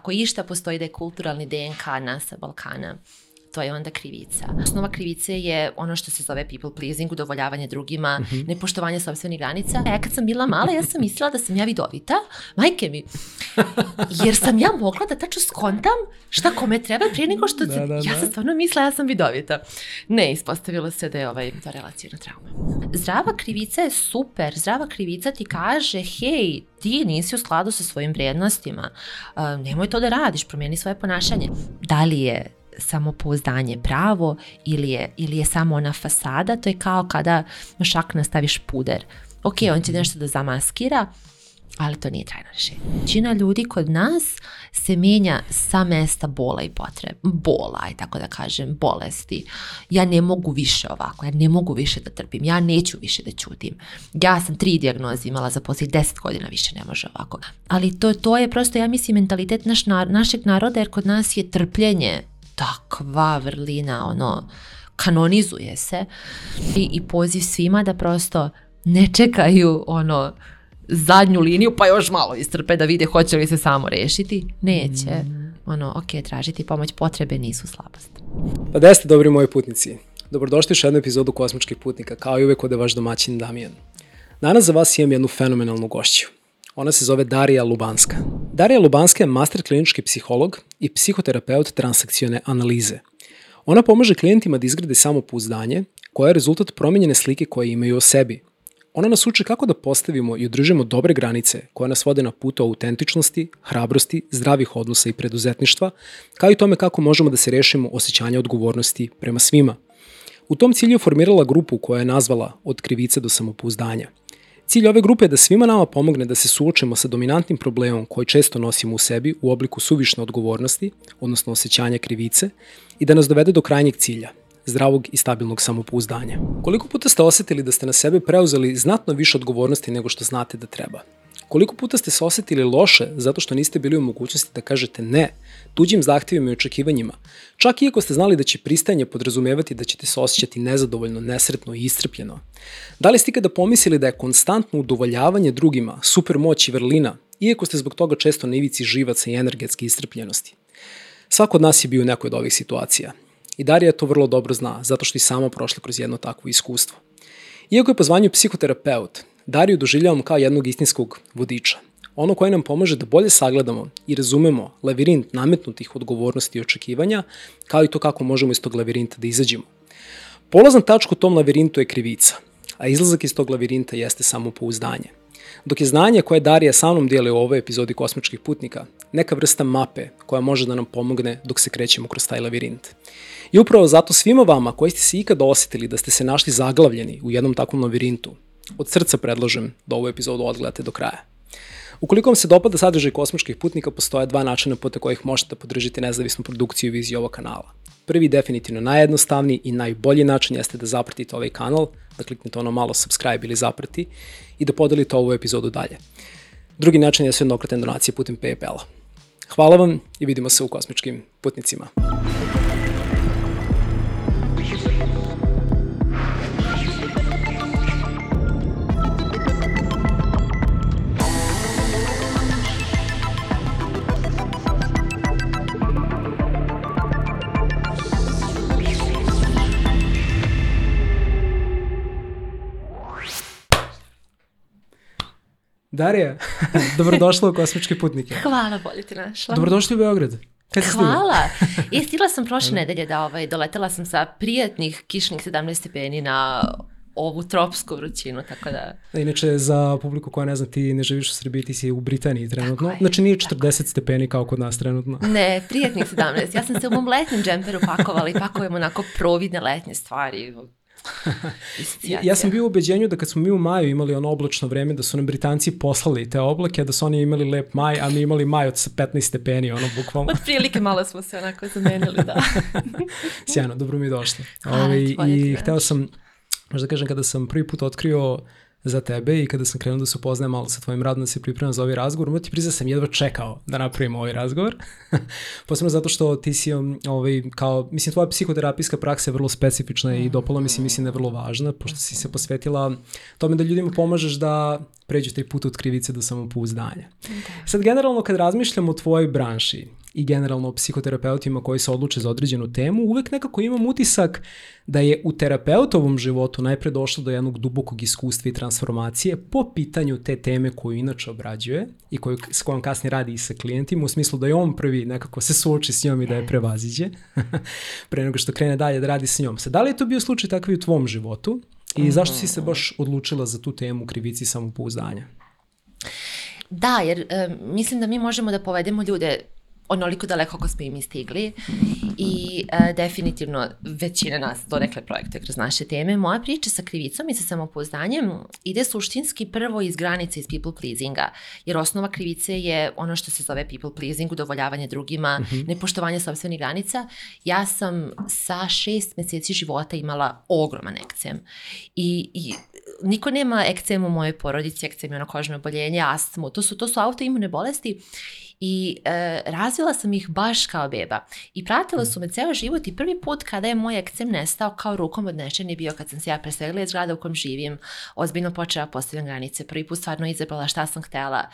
ako išta postoji da je kulturalni DNK nas Balkana to je onda krivica. Osnova krivice je ono što se zove people pleasing, udovoljavanje drugima, mm -hmm. nepoštovanje sobstvenih granica. E, kad sam bila mala, ja sam mislila da sam ja vidovita, majke mi, jer sam ja mogla da tačno skontam šta kome treba prije nego što... Da, da, ja sam da. stvarno mislila ja sam vidovita. Ne, ispostavilo se da je ovaj, to relacijna trauma. Zdrava krivica je super, zdrava krivica ti kaže, hej, ti nisi u skladu sa svojim vrednostima. uh, nemoj to da radiš, promijeni svoje ponašanje. Da li je samopouzdanje pravo ili je, ili je samo ona fasada, to je kao kada na šak nastaviš puder. Ok, on će mhm. nešto da zamaskira, ali to nije trajno rešenje. Većina ljudi kod nas se menja sa mesta bola i potrebe, bola, aj tako da kažem, bolesti. Ja ne mogu više ovako, ja ne mogu više da trpim, ja neću više da ćutim. Ja sam tri dijagnoze imala za poslije deset godina, više ne može ovako. Ali to, to je prosto, ja mislim, mentalitet naš, našeg naroda, jer kod nas je trpljenje takva vrlina, ono, kanonizuje se. I, i poziv svima da prosto ne čekaju, ono, zadnju liniju pa još malo istrpe da vide hoće li se samo rešiti. Neće. Mm. Ono, ok, tražiti pomoć potrebe nisu slabost. Pa da ste dobri moji putnici. Dobrodošli u jednu epizodu Kosmičkih putnika, kao i uvek ovde vaš domaćin Damijan. Danas za vas imam jednu fenomenalnu gošću. Ona se zove Darija Lubanska. Darija Lubanska je master klinički psiholog i psihoterapeut transakcione analize. Ona pomaže klijentima da izgrade samopouzdanje, koje je rezultat promenjene slike koje imaju o sebi. Ona nas uči kako da postavimo i održimo dobre granice koje nas vode na putu autentičnosti, hrabrosti, zdravih odnosa i preduzetništva, kao i tome kako možemo da se rešimo osjećanja odgovornosti prema svima. U tom cilju je formirala grupu koja je nazvala Od krivice do samopouzdanja – Cilj ove grupe je da svima nama pomogne da se suočemo sa dominantnim problemom koji često nosimo u sebi u obliku suvišne odgovornosti, odnosno osjećanja krivice, i da nas dovede do krajnjeg cilja, zdravog i stabilnog samopouzdanja. Koliko puta ste osetili da ste na sebe preuzeli znatno više odgovornosti nego što znate da treba? Koliko puta ste se osetili loše zato što niste bili u mogućnosti da kažete ne tuđim zahtevima i očekivanjima, čak i ako ste znali da će pristajanje podrazumevati da ćete se osjećati nezadovoljno, nesretno i iscrpljeno? Da li ste ikada pomislili da je konstantno udovoljavanje drugima supermoć i vrlina, iako ste zbog toga često na ivici živaca i energetske iscrpljenosti? Svako od nas je bio u nekoj od ovih situacija. I Darija to vrlo dobro zna, zato što i sama prošla kroz jedno takvo iskustvo. Iako je po zvanju psihoterapeut, Dariju doživljavam kao jednog istinskog vodiča. Ono koje nam pomaže da bolje sagledamo i razumemo lavirint nametnutih odgovornosti i očekivanja, kao i to kako možemo iz tog lavirinta da izađemo. Polazna tačka u tom lavirintu je krivica, a izlazak iz tog lavirinta jeste samopouzdanje. Dok je znanje koje Darija sa mnom dijeli u ovoj epizodi Kosmičkih putnika neka vrsta mape koja može da nam pomogne dok se krećemo kroz taj lavirint. I upravo zato svima vama koji ste se ikada osetili da ste se našli zaglavljeni u jednom takvom lavirintu, Od srca predlažem da ovu epizodu odgledate do kraja. Ukoliko vam se dopada sadržaj kosmičkih putnika, postoje dva načina puta kojih možete podržiti nezavisnu produkciju i viziju ovog kanala. Prvi, definitivno najjednostavniji i najbolji način jeste da zapratite ovaj kanal, da kliknete ono malo subscribe ili zaprati i da podelite ovu epizodu dalje. Drugi način je jednokratne donacije putem PayPal-a. Hvala vam i vidimo se u kosmičkim putnicima. Darija, dobrodošla u Kosmičke putnike. Hvala, bolje ti našla. Dobrodošli u Beograd. Kad Hvala. I stigla sam prošle nedelje da ovaj, doletela sam sa prijatnih kišnih 17 stepeni na ovu tropsku vrućinu, tako da-, da... Inače, za publiku koja ne zna, ti ne živiš u Srbiji, ti si u Britaniji trenutno. Tako je, znači, nije 40 stepeni kao kod nas trenutno. Ne, prijatnih 17. Ja sam se u mom letnjem džemperu pakovala i pakujem onako providne letnje stvari ja, sam bio u ubeđenju da kad smo mi u maju imali ono oblačno vreme, da su nam Britanci poslali te oblake, da su oni imali lep maj, a mi imali maj od 15 stepeni, ono bukvalno. od prilike malo smo se onako zamenili, da. Sjajno, dobro mi je došlo. Ove, ovaj, I hteo sam, možda kažem, kada sam prvi put otkrio uh, za tebe i kada sam krenuo da se upoznajem malo sa tvojim radom, da se pripremam za ovaj razgovor, moram ti priznati da sam jedva čekao da napravimo ovaj razgovor, posebno zato što ti si um, ovaj, kao, mislim, tvoja psihoterapijska praksa je vrlo specifična i dopalo mi se, mm. mislim, da je vrlo važna, pošto si se posvetila tome da ljudima pomažeš da pređu taj put od krivice do samopouzdanja. Da. Sad, generalno, kad razmišljam o tvojoj branši, i generalno psihoterapeutima koji se odluče za određenu temu, uvek nekako imam utisak da je u terapeutovom životu najpre došlo do jednog dubokog iskustva i transformacije po pitanju te teme koju inače obrađuje i koju, s kojom kasnije radi i sa klijentima, u smislu da je on prvi nekako se suoči s njom i da je prevaziđe pre nego što krene dalje da radi s njom. Sad, da li je to bio slučaj takvi u tvom životu i zašto si se mm. baš odlučila za tu temu krivici samopouzdanja? Da, jer e, mislim da mi možemo da povedemo ljude onoliko daleko kako smo i mi stigli i e, definitivno većina nas to nekle projekte kroz naše teme. Moja priča sa krivicom i sa samopouzdanjem ide suštinski prvo iz granice iz people pleasinga, jer osnova krivice je ono što se zove people pleasing, udovoljavanje drugima, mm -hmm. nepoštovanje sobstvenih granica. Ja sam sa šest meseci života imala ogroman ekcem i, i niko nema ekcem u mojoj porodici, ekcem je ono kožno oboljenje, astmu, to su, to su autoimune bolesti i e, razvila sam ih baš kao beba. I pratila mm. su me ceo život i prvi put kada je moj akcent nestao kao rukom odnešen je bio kad sam se ja preselila iz grada u kom živim, ozbiljno počela da postavljam granice, prvi put stvarno izabrala šta sam htela.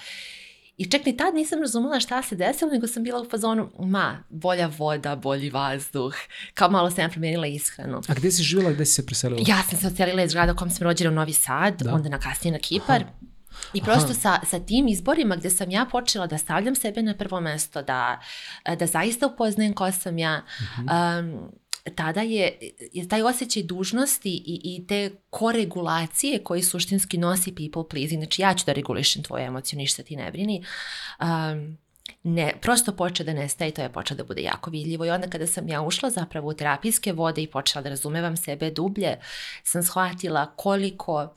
I čak ni tad nisam razumela šta se desilo, nego sam bila u fazonu, ma, bolja voda, bolji vazduh. Kao malo sam ja promijenila ishranu. A gde si živjela, gde si se preselila? Ja sam se odselila iz grada u kom sam rođena u Novi Sad, da. onda na kasnije na Kipar. Aha. I prosto sa, sa tim izborima gde sam ja počela da stavljam sebe na prvo mesto, da, da zaista upoznajem ko sam ja, uh -huh. um, tada je, je taj osjećaj dužnosti i, i te koregulacije koji suštinski nosi people pleasing, znači ja ću da regulišem tvoje emocije, ništa ti ne brini, um, ne, prosto poče da nestaje i to je počelo da bude jako vidljivo i onda kada sam ja ušla zapravo u terapijske vode i počela da razumevam sebe dublje, sam shvatila koliko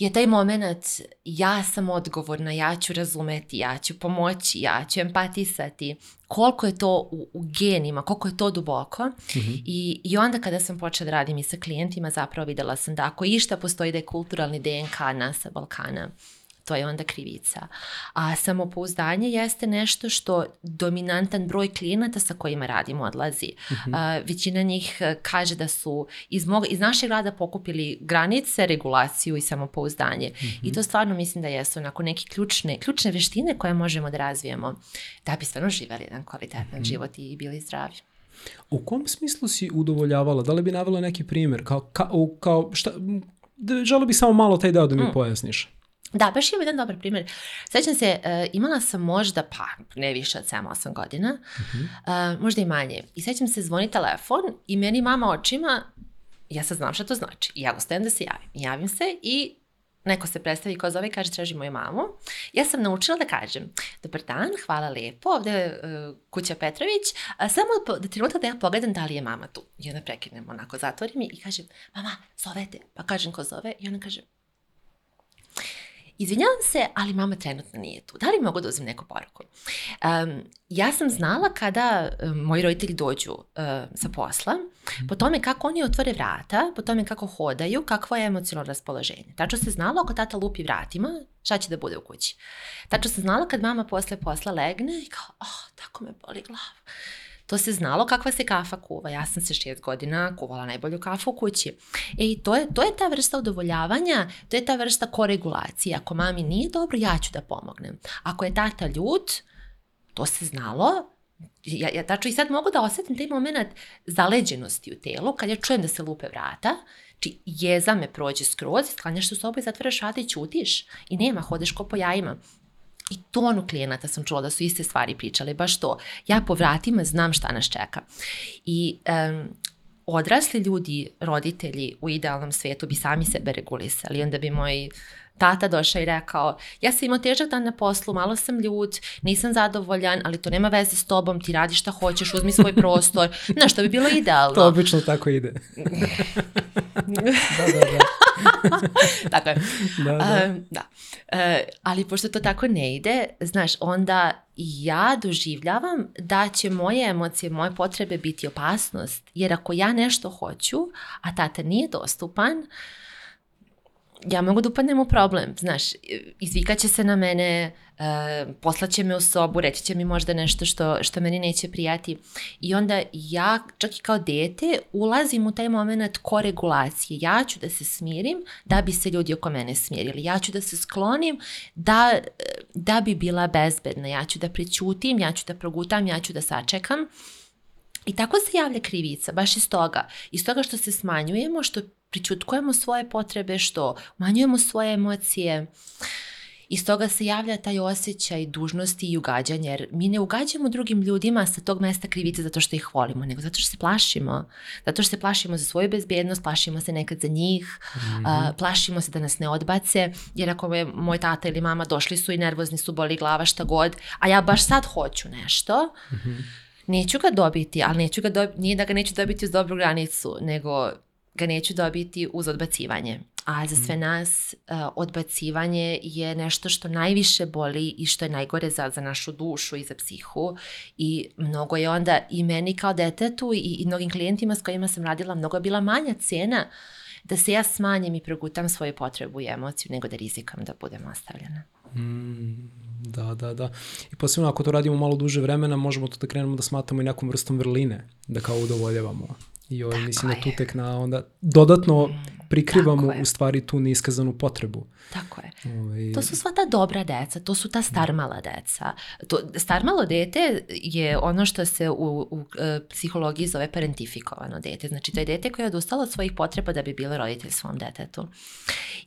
je taj moment ja sam odgovorna, ja ću razumeti, ja ću pomoći, ja ću empatisati, koliko je to u, u genima, koliko je to duboko. Mm -hmm. I, I onda kada sam počela da radim i sa klijentima, zapravo videla sam da ako išta postoji da je kulturalni DNK nas sa Balkana, to je onda krivica. A samopouzdanje jeste nešto što dominantan broj klijenata sa kojima radimo odlazi. Mm -hmm. A, većina njih e, kaže da su iz, mog, iz našeg rada pokupili granice, regulaciju i samopouzdanje. Mm -hmm. I to stvarno mislim da jesu onako neke ključne, ključne veštine koje možemo da razvijemo da bi stvarno živali jedan kvalitetan mm -hmm. život i bili zdravi. U kom smislu si udovoljavala? Da li bi navela neki primjer? Kao, ka, kao šta, da, želo bih samo malo taj deo da mi mm. pojasniš. Da, baš imam jedan dobar primjer. Sećam se, uh, imala sam možda, pa ne više od 7-8 godina, uh -huh. uh, možda i manje. I sećam se, zvoni telefon i meni mama očima, ja sad znam šta to znači. I ja ostajem da se javim. Javim se i neko se predstavi ko zove i kaže traži moju mamu. Ja sam naučila da kažem, dobar dan, hvala lepo, ovde je uh, kuća Petrović, a samo da trenutak da ja pogledam da li je mama tu. I onda prekinem, onako zatvorim i kažem, mama, zovete. Pa kažem ko zove i ona kaže, izvinjavam se, ali mama trenutno nije tu. Da li mogu da uzmem neku poruku? Um, ja sam znala kada um, moji roditelji dođu uh, sa posla, mhm. po tome kako oni otvore vrata, po tome kako hodaju, kakvo je emocionalno raspoloženje. Tačno se znala ako tata lupi vratima, šta će da bude u kući. Tačno se znala kad mama posle posla legne i kao, oh, tako me boli glava to se znalo kakva se kafa kuva. Ja sam se šest godina kuvala najbolju kafu u kući. E i to je, to je ta vrsta udovoljavanja, to je ta vrsta koregulacije. Ako mami nije dobro, ja ću da pomognem. Ako je tata ljut, to se znalo, ja, ja tačno i sad mogu da osetim taj moment zaleđenosti u telu kad ja čujem da se lupe vrata, či znači, jeza me prođe skroz, sklanjaš se u sobu i zatvaraš vrata i ćutiš i nema, hodeš ko po jajima. I tonu klijenata sam čula da su iste stvari pričale, baš to. Ja po vratima znam šta nas čeka. I um, odrasli ljudi, roditelji u idealnom svetu bi sami sebe regulisali. Onda bi moj tata došao i rekao, ja sam imao težak dan na poslu, malo sam ljut, nisam zadovoljan, ali to nema veze s tobom, ti radi šta hoćeš, uzmi svoj prostor. Znaš, što bi bilo idealno. to obično tako ide. tako je. Da, da. Uh, da. Uh, ali pošto to tako ne ide, znaš, onda ja doživljavam da će moje emocije, moje potrebe biti opasnost. Jer ako ja nešto hoću, a tata nije dostupan, uh, ja mogu da upadnem u problem, znaš, izvikaće se na mene, e, poslaće me u sobu, reći će mi možda nešto što, što meni neće prijati. I onda ja, čak i kao dete, ulazim u taj moment koregulacije. Ja ću da se smirim da bi se ljudi oko mene smirili. Ja ću da se sklonim da, da bi bila bezbedna. Ja ću da prećutim, ja ću da progutam, ja ću da sačekam. I tako se javlja krivica, baš iz toga. Iz toga što se smanjujemo, što pričutkujemo svoje potrebe, što manjujemo svoje emocije. Iz toga se javlja taj osjećaj dužnosti i ugađanja, jer mi ne ugađamo drugim ljudima sa tog mesta krivice zato što ih volimo, nego zato što se plašimo. Zato što se plašimo za svoju bezbjednost, plašimo se nekad za njih, mm -hmm. uh, plašimo se da nas ne odbace, jer ako je moj tata ili mama došli su i nervozni su, boli glava, šta god, a ja baš sad hoću nešto, mm -hmm. neću ga dobiti, ali neću ga dobiti, nije da ga neću dobiti uz dobru granicu, nego ga neću dobiti uz odbacivanje. A za sve mhm. nas uh, odbacivanje je nešto što najviše boli i što je najgore za, za našu dušu i za psihu i mnogo je onda i meni kao detetu i, i mnogim klijentima s kojima sam radila mnogo je bila manja cena da se ja smanjem i progutam svoju potrebu i emociju nego da rizikam da budem ostavljena. Mm, da, da, da. I posebno ako to radimo malo duže vremena, možemo to da krenemo da smatamo i nekom vrstom vrline, da kao udovoljavamo. Joj, mislim da tu tek na onda dodatno mm prikrivamo u stvari tu neiskazanu potrebu. Tako je. Ove... Ovaj, to su sva ta dobra deca, to su ta starmala deca. To, starmalo dete je ono što se u, u, e, psihologiji zove parentifikovano dete. Znači, to je dete koje je odustalo od svojih potreba da bi bilo roditelj svom detetu.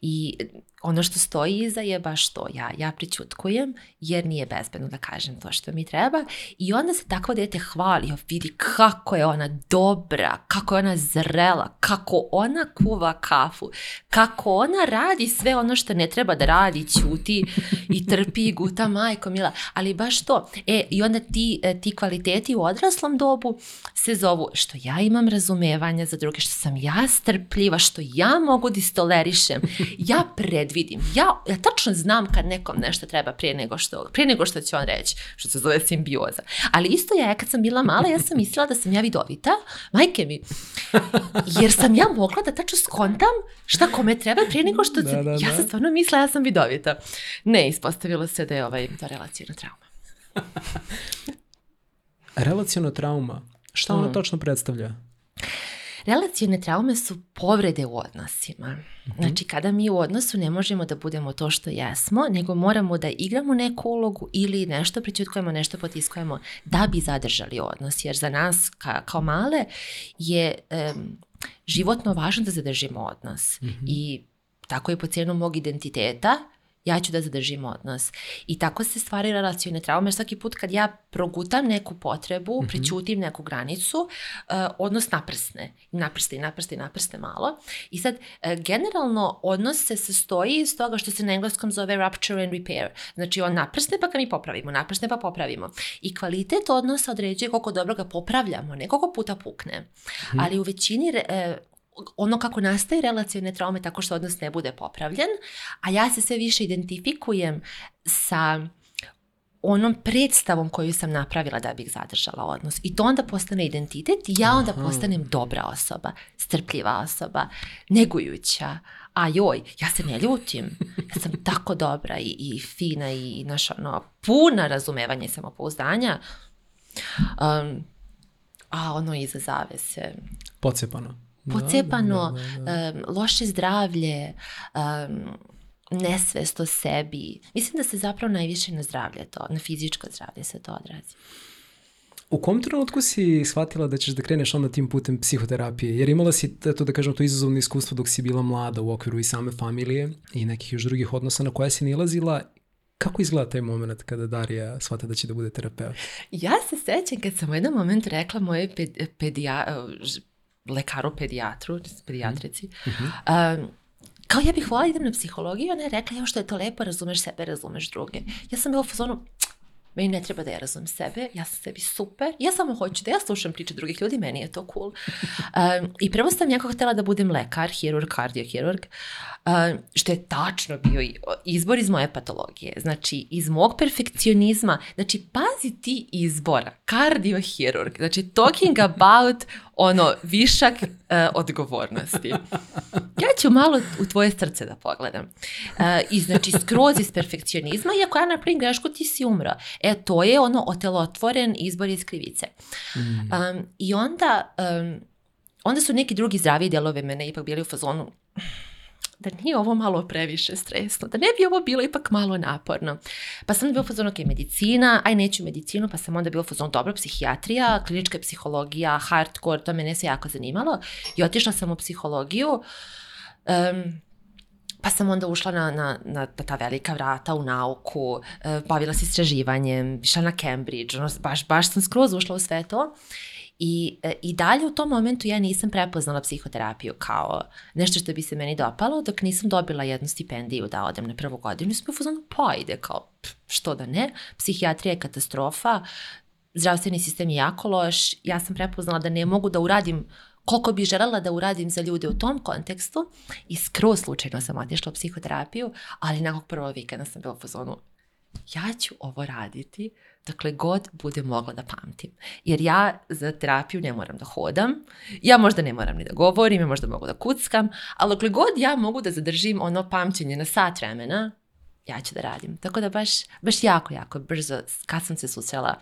I ono što stoji iza je baš to. Ja, ja prećutkujem jer nije bezbedno da kažem to što mi treba. I onda se takvo dete hvali, vidi kako je ona dobra, kako je ona zrela, kako ona kuva kafu. Kako ona radi sve ono što ne treba da radi, ćuti i trpi i guta, majko mila. Ali baš to. E, i onda ti, e, ti kvaliteti u odraslom dobu se zovu što ja imam razumevanja za druge, što sam ja strpljiva, što ja mogu distolerišem. Da ja predvidim. Ja, ja tačno znam kad nekom nešto treba prije nego što, prije nego što će on reći, što se zove simbioza. Ali isto ja, kad sam bila mala, ja sam mislila da sam ja vidovita, majke mi, jer sam ja mogla da tačno skontam gledam šta kome treba prije nego što... Da, da, da. Ja da. sam stvarno mislila, ja sam vidovita. Ne, ispostavilo se da je ovaj, to relacijona trauma. relacijona trauma, šta ona mm. točno predstavlja? Relacijne traume su povrede u odnosima. Mhm. Znači kada mi u odnosu ne možemo da budemo to što jesmo, nego moramo da igramo neku ulogu ili nešto pričutkujemo, nešto potiskujemo da bi zadržali odnos. Jer za nas ka, kao male je... Um, životno važno da zadržimo odnos. Mm -hmm. I tako je po cijenu mog identiteta ja ću da zadržim odnos. I tako se stvari relacijone traume. Svaki put kad ja progutam neku potrebu, mm -hmm. prećutim neku granicu, uh, odnos naprsne. Naprste i naprste i naprste malo. I sad, uh, generalno, odnos se sastoji iz toga što se na engleskom zove rupture and repair. Znači, on naprsne pa ga mi popravimo, naprsne pa popravimo. I kvalitet odnosa određuje koliko dobro ga popravljamo, ne koliko puta pukne. Mm -hmm. Ali u većini re, uh, ono kako nastaje relacijone traume tako što odnos ne bude popravljen, a ja se sve više identifikujem sa onom predstavom koju sam napravila da bih zadržala odnos. I to onda postane identitet i ja onda Aha. postanem dobra osoba, strpljiva osoba, negujuća. A joj, ja se ne ljutim. Ja sam tako dobra i, i fina i naš ono, puna razumevanja i samopouzdanja. Um, a ono iza zavese. Pocepano pocepano, um, loše zdravlje, um, nesvest o sebi. Mislim da se zapravo najviše na zdravlje to, na fizičko zdravlje se to odrazi. U kom trenutku si shvatila da ćeš da kreneš onda tim putem psihoterapije? Jer imala si, to da kažem, to izazovno iskustvo dok si bila mlada u okviru i same familije i nekih još drugih odnosa na koje si nilazila. Kako izgleda taj moment kada Darija shvata da će da bude terapeut? Ja se sećam kad sam u jednom momentu rekla moje ped, pedija, lekaru, pedijatru, pedijatrici, mm -hmm. um, kao ja bih volala da idem na psihologiju, ona je rekla, jo što je to lepo, razumeš sebe, razumeš druge. Ja sam bila u fazonu, meni ne treba da ja razumem sebe, ja sam sebi super, ja samo hoću da ja slušam priče drugih ljudi, meni je to cool. Um, I prvo sam nekako htela da budem lekar, hirurg, kardiohirurg, što je tačno bio izbor iz moje patologije, znači iz mog perfekcionizma, znači pazi ti izbora, kardiohirurg, znači talking about ono višak uh, odgovornosti. Ja ću malo u tvoje srce da pogledam. Uh, I znači skroz iz perfekcionizma, iako ja napravim grešku ti si umro. E to je ono otelotvoren izbor iz krivice. Um, I onda, um, onda su neki drugi zdravi delovi mene ipak bili u fazonu da nije ovo malo previše stresno, da ne bi ovo bilo ipak malo naporno. Pa sam bio fazon, ok, medicina, aj neću medicinu, pa sam onda bio fazon, dobro, psihijatrija, klinička psihologija, hardcore, to mene se jako zanimalo. I otišla sam u psihologiju, um, pa sam onda ušla na, na, na, na ta velika vrata u nauku, eh, bavila se istraživanjem, išla na Cambridge, ono, baš, baš sam skroz ušla u sve to. I, e, I dalje u tom momentu ja nisam prepoznala psihoterapiju kao nešto što bi se meni dopalo, dok nisam dobila jednu stipendiju da odem na prvu godinu. I sam bio pa ide, kao, što da ne, psihijatrija je katastrofa, zdravstveni sistem je jako loš, ja sam prepoznala da ne mogu da uradim koliko bi želela da uradim za ljude u tom kontekstu i skroz slučajno sam otišla u psihoterapiju, ali nakon prvog vikenda sam bila u fazonu, ja ću ovo raditi dakle god bude mogla da pamtim. Jer ja za terapiju ne moram da hodam, ja možda ne moram ni da govorim, ja možda mogu da kuckam, ali dokle god ja mogu da zadržim ono pamćenje na sat vremena, ja ću da radim. Tako da baš, baš jako, jako brzo kad sam se susrela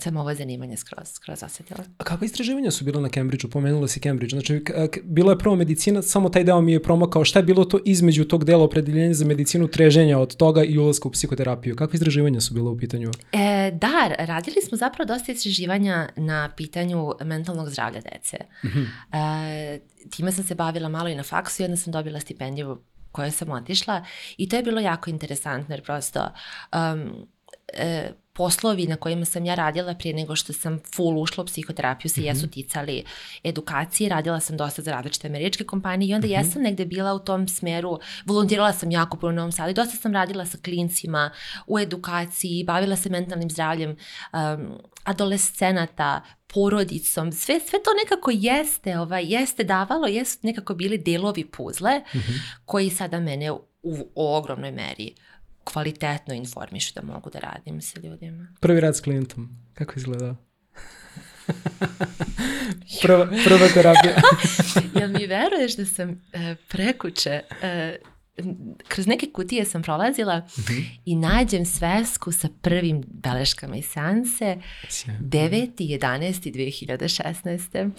sam ovo zanimanje skroz, skroz osetila. A kako istraživanja su bila na Cambridgeu? Pomenula si Cambridge. Znači, bila je prvo medicina, samo taj deo mi je promakao. Šta je bilo to između tog dela opredeljenja za medicinu, treženja od toga i ulazka u psihoterapiju? Kakva istraživanja su bila u pitanju? E, da, radili smo zapravo dosta istraživanja na pitanju mentalnog zdravlja dece. Mm -hmm. e, time sam se bavila malo i na faksu i onda sam dobila stipendiju koju sam otišla i to je bilo jako interesantno jer prosto um, e, poslovi na kojima sam ja radila prije nego što sam full ušla u psihoterapiju se mm -hmm. jesu ticali edukacije, radila sam dosta za različite američke kompanije i onda mm -hmm. jesam negde bila u tom smeru, volontirala sam jako puno u Novom Sadu i dosta sam radila sa klincima u edukaciji, bavila se mentalnim zdravljem um, adolescenata, porodicom, sve, sve to nekako jeste, ovaj, jeste davalo, jesu nekako bili delovi puzle mm -hmm. koji sada mene u, u ogromnoj meri kvalitetno informišu da mogu da radim sa ljudima. Prvi rad s klijentom, kako izgleda? prva, prva terapija. Jel mi veruješ da sam e, prekuće e, kroz neke kutije sam prolazila mm -hmm. i nađem svesku sa prvim beleškama iz seanse 9.11.2016.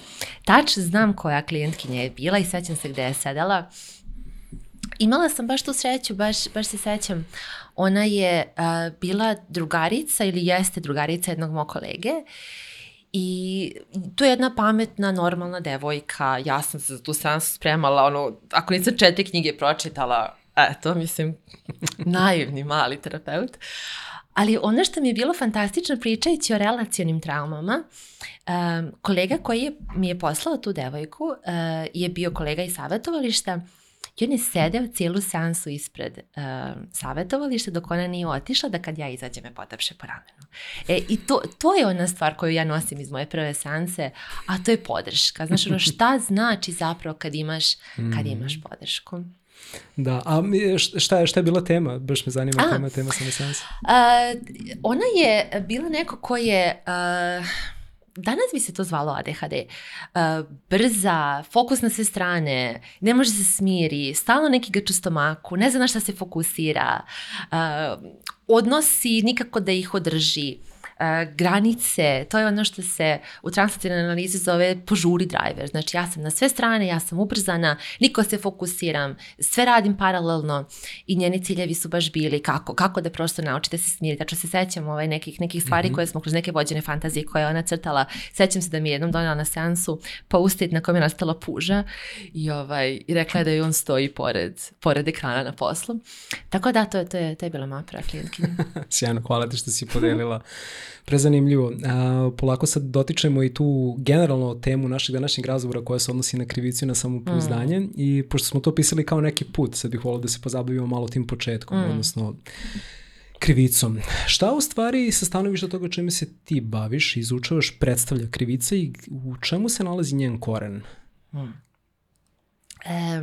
Tačno znam koja klijentkinja je bila i sećam se gde je sedela Imala sam baš tu sreću, baš, baš se sećam. Ona je uh, bila drugarica ili jeste drugarica jednog mog kolege I to je jedna pametna, normalna devojka. Ja sam se za tu seansu spremala, ono, ako nisam četiri knjige pročitala, eto, mislim, naivni mali terapeut. Ali ono što mi je bilo fantastično pričajući o relacionim traumama, um, kolega koji je, mi je poslao tu devojku uh, je bio kolega iz savjetovališta I on je sedeo cijelu seansu ispred uh, eh, savjetovališta dok ona nije otišla da kad ja izađem me potapše po ramenu. E, I to, to je ona stvar koju ja nosim iz moje prve seanse, a to je podrška. Znaš, ono šta znači zapravo kad imaš, kad mm. imaš podršku. Da, a šta je, šta je bila tema? Baš me zanima a, tema, tema same seanse. Uh, ona je bila neko ko je... Uh, danas bi se to zvalo ADHD. Uh, eh, brza, fokus na sve strane, ne može se smiri, stalno neki grč u stomaku, ne zna na šta se fokusira, uh, odnosi nikako da ih održi granice, to je ono što se u translativnoj analizi zove požuri driver. Znači ja sam na sve strane, ja sam ubrzana, niko se fokusiram, sve radim paralelno i njeni ciljevi su baš bili kako, kako da prosto naučite se smiriti. Znači se sećam ovaj, nekih, nekih stvari mm -hmm. koje smo kroz neke vođene fantazije koje ona crtala. Sećam se da mi je jednom donela na seansu postit na kojem je nastala puža i, ovaj, i rekla je da je on stoji pored, pored ekrana na poslu. Tako da, to je, to je, to je bila moja prva klijentkinja. Sjajno, hvala ti što si podelila prezanimljivo. A, polako sad dotičemo i tu generalno temu našeg današnjeg razgovora koja se odnosi na krivicu i na samopouzdanje mm. i pošto smo to pisali kao neki put, sad bih volao da se pozabavimo malo tim početkom, mm. odnosno krivicom. Šta u stvari sa stanovišta toga čime se ti baviš, izučavaš, predstavlja krivica i u čemu se nalazi njen koren? Mm. E,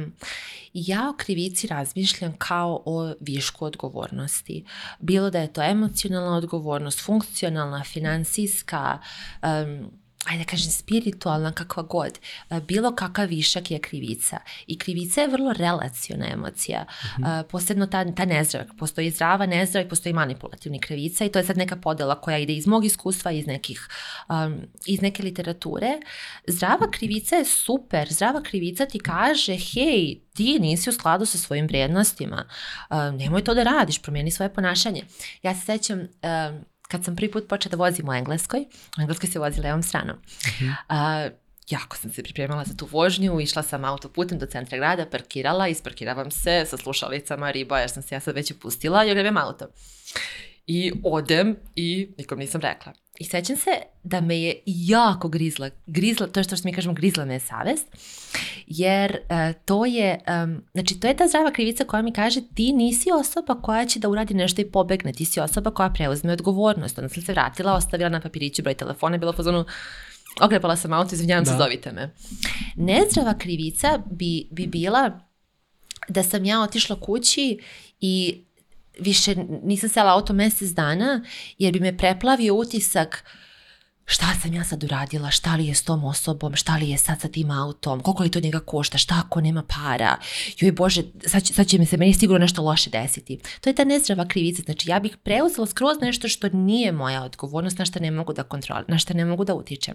ja o krivici razmišljam kao o višku odgovornosti. Bilo da je to emocionalna odgovornost, funkcionalna, finansijska, um, ajde da kažem, spiritualna, kakva god, e, bilo kakav višak je krivica. I krivica je vrlo relaciona emocija. Mm -hmm. posebno ta, ta nezdrava. Postoji zdrava, nezdrava i postoji manipulativni krivica i to je sad neka podela koja ide iz mog iskustva, iz, nekih, um, iz neke literature. Zdrava krivica je super. Zdrava krivica ti kaže, hej, ti nisi u skladu sa svojim vrijednostima. Uh, nemoj to da radiš, promijeni svoje ponašanje. Ja se sećam... Uh, kad sam prvi put počela da vozim u Engleskoj, u Engleskoj se vozi levom stranom. Uh -huh. uh, jako sam se pripremala za tu vožnju, išla sam autoputem do centra grada, parkirala, isparkiravam se sa slušalicama riba, jer sam se ja sad već upustila i ogrebem auto. I odem i nikom nisam rekla. I sećam se da me je jako grizla, grizla, to je što mi kažemo grizla me je savest, jer e, to je, um, znači to je ta zdrava krivica koja mi kaže ti nisi osoba koja će da uradi nešto i pobegne, ti si osoba koja preuzme odgovornost, onda sam se vratila, ostavila na papiriću broj telefona, bilo po zonu, okrepala sam auto, izvinjavam da. se, zovite me. Nezdrava krivica bi, bi bila da sam ja otišla kući i više nisam sela auto mesec dana jer bi me preplavio utisak šta sam ja sad uradila, šta li je s tom osobom, šta li je sad sa tim autom, koliko li to njega košta, šta ako nema para, joj bože, sad će, sad će mi se meni sigurno nešto loše desiti. To je ta nezdrava krivica, znači ja bih preuzela skroz nešto što nije moja odgovornost, na šta ne mogu da kontroliram, na šta ne mogu da utičem.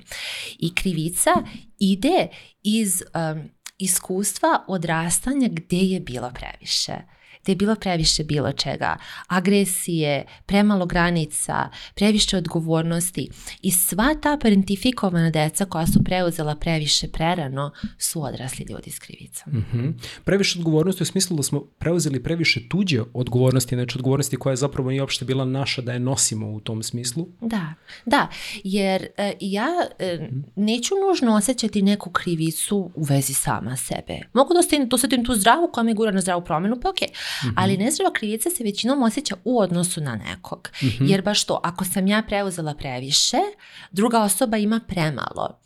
I krivica ide iz um, iskustva odrastanja gde je bilo previše. Uh, da je bilo previše bilo čega, agresije, premalo granica, previše odgovornosti i sva ta parentifikovana deca koja su preuzela previše prerano su odrasli ljudi s krivicom. Mm -hmm. Previše odgovornosti u smislu da smo preuzeli previše tuđe odgovornosti, znači odgovornosti koja je zapravo nije uopšte bila naša da je nosimo u tom smislu. Da, da, jer e, ja e, mhm. neću nužno osjećati neku krivicu u vezi sama sebe. Mogu da, da osetim tu zdravu koja me gura na zdravu promenu, pa okej. Okay. Mhm. Ali nezdrava krivica se većinom osjeća u odnosu na nekog. Mm -hmm. Jer baš to, ako sam ja preuzela previše, druga osoba ima premalo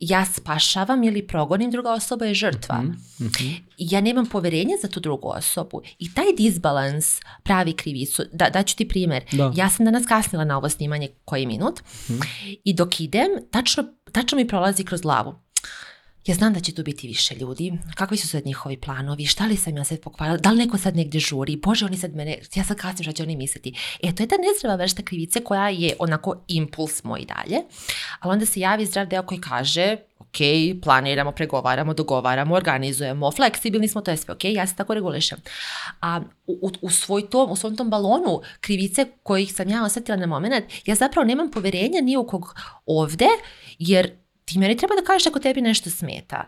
ja spašavam ili progonim, druga osoba je žrtva. Mm -hmm. Ja nemam poverenja za tu drugu osobu. I taj disbalans pravi krivicu. Da, daću ti primer. Da. Ja sam danas kasnila na ovo snimanje koji minut mm -hmm. i dok idem, tačno, tačno mi prolazi kroz glavu. Ja znam da će tu biti više ljudi. Kakvi su sad njihovi planovi? Šta li sam ja sad pokvarila? Da li neko sad negde žuri? Bože, oni sad mene, ja sad kasnim šta će oni misliti. E, to je ta nezdrava vrsta krivice koja je onako impuls moj dalje. Ali onda se javi zdrav deo koji kaže, ok, planiramo, pregovaramo, dogovaramo, organizujemo, fleksibilni smo, to je sve ok, ja se tako regulišem. A u, u, svoj tom, u svom tom balonu krivice kojih sam ja osetila na moment, ja zapravo nemam poverenja ni u kog ovde, jer ti meni treba da kažeš ako tebi nešto smeta.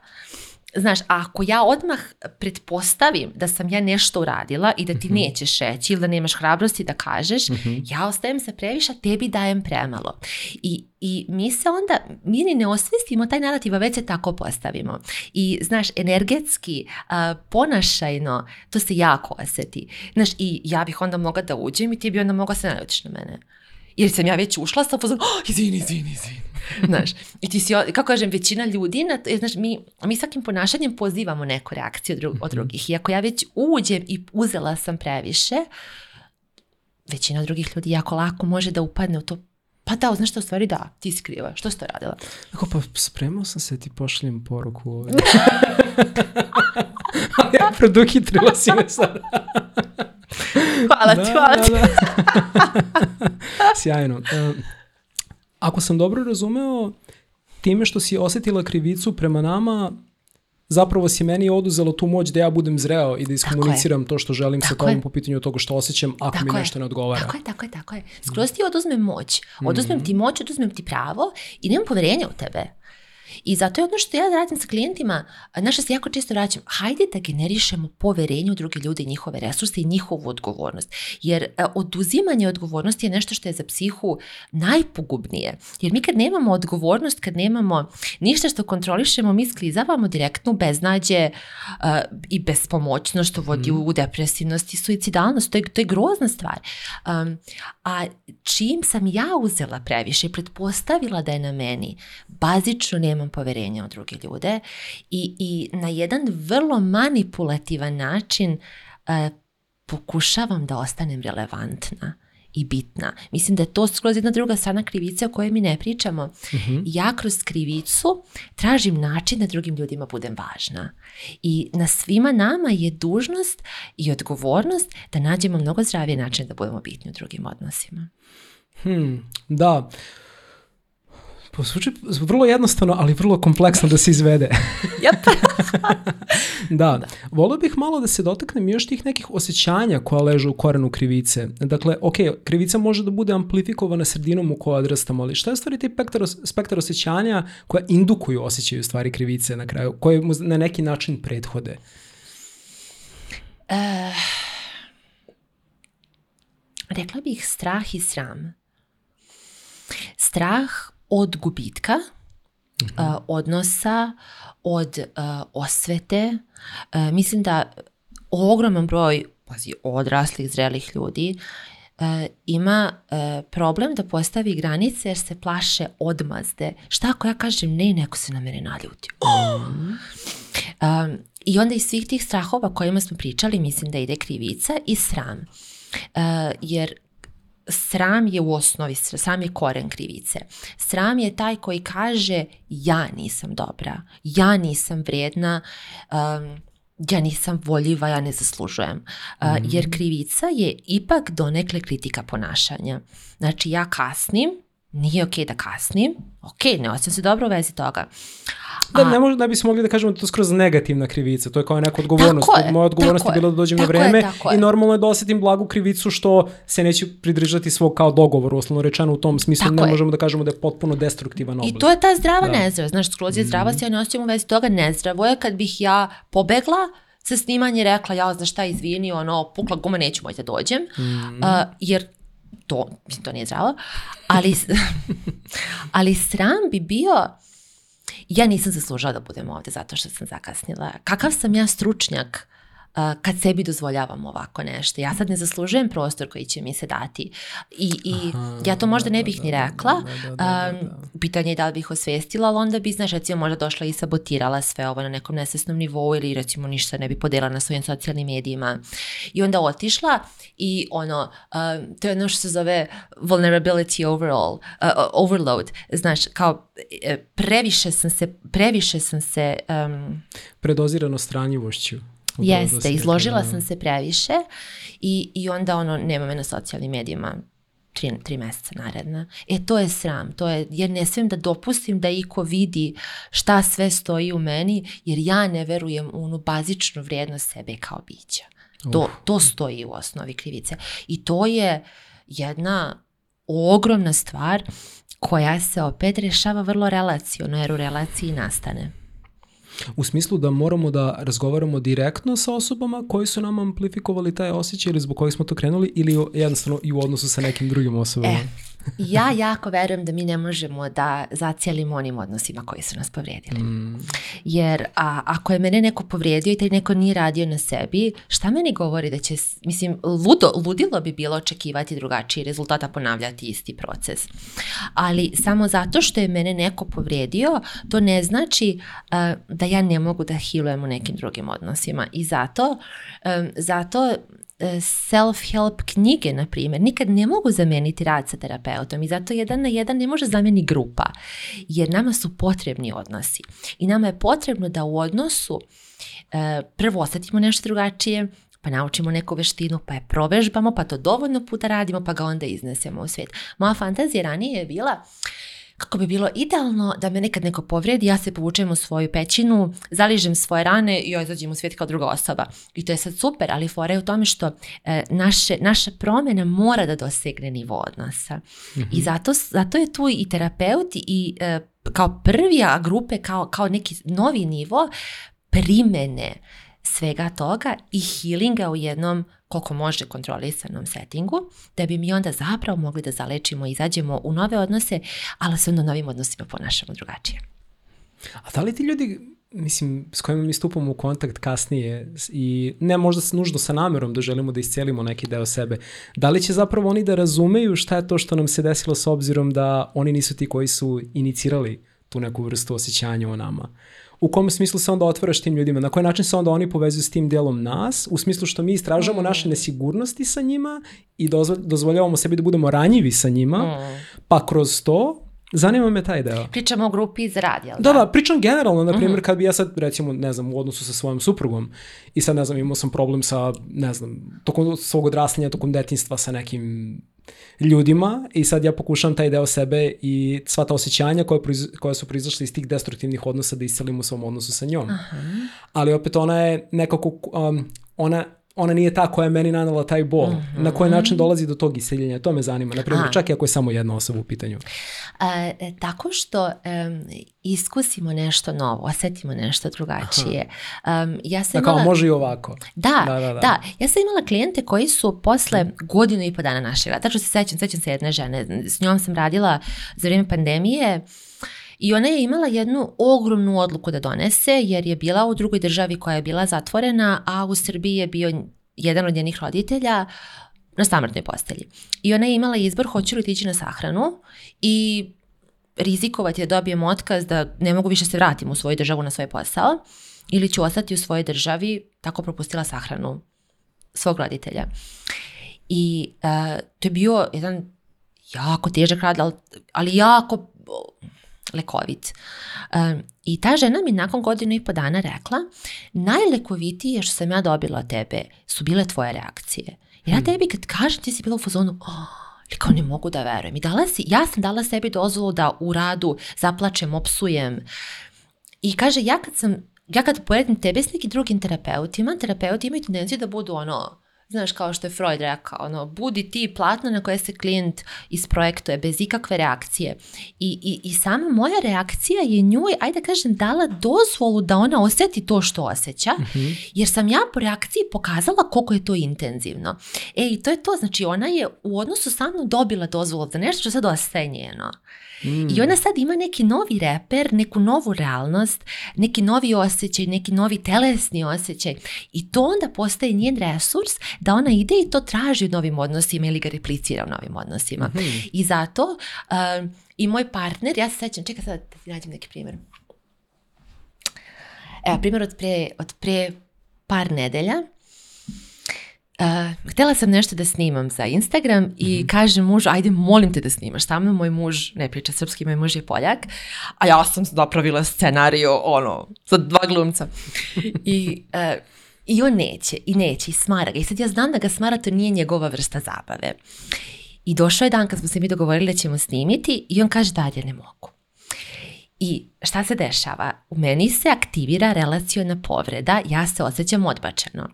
Znaš, ako ja odmah pretpostavim da sam ja nešto uradila i da ti mm -hmm. nećeš reći ili da nemaš hrabrosti da kažeš, mm -hmm. ja ostajem sa previša, tebi dajem premalo. I, I mi se onda, mi ni ne osvestimo taj narativ, a već se tako postavimo. I znaš, energetski, uh, ponašajno, to se jako oseti. Znaš, i ja bih onda mogla da uđem i ti bi onda mogla da se naljutiš na mene jer sam ja već ušla sa fazon, oh, izvini, izvini, izvini. znaš, i ti si, kako kažem, većina ljudi, na to, znaš, mi, mi svakim ponašanjem pozivamo neku reakciju od, drug, od mhm. drugih. I ako ja već uđem i uzela sam previše, većina drugih ljudi jako lako može da upadne u to pa da, znaš što, u stvari da, ti si kriva, što si to radila? Ako pa spremao sam se, da ti pošaljem poruku ovdje. Ali ja produhitrila si me sada. Da, da, hvala ti, hvala da. ti. Sjajno. Um, ako sam dobro razumeo, time što si osetila krivicu prema nama, zapravo si meni oduzela tu moć da ja budem zreo i da iskomuniciram to što želim tako sa tobom po pitanju toga što osjećam ako tako mi nešto ne odgovara. Tako je, tako je, tako je. Skroz ti oduzmem moć. Oduzmem mm. ti mhm. moć, oduzmem ti pravo i nemam poverenja u tebe. I zato je ono što ja radim sa klijentima, na što se jako često vraćam, hajde da generišemo poverenje u druge ljude i njihove resurse i njihovu odgovornost. Jer e, oduzimanje odgovornosti je nešto što je za psihu najpogubnije. Jer mi kad nemamo odgovornost, kad nemamo ništa što kontrolišemo, mi sklizavamo direktno beznađe uh, i bespomoćno što vodi mm. u depresivnost i suicidalnost. To je, to je grozna stvar. Um, a čim sam ja uzela previše i pretpostavila da je na meni, bazično nemam poverenja u druge ljude i, i na jedan vrlo manipulativan način e, pokušavam da ostanem relevantna i bitna. Mislim da je to skroz jedna druga strana krivice o kojoj mi ne pričamo. Uh mhm. -huh. Ja kroz krivicu tražim način da drugim ljudima budem važna. I na svima nama je dužnost i odgovornost da nađemo mnogo zdravije načine da budemo bitni u drugim odnosima. Hmm, da. Da. Pa zvuči vrlo jednostavno, ali vrlo kompleksno da se izvede. Jep. da. da. Volio bih malo da se dotaknem još tih nekih osjećanja koja ležu u korenu krivice. Dakle, ok, krivica može da bude amplifikovana sredinom u kojoj odrastamo, ali šta je stvari taj spektar, spektar osjećanja koja indukuju osjećaju stvari krivice na kraju, koje mu na neki način prethode? Uh, rekla bih strah i sram. Strah od gubitka, uh mhm. -huh. odnosa, od osvete. Mislim da ogroman broj pazi, odraslih, zrelih ljudi e, ima e, problem da postavi granice jer se plaše odmazde. Šta ako ja kažem ne neko se na mene naljuti? Oh! E, I onda iz svih tih strahova kojima smo pričali mislim da ide krivica i sram. jer sram je u osnovi, sram je koren krivice. Sram je taj koji kaže ja nisam dobra, ja nisam vrijedna, um, ja nisam voljiva, ja ne zaslužujem. Uh, mm. Jer krivica je ipak donekle kritika ponašanja. Znači ja kasnim, nije okej okay da kasnim, okej, okay, ne osjećam se dobro u vezi toga. Da, A, ne, možda, ne bismo mogli da kažemo da to skroz negativna krivica, to je kao neka odgovornost. Tako je, Moja odgovornost tako je bila da dođem na vreme je, i normalno je da osetim blagu krivicu što se neću pridržati svog kao dogovor, uslovno rečeno u tom smislu tako ne je. možemo da kažemo da je potpuno destruktivan oblik. I to je ta zdrava da. nezdrava, znaš, skroz je mhm. zdrava mm se ja ne osjećam u vezi toga, nezdravo je kad bih ja pobegla, sa snimanje rekla, ja znaš šta, izvini, ono, pukla guma, neću moći da dođem, mm. uh, jer to, mislim, to nije zdravo, ali, ali sram bi bio, ja nisam zaslužala da budem ovde zato što sam zakasnila. Kakav sam ja stručnjak kad sebi dozvoljavam ovako nešto. Ja sad ne zaslužujem prostor koji će mi se dati. I, i Aha, ja to možda da, ne bih da, ni da, rekla. Da, um, pitanje je da li bih osvestila, ali onda bi, znaš, recimo možda došla i sabotirala sve ovo na nekom nesvesnom nivou ili recimo ništa ne bi podela na svojim socijalnim medijima. I onda otišla i ono, um, to je ono što se zove vulnerability overall, uh, overload. Znaš, kao e, previše sam se, previše sam se... Um, Predozirano stranjivošću smo. Jeste, da izložila sam da. se previše i, i onda ono, nema me na socijalnim medijima tri, tri meseca naredna. E, to je sram, to je, jer ne smijem da dopustim da iko vidi šta sve stoji u meni, jer ja ne verujem u onu bazičnu vrijednost sebe kao bića. To, Uf. to stoji u osnovi krivice. I to je jedna ogromna stvar koja se opet rešava vrlo relacijono, jer u relaciji nastane. U smislu da moramo da razgovaramo direktno sa osobama koji su nam amplifikovali taj osjećaj ili zbog kojih smo to krenuli ili jednostavno i u odnosu sa nekim drugim osobama. E, ja jako verujem da mi ne možemo da zacijelimo onim odnosima koji su nas povrijedili. Mm. Jer a, ako je mene neko povrijedio i taj neko nije radio na sebi, šta meni govori da će, mislim, ludo, ludilo bi bilo očekivati drugačiji rezultat, a ponavljati isti proces. Ali samo zato što je mene neko povrijedio, to ne znači a, da da ja ne mogu da healujem u nekim drugim odnosima. I zato, um, zato e, self-help knjige, na primjer, nikad ne mogu zameniti rad sa terapeutom i zato jedan na jedan ne može zameni grupa, jer nama su potrebni odnosi i nama je potrebno da u odnosu e, prvo osjetimo nešto drugačije, pa naučimo neku veštinu, pa je provežbamo, pa to dovoljno puta radimo, pa ga onda iznesemo u svijet. Moja fantazija ranije je bila kako bi bilo idealno da me nekad neko povredi, ja se povučem u svoju pećinu, zaližem svoje rane i izađem u svijet kao druga osoba. I to je sad super, ali fora je u tome što e, naše, naša promjena mora da dosegne nivo odnosa. Mm-hmm. I zato, zato je tu i terapeut i e, kao prvija grupe kao, kao neki novi nivo primene svega toga i healinga u jednom koliko može kontrolisanom settingu, da bi mi onda zapravo mogli da zalečimo i izađemo u nove odnose, ali se onda novim odnosima ponašamo drugačije. A da li ti ljudi mislim, s kojima mi stupamo u kontakt kasnije i ne možda se nužno sa namerom da želimo da iscelimo neki deo sebe, da li će zapravo oni da razumeju šta je to što nam se desilo s obzirom da oni nisu ti koji su inicirali tu neku vrstu osjećanja o nama? Uh, u kom smislu se onda otvaraš tim ljudima, na koji način se onda oni povezuju s tim delom nas, u smislu što mi istražujemo mm. naše nesigurnosti sa njima i dozvoljavamo sebi da budemo ranjivi sa njima, mm. pa kroz to Zanima me taj deo. Pričamo o grupi iz radija. Da, da, da, pričam generalno, na primjer, mm -hmm. kad bi ja sad, recimo, ne znam, u odnosu sa svojom suprugom i sad, ne znam, imao sam problem sa, ne znam, tokom svog odrastanja, tokom detinstva sa nekim ljudima i sad ja pokušam taj deo sebe i sva ta osjećanja koja, proiz, koja su proizašli iz tih destruktivnih odnosa da iscelim u svom odnosu sa njom. Aha. Ali opet ona je nekako, um, ona ona nije ta koja je meni nanala taj bol. Mm -hmm. Na koji način dolazi do tog iseljenja? To me zanima. Naprimjer, čak i ako je samo jedna osoba u pitanju. A, e, tako što um, iskusimo nešto novo, osetimo nešto drugačije. Um, ja sam da kao imala... može i ovako. Da, da, da, da, da, Ja sam imala klijente koji su posle godinu i po dana našeg rada. Tačno se sećam, sećam se jedne žene. S njom sam radila za vrijeme pandemije I ona je imala jednu ogromnu odluku da donese jer je bila u drugoj državi koja je bila zatvorena, a u Srbiji je bio jedan od njenih roditelja na samrtnoj postelji. I ona je imala izbor hoću li tići na sahranu i rizikovati da dobijem otkaz, da ne mogu više se vratim u svoju državu na svoj posao ili ću ostati u svojoj državi, tako propustila sahranu svog roditelja. I uh, to je bio jedan jako težak rad, ali, ali jako lekovit. I ta žena mi nakon godinu i po dana rekla, najlekovitije što sam ja dobila od tebe su bile tvoje reakcije. Jer ja hmm. tebi kad kažem ti si bila u fazonu, oh, ali kao ne mogu da verujem. I dala si, ja sam dala sebi dozvolu da u radu zaplačem, opsujem. I kaže, ja kad sam, ja kad poredim tebe s nekim drugim terapeutima, terapeuti imaju tendenciju da budu ono, Znaš, kao što je Freud rekao, ono, budi ti platno na koje se klijent isprojektuje bez ikakve reakcije. I, i, i sama moja reakcija je njoj, ajde da kažem, dala dozvolu da ona oseti to što osjeća, uh mhm. -huh. jer sam ja po reakciji pokazala koliko je to intenzivno. E, i to je to, znači ona je u odnosu sa mnom dobila dozvolu za da nešto što sad ostaje njeno. Mm. I ona sad ima neki novi reper, neku novu realnost, neki novi osjećaj, neki novi telesni osjećaj i to onda postaje njen resurs da ona ide i to traži u novim odnosima ili ga replicira u novim odnosima. Mm -hmm. I zato uh, i moj partner, ja se sećam, čekaj sad da ti nađem neki primjer. Evo, primjer od pre, od pre par nedelja. Uh, htela sam nešto da snimam za Instagram i mm -hmm. kažem mužu, ajde molim te da snimaš sa mnom, moj muž ne priča srpski, moj muž je Poljak, a ja sam napravila scenariju, ono, za dva glumca. I uh, I on neće, i neće, i smara ga. I sad ja znam da ga smara, to nije njegova vrsta zabave. I došao je dan kad smo se mi dogovorili da ćemo snimiti i on kaže dalje ne mogu. I šta se dešava? U meni se aktivira relaciona povreda, ja se osjećam odbačeno.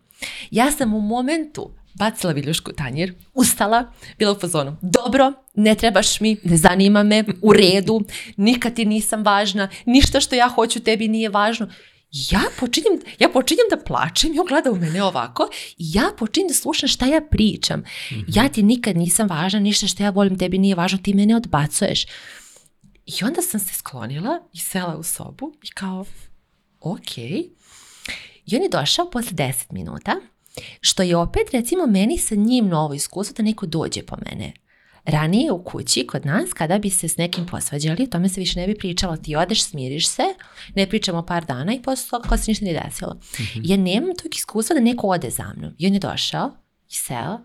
Ja sam u momentu bacila viljušku tanjir, ustala, bila u fazonu, dobro, ne trebaš mi, ne zanima me, u redu, nikad ti nisam važna, ništa što ja hoću tebi nije važno ja počinjem, ja počinjem da plačem i on gleda u mene ovako i ja počinjem da slušam šta ja pričam. Mm -hmm. Ja ti nikad nisam važna, ništa što ja volim tebi nije važno, ti mene odbacuješ. I onda sam se sklonila i sela u sobu i kao, ok. I on je došao posle 10 minuta, što je opet recimo meni sa njim novo iskustvo da neko dođe po mene ranije u kući kod nas kada bi se s nekim posvađali, tome se više ne bi pričalo, ti odeš, smiriš se, ne pričamo par dana i posle toga kao se ništa nije desilo. Mm -hmm. Ja nemam tog iskustva da neko ode za mnom. I on je došao i seo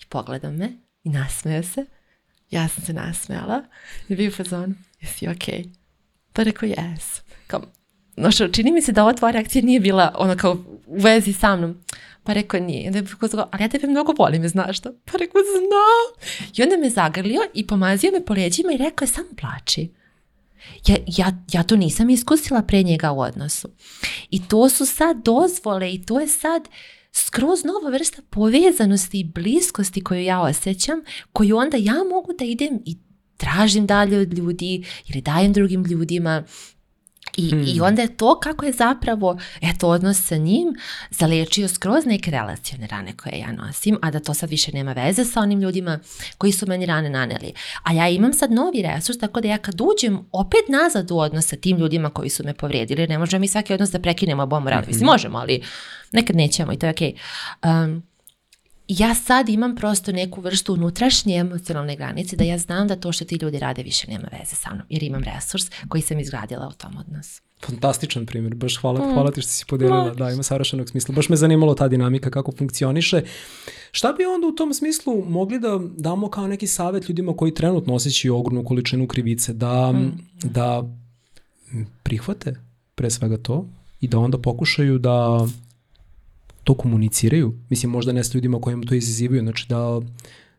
i pogledao me i nasmeo se. Ja sam se nasmela i bio fazon, jesi okej? Okay? Pa rekao, jes. Kao, no što, čini mi se da ova tvoja reakcija nije bila ono kao u vezi sa mnom. Pa rekao nije. I onda je rekao, ali ja tebe mnogo volim, znaš to? Pa rekao, znam. I onda me zagrlio i pomazio me po leđima i rekao je, samo plači. Ja, ja, ja to nisam iskusila pre njega u odnosu. I to su sad dozvole i to je sad skroz nova vrsta povezanosti i bliskosti koju ja osjećam, koju onda ja mogu da idem i tražim dalje od ljudi ili dajem drugim ljudima I, mm. I hmm. onda je to kako je zapravo, eto, odnos sa njim zalečio skroz neke relacijone rane koje ja nosim, a da to sad više nema veze sa onim ljudima koji su meni rane naneli. A ja imam sad novi resurs, tako da ja kad uđem opet nazad u odnos sa tim ljudima koji su me povrijedili, ne možemo mi svaki odnos da prekinemo, bomo moralno, mm -hmm. mislim, mhm. možemo, ali nekad nećemo i to je okej. Okay. Um, ja sad imam prosto neku vrstu unutrašnje emocionalne granice da ja znam da to što ti ljudi rade više nema veze sa mnom, jer imam resurs koji sam izgradila u tom odnosu. Fantastičan primjer, baš hvala, mm. hvala ti što si podelila, Moj. da ima savršenog smisla. Baš me zanimalo ta dinamika kako funkcioniše. Šta bi onda u tom smislu mogli da damo kao neki savet ljudima koji trenutno osjećaju ogromnu količinu krivice, da, mm. da prihvate pre svega to i da onda pokušaju da to komuniciraju, mislim možda ne sa ljudima kojima to izazivaju, znači da,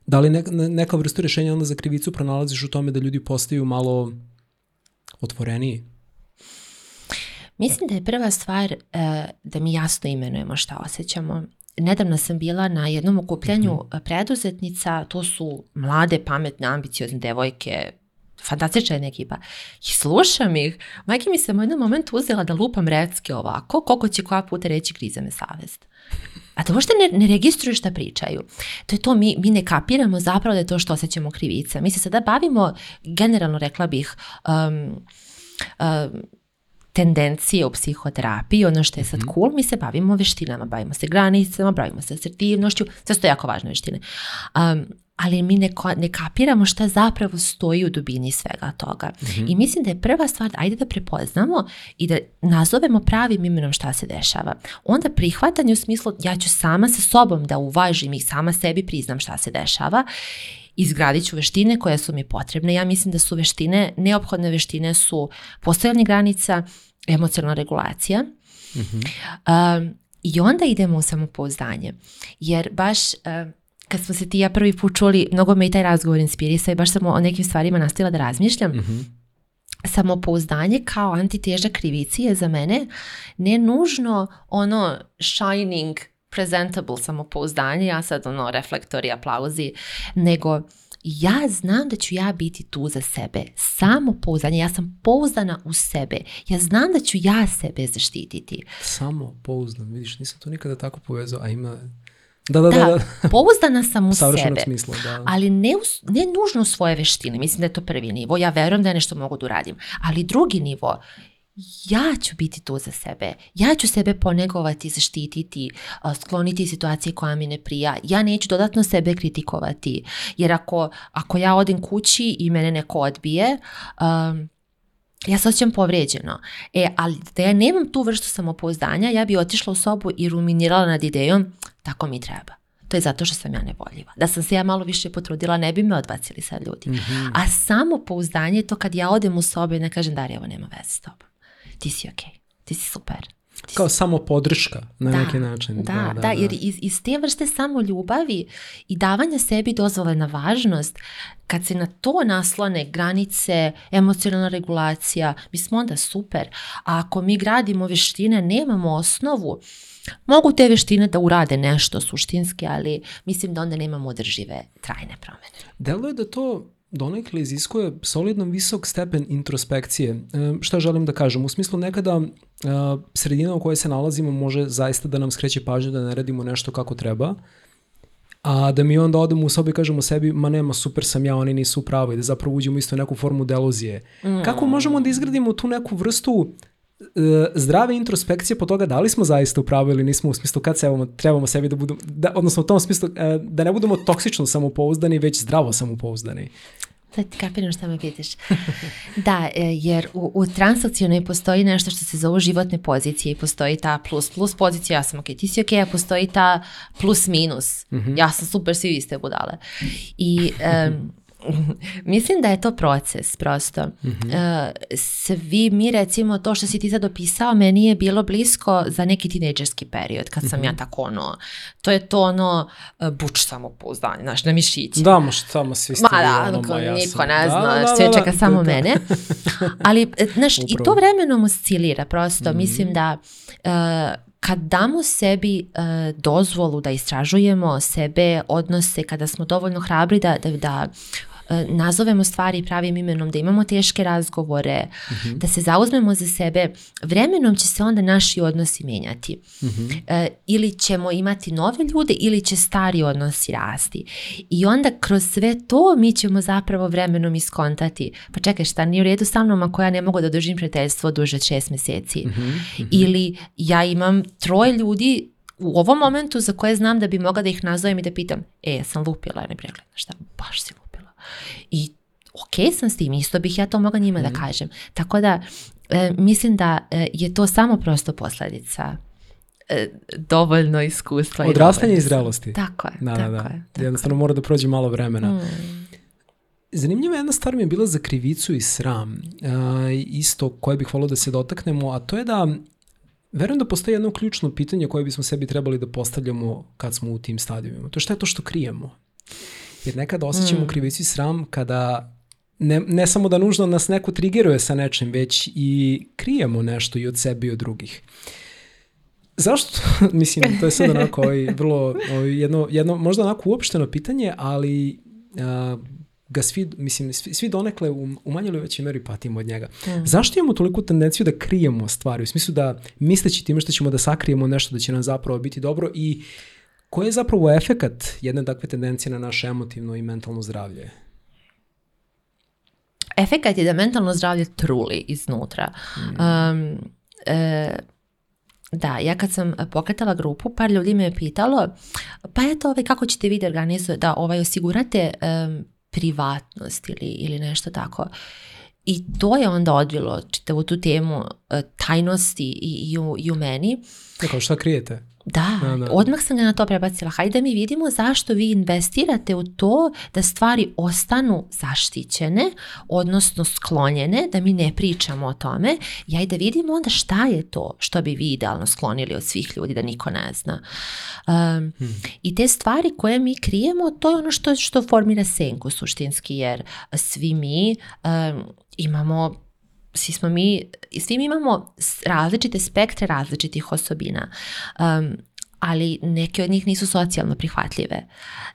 da li neka, neka vrsta rešenja onda za krivicu pronalaziš u tome da ljudi postaju malo otvoreniji? Mislim da je prva stvar uh, da mi jasno imenujemo šta osjećamo. Nedavno sam bila na jednom okupljanju mm -hmm. preduzetnica, to su mlade, pametne, ambiciozne devojke, fantastična jedna ekipa. I slušam ih, majke mi se u jednom momentu uzela da lupam recke ovako, koliko će koja puta reći griza me savest. A to uopšte ne, ne registruju šta pričaju. To je to, mi, mi ne kapiramo zapravo da je to što osjećamo krivica. Mi se sada bavimo, generalno rekla bih, um, um, tendencije u psihoterapiji, ono što je sad mhm. cool, mi se bavimo veštinama, bavimo se granicama, bavimo se asertivnošću, sve su to jako važne veštine. Um, ali mi ne, ne kapiramo šta zapravo stoji u dubini svega toga. Mm-hmm. I mislim da je prva stvar, ajde da prepoznamo i da nazovemo pravim imenom šta se dešava. Onda prihvatanje u smislu ja ću sama sa sobom da uvažim i sama sebi priznam šta se dešava izgradit ću veštine koje su mi potrebne. Ja mislim da su veštine, neophodne veštine su postojanje granica, emocionalna regulacija, mm-hmm. um, i onda idemo u samopouzdanje. Jer baš um, kad smo se ti ja prvi put čuli, mnogo me i taj razgovor inspirisao i baš sam o nekim stvarima nastila da razmišljam. Mm -hmm. Samopouzdanje kao antiteža krivici je za mene ne nužno ono shining presentable samopouzdanje, ja sad ono reflektori, aplauzi, nego ja znam da ću ja biti tu za sebe. Samo pouzdanje. Ja sam pouzdana u sebe. Ja znam da ću ja sebe zaštititi. Samo pouzdan. Vidiš, nisam to nikada tako povezao, a ima Da, da, da, da, da. pouzdana sam u sebe, smisla, da. ali ne, u, ne nužno u svoje veštine. Mislim da je to prvi nivo, ja verujem da ja nešto mogu da uradim. Ali drugi nivo, ja ću biti tu za sebe, ja ću sebe ponegovati, zaštititi, skloniti situacije koja mi ne prija, ja neću dodatno sebe kritikovati, jer ako, ako ja odem kući i mene neko odbije, um, ja se osjećam povređeno. E, ali da ja nemam tu vrstu samopouzdanja, ja bi otišla u sobu i ruminirala nad idejom Tako mi treba. To je zato što sam ja nevoljiva. Da sam se ja malo više potrudila, ne bi me odbacili sad ljudi. Mm -hmm. A samo pouzdanje je to kad ja odem u sobe i ne kažem, Darija, ovo nema veze s tobom. Ti si okej, okay. ti si super. Ti Kao si... samo podrška na da, neki način. Da, da, da, da, da jer iz, iz te vrste samo ljubavi i davanja sebi dozvole na važnost, kad se na to naslone granice, emocionalna regulacija, mi smo onda super. A ako mi gradimo veštine, nemamo osnovu, Mogu te veštine da urade nešto suštinski, ali mislim da onda nemamo održive trajne promene. Delo je da to donekle iziskuje solidno visok stepen introspekcije. E, šta želim da kažem? U smislu nekada e, sredina u kojoj se nalazimo može zaista da nam skreće pažnju da ne radimo nešto kako treba, a da mi onda odemo u sobi i kažemo sebi ma nema, super sam ja, oni nisu pravo i da zapravo uđemo isto neku formu deluzije. Mm. Kako možemo da izgradimo tu neku vrstu E, zdrave introspekcije po toga da li smo zaista u pravu ili nismo u smislu kad se trebamo, trebamo sebi da budemo, da, odnosno u tom smislu e, da ne budemo toksično samopouzdani, već zdravo samopouzdani. Sad da ti kapiram šta me pitaš. Da, e, jer u, u transakcijonoj postoji nešto što se zove životne pozicije i postoji ta plus plus pozicija, ja sam ok, ti si ok, a postoji ta plus minus. Mm -hmm. Ja sam super, svi vi ste budale. I um, Mislim da je to proces prosto. Mm -hmm. Svi mi recimo to što si ti sad opisao meni je bilo blisko za neki tinejdžerski period kad sam mm -hmm. ja mhm. tako ono, to je to ono eh, buč samopouzdanje, znaš, na mišići. Da, moš samo svi Ma da, ono, niko ne da, zna, da, da, sve da, čeka da, samo da. mene. Ali, eh, znaš, i to vremenom oscilira prosto. Mm -hmm. Mislim da uh, kad damo sebi uh, dozvolu da istražujemo sebe, odnose, kada smo dovoljno hrabri da, da, da E, nazovemo stvari pravim imenom, da imamo teške razgovore, uh mhm. -huh. da se zauzmemo za sebe, vremenom će se onda naši odnosi menjati. Uh mhm. -huh. E, ili ćemo imati nove ljude ili će stari odnosi rasti. I onda kroz sve to mi ćemo zapravo vremenom iskontati. Pa čekaj, šta nije u redu sa mnom ako ja ne mogu da držim prijateljstvo duže od šest meseci. Uh mhm, -huh. Ili ja imam troje ljudi u ovom momentu za koje znam da bi mogla da ih nazovem i da pitam, e, sam lupila, ja ne pregledam, šta, baš si lupila I ok sam s tim, isto bih ja to mogla njima mm. da mhm. kažem. Tako da e, mislim da e, je to samo prosto posledica e, dovoljno iskustva. Odrastanje i zrelosti. Tako je. Da, da tako da, je, Jednostavno je. mora da prođe malo vremena. Mm. Zanimljiva jedna stvar mi je bila za krivicu i sram, uh, isto koje bih volio da se dotaknemo, a to je da verujem da postoji jedno ključno pitanje koje bismo sebi trebali da postavljamo kad smo u tim stadijumima. To je šta je to što krijemo? Jer nekada osjećamo mm. krivicu i sram kada ne, ne samo da nužno nas neko trigiruje sa nečim, već i krijemo nešto i od sebe i od drugih. Zašto? Mislim, to je sad onako ovaj, vrlo, ovaj, jedno, jedno možda onako uopšteno pitanje, ali a, ga svi, mislim, svi, svi donekle u, u manjoj ili većoj meri patimo od njega. Mm. Zašto imamo toliku tendenciju da krijemo stvari? U smislu da misleći time što ćemo da sakrijemo nešto da će nam zapravo biti dobro i uh, Koji je zapravo efekat jedne takve tendencije na naše emotivno i mentalno zdravlje? Efekat je da mentalno zdravlje truli iznutra. Mm. Um, e, da, ja kad sam pokretala grupu, par ljudi me je pitalo, pa eto, ovaj, kako ćete vi da da ovaj, osigurate um, privatnost ili, ili nešto tako. I to je onda odvilo čitavu tu temu e, tajnosti i, i, u, i u meni. Tako, e, šta krijete? Da, da, da, da, odmah sam ga na to prebacila. Hajde da mi vidimo zašto vi investirate u to da stvari ostanu zaštićene, odnosno sklonjene, da mi ne pričamo o tome. I ajde da vidimo onda šta je to što bi vi idealno sklonili od svih ljudi da niko ne zna. Um, hmm. I te stvari koje mi krijemo, to je ono što, što formira senku suštinski, jer svi mi um, imamo svi smo mi, svi mi imamo različite spektre različitih osobina. Um, ali neke od njih nisu socijalno prihvatljive.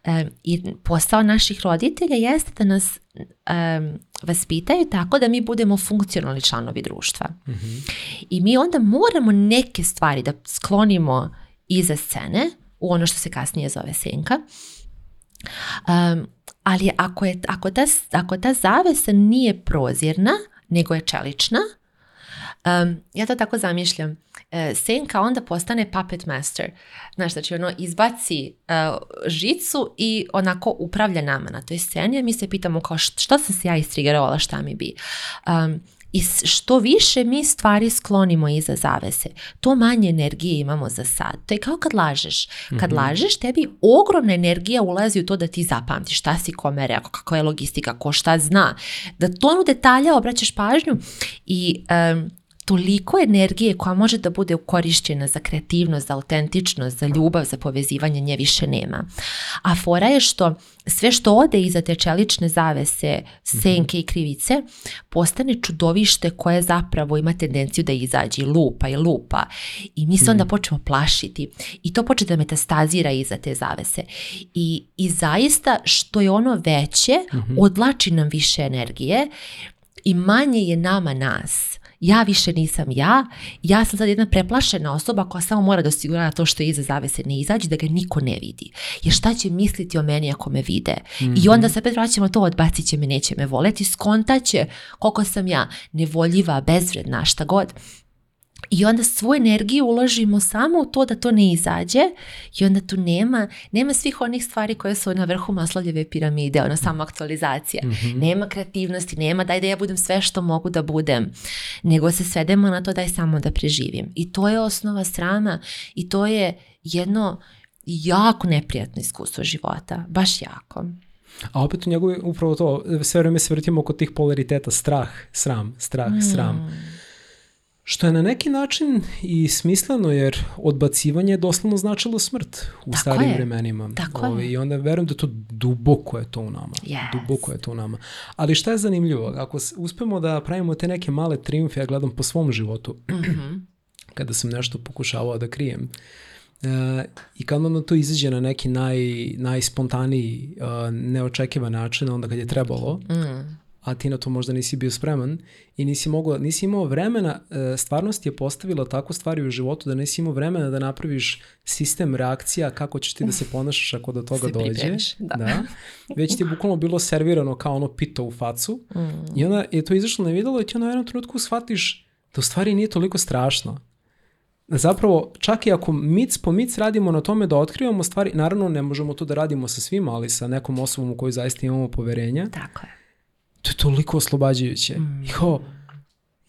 E, I posao naših roditelja jeste da nas um, vaspitaju tako da mi budemo funkcionalni članovi društva. Mm -hmm. I mi onda moramo neke stvari da sklonimo iza scene, u ono što se kasnije zove senka, um, ali ako, je, ako, ta, ako ta zavesa nije prozirna, nego je čelična. Um, ja to tako zamišljam. E, senka onda postane puppet master. Znaš, znači ono izbaci e, žicu i onako upravlja nama na toj sceni, a mi se pitamo kao šta sam se ja istrigerovala, šta mi bi. Um, I što više mi stvari sklonimo iza zavese, to manje energije imamo za sad. To je kao kad lažeš. Kad mm -hmm. lažeš, tebi ogromna energija ulazi u to da ti zapamtiš šta si kome rekao, kako je logistika, ko šta zna. Da tonu detalja obraćaš pažnju i... Um, toliko energije koja može da bude ukorišćena za kreativnost, za autentičnost, za ljubav, za povezivanje nje više nema. A fora je što sve što ode iza te čelične zavese, senke mhm. i krivice, postane čudovište koje zapravo ima tendenciju da izađe i lupa i lupa. I mi se onda mhm. počnemo plašiti. I to počne da metastazira iza te zavese. I, i zaista što je ono veće, mhm. odlači nam više energije i manje je nama nas ja više nisam ja, ja sam sad jedna preplašena osoba koja samo mora da osigura to što je iza zavese ne izađe, da ga niko ne vidi. Jer šta će misliti o meni ako me vide? Mm-hmm. I mhm. onda se opet vraćamo to, odbacit će me, neće me voleti, skontaće koliko sam ja nevoljiva, bezvredna, šta god i onda svu energiju uložimo samo u to da to ne izađe i onda tu nema, nema svih onih stvari koje su na vrhu maslovljeve piramide, ono samo aktualizacija. Mm-hmm. Nema kreativnosti, nema daj da ja budem sve što mogu da budem, nego se svedemo na to daj samo da preživim. I to je osnova srama i to je jedno jako neprijatno iskustvo života, baš jako. A opet u njegove, upravo to, sve vreme se vrtimo oko tih polariteta, strah, sram, strah, mm. sram Što je na neki način i smisleno, jer odbacivanje je doslovno značilo smrt u Tako starim je. vremenima. Tako Ove, ovaj, je. I onda verujem da to duboko je to u nama. Yes. Duboko je to u nama. Ali šta je zanimljivo, ako uspemo da pravimo te neke male triumfe, ja gledam po svom životu, mm -hmm. kada sam nešto pokušavao da krijem, Uh, I kad onda to izađe na neki naj, najspontaniji, uh, neočekivan način, onda kad je trebalo, mm a ti na to možda nisi bio spreman i nisi, mogao, nisi imao vremena, e, stvarnost je postavila tako stvari u životu da nisi imao vremena da napraviš sistem reakcija kako ćeš ti da se ponašaš ako do toga se dođe. Da. da. Već ti je bukvalno bilo servirano kao ono pito u facu mm. i onda je to izašlo na videlo i ti onda u jednom trenutku shvatiš da u stvari nije toliko strašno. Zapravo, čak i ako mic po mic radimo na tome da otkrivamo stvari, naravno ne možemo to da radimo sa svima, ali sa nekom osobom u kojoj zaista imamo poverenja. Tako je to je toliko oslobađajuće. Mm. Jo,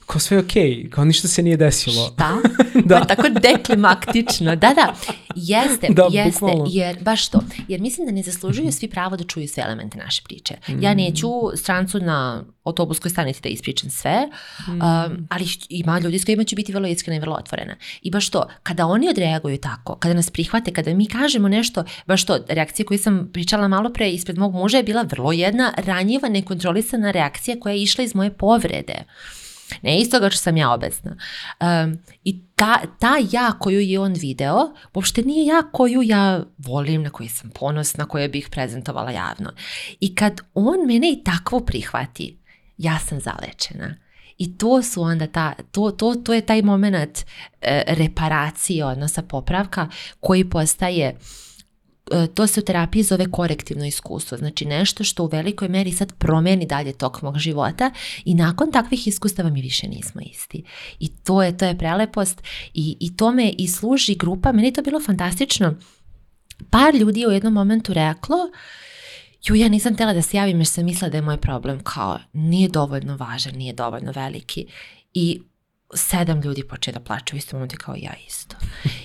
kao sve je okej, okay, kao ništa se nije desilo. Šta? da. Pa, tako deklimaktično, da, da. Jeste, da, jeste, bukvalno. jer baš to. Jer mislim da ne zaslužuju svi pravo da čuju sve elemente naše priče. Mm. Ja neću strancu na autobuskoj stanici da ispričam sve, mm. um, ali ima ljudi s kojima ću biti vrlo iskrena i vrlo otvorena. I baš to, kada oni odreaguju tako, kada nas prihvate, kada mi kažemo nešto, baš to, reakcija koju sam pričala malo pre ispred mog muža je bila vrlo jedna ranjiva, nekontrolisana reakcija koja je išla iz moje povrede. Ne iz toga što sam ja obesna. Um, I ta, ta ja koju je on video, uopšte nije ja koju ja volim, na koju sam ponosna, koju bih prezentovala javno. I kad on mene i takvo prihvati, ja sam zalečena. I to su onda ta, to, to, to je taj moment e, reparacije odnosa popravka koji postaje E, to se u terapiji zove korektivno iskustvo, znači nešto što u velikoj meri sad promeni dalje tok mog života i nakon takvih iskustava mi više nismo isti. I to je, to je prelepost i, i tome i služi grupa, meni je to bilo fantastično. Par ljudi je u jednom momentu reklo, ju ja nisam tela da se javim jer sam mislila da je moj problem kao nije dovoljno važan, nije dovoljno veliki. I sedam ljudi počne da plače u istom momentu kao ja isto.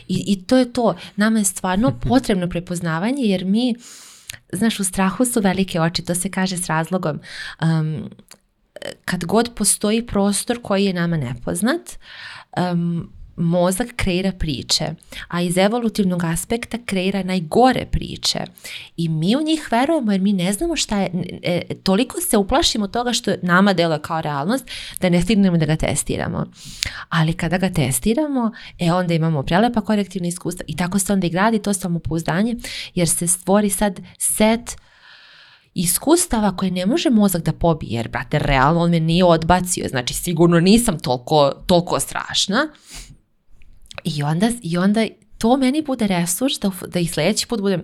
I, I to je to. Nama je stvarno potrebno prepoznavanje jer mi, znaš, u strahu su velike oči, to se kaže s razlogom. Um, kad god postoji prostor koji je nama nepoznat, um, mozak kreira priče, a iz evolutivnog aspekta kreira najgore priče. I mi u njih verujemo jer mi ne znamo šta je, e, toliko se uplašimo toga što nama deluje kao realnost da ne stignemo da ga testiramo. Ali kada ga testiramo, e onda imamo prelepa korektivna iskustva i tako se onda i gradi to samopouzdanje jer se stvori sad set iskustava koje ne može mozak da pobije, jer, brate, realno on me nije odbacio, znači sigurno nisam toliko, toliko strašna, I onda, i onda to meni bude resurs da, da i sljedeći put budem,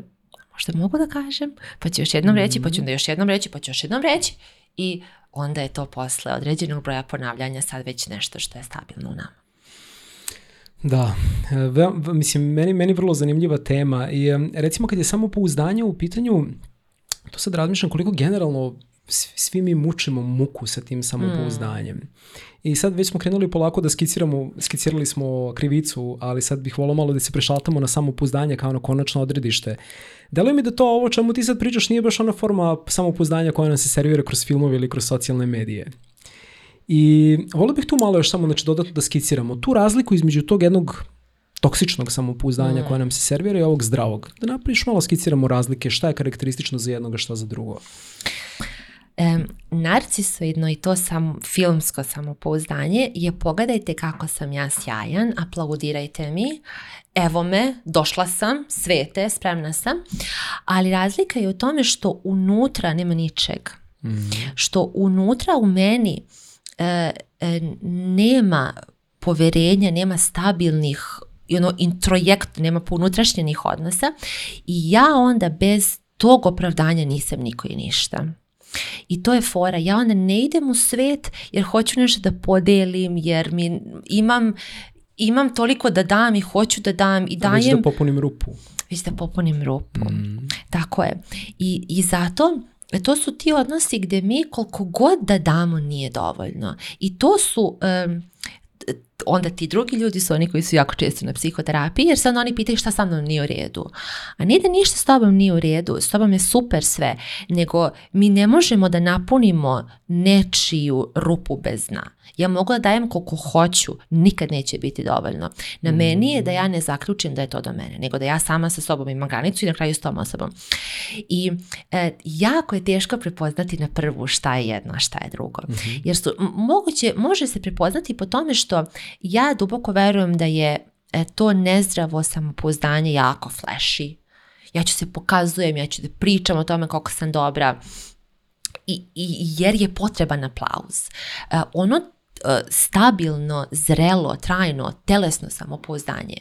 možda mogu da kažem, pa ću još jednom reći, pa ću mm. onda još jednom reći, pa ću još jednom reći. I onda je to posle određenog broja ponavljanja sad već nešto što je stabilno u nama. Da, ve, mislim, meni, meni vrlo zanimljiva tema i recimo kad je samo pouzdanje u pitanju, to sad razmišljam koliko generalno svi mi mučimo muku sa tim samopouzdanjem. Mm. I sad već smo krenuli polako da skiciramo, skicirali smo krivicu, ali sad bih volao malo da se prešaltamo na samopouzdanje kao na konačno odredište. Deluje mi da to ovo čemu ti sad pričaš nije baš ona forma samopouzdanja koja nam se servira kroz filmove ili kroz socijalne medije. I volio bih tu malo još samo znači, dodatno da skiciramo tu razliku između tog jednog toksičnog samopouzdanja mm. koje nam se servira i ovog zdravog. Da napriš malo skiciramo razlike šta je karakteristično za jednog, a šta za drugo. E, narcisoidno i to sam filmsko samopouzdanje je pogledajte kako sam ja sjajan, aplaudirajte mi, evo me, došla sam, svete, spremna sam, ali razlika je u tome što unutra nema ničeg. Mm. Što unutra u meni e, e, nema poverenja, nema stabilnih i ono introjekt, nema unutrašnjenih odnosa i ja onda bez tog opravdanja nisam niko i ništa. I to je fora. Ja onda ne idem u svet jer hoću nešto da podelim, jer mi imam imam toliko da dam i hoću da dam i dajem. Već da popunim rupu. Već da popunim rupu. Mm. Tako je. I, I zato e, to su ti odnosi gde mi koliko god da damo nije dovoljno. I to su um, onda ti drugi ljudi su oni koji su jako često na psihoterapiji, jer se onda oni pitaju šta sa mnom nije u redu. A nije da ništa s tobom nije u redu, s tobom je super sve, nego mi ne možemo da napunimo nečiju rupu bez dna. Ja mogu da dajem koliko hoću, nikad neće biti dovoljno. Na mm. meni je da ja ne zaključim da je to do mene, nego da ja sama sa sobom imam granicu i na kraju s tom osobom. I e, jako je teško prepoznati na prvu šta je jedno, a šta je drugo. Mm -hmm. Jer su, moguće, može se prepoznati po tome što ja duboko verujem da je e, to nezdravo samopouzdanje jako fleši. Ja ću se pokazujem, ja ću da pričam o tome koliko sam dobra, i, i, jer je potreban aplauz. E, ono E, stabilno, zrelo, trajno, telesno samopouzdanje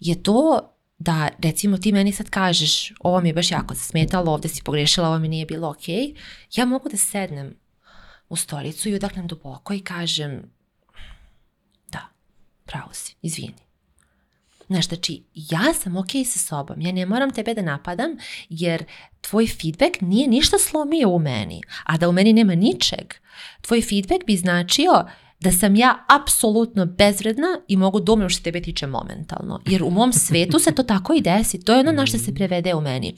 je to da recimo ti meni sad kažeš ovo mi je baš jako zasmetalo, ovde si pogrešila, ovo mi nije bilo ok, ja mogu da sednem u stolicu i udahnem duboko i kažem da, pravo si, izvini. Znaš, znači, ja sam okay sa sobom, ja ne moram tebe da napadam, jer tvoj feedback nije ništa slomio u meni, a da u meni nema ničeg. Tvoj feedback bi značio da sam ja apsolutno bezvredna i mogu da umrem što tebe tiče momentalno. Jer u mom svetu se to tako i desi. To je ono na što se prevede u meni.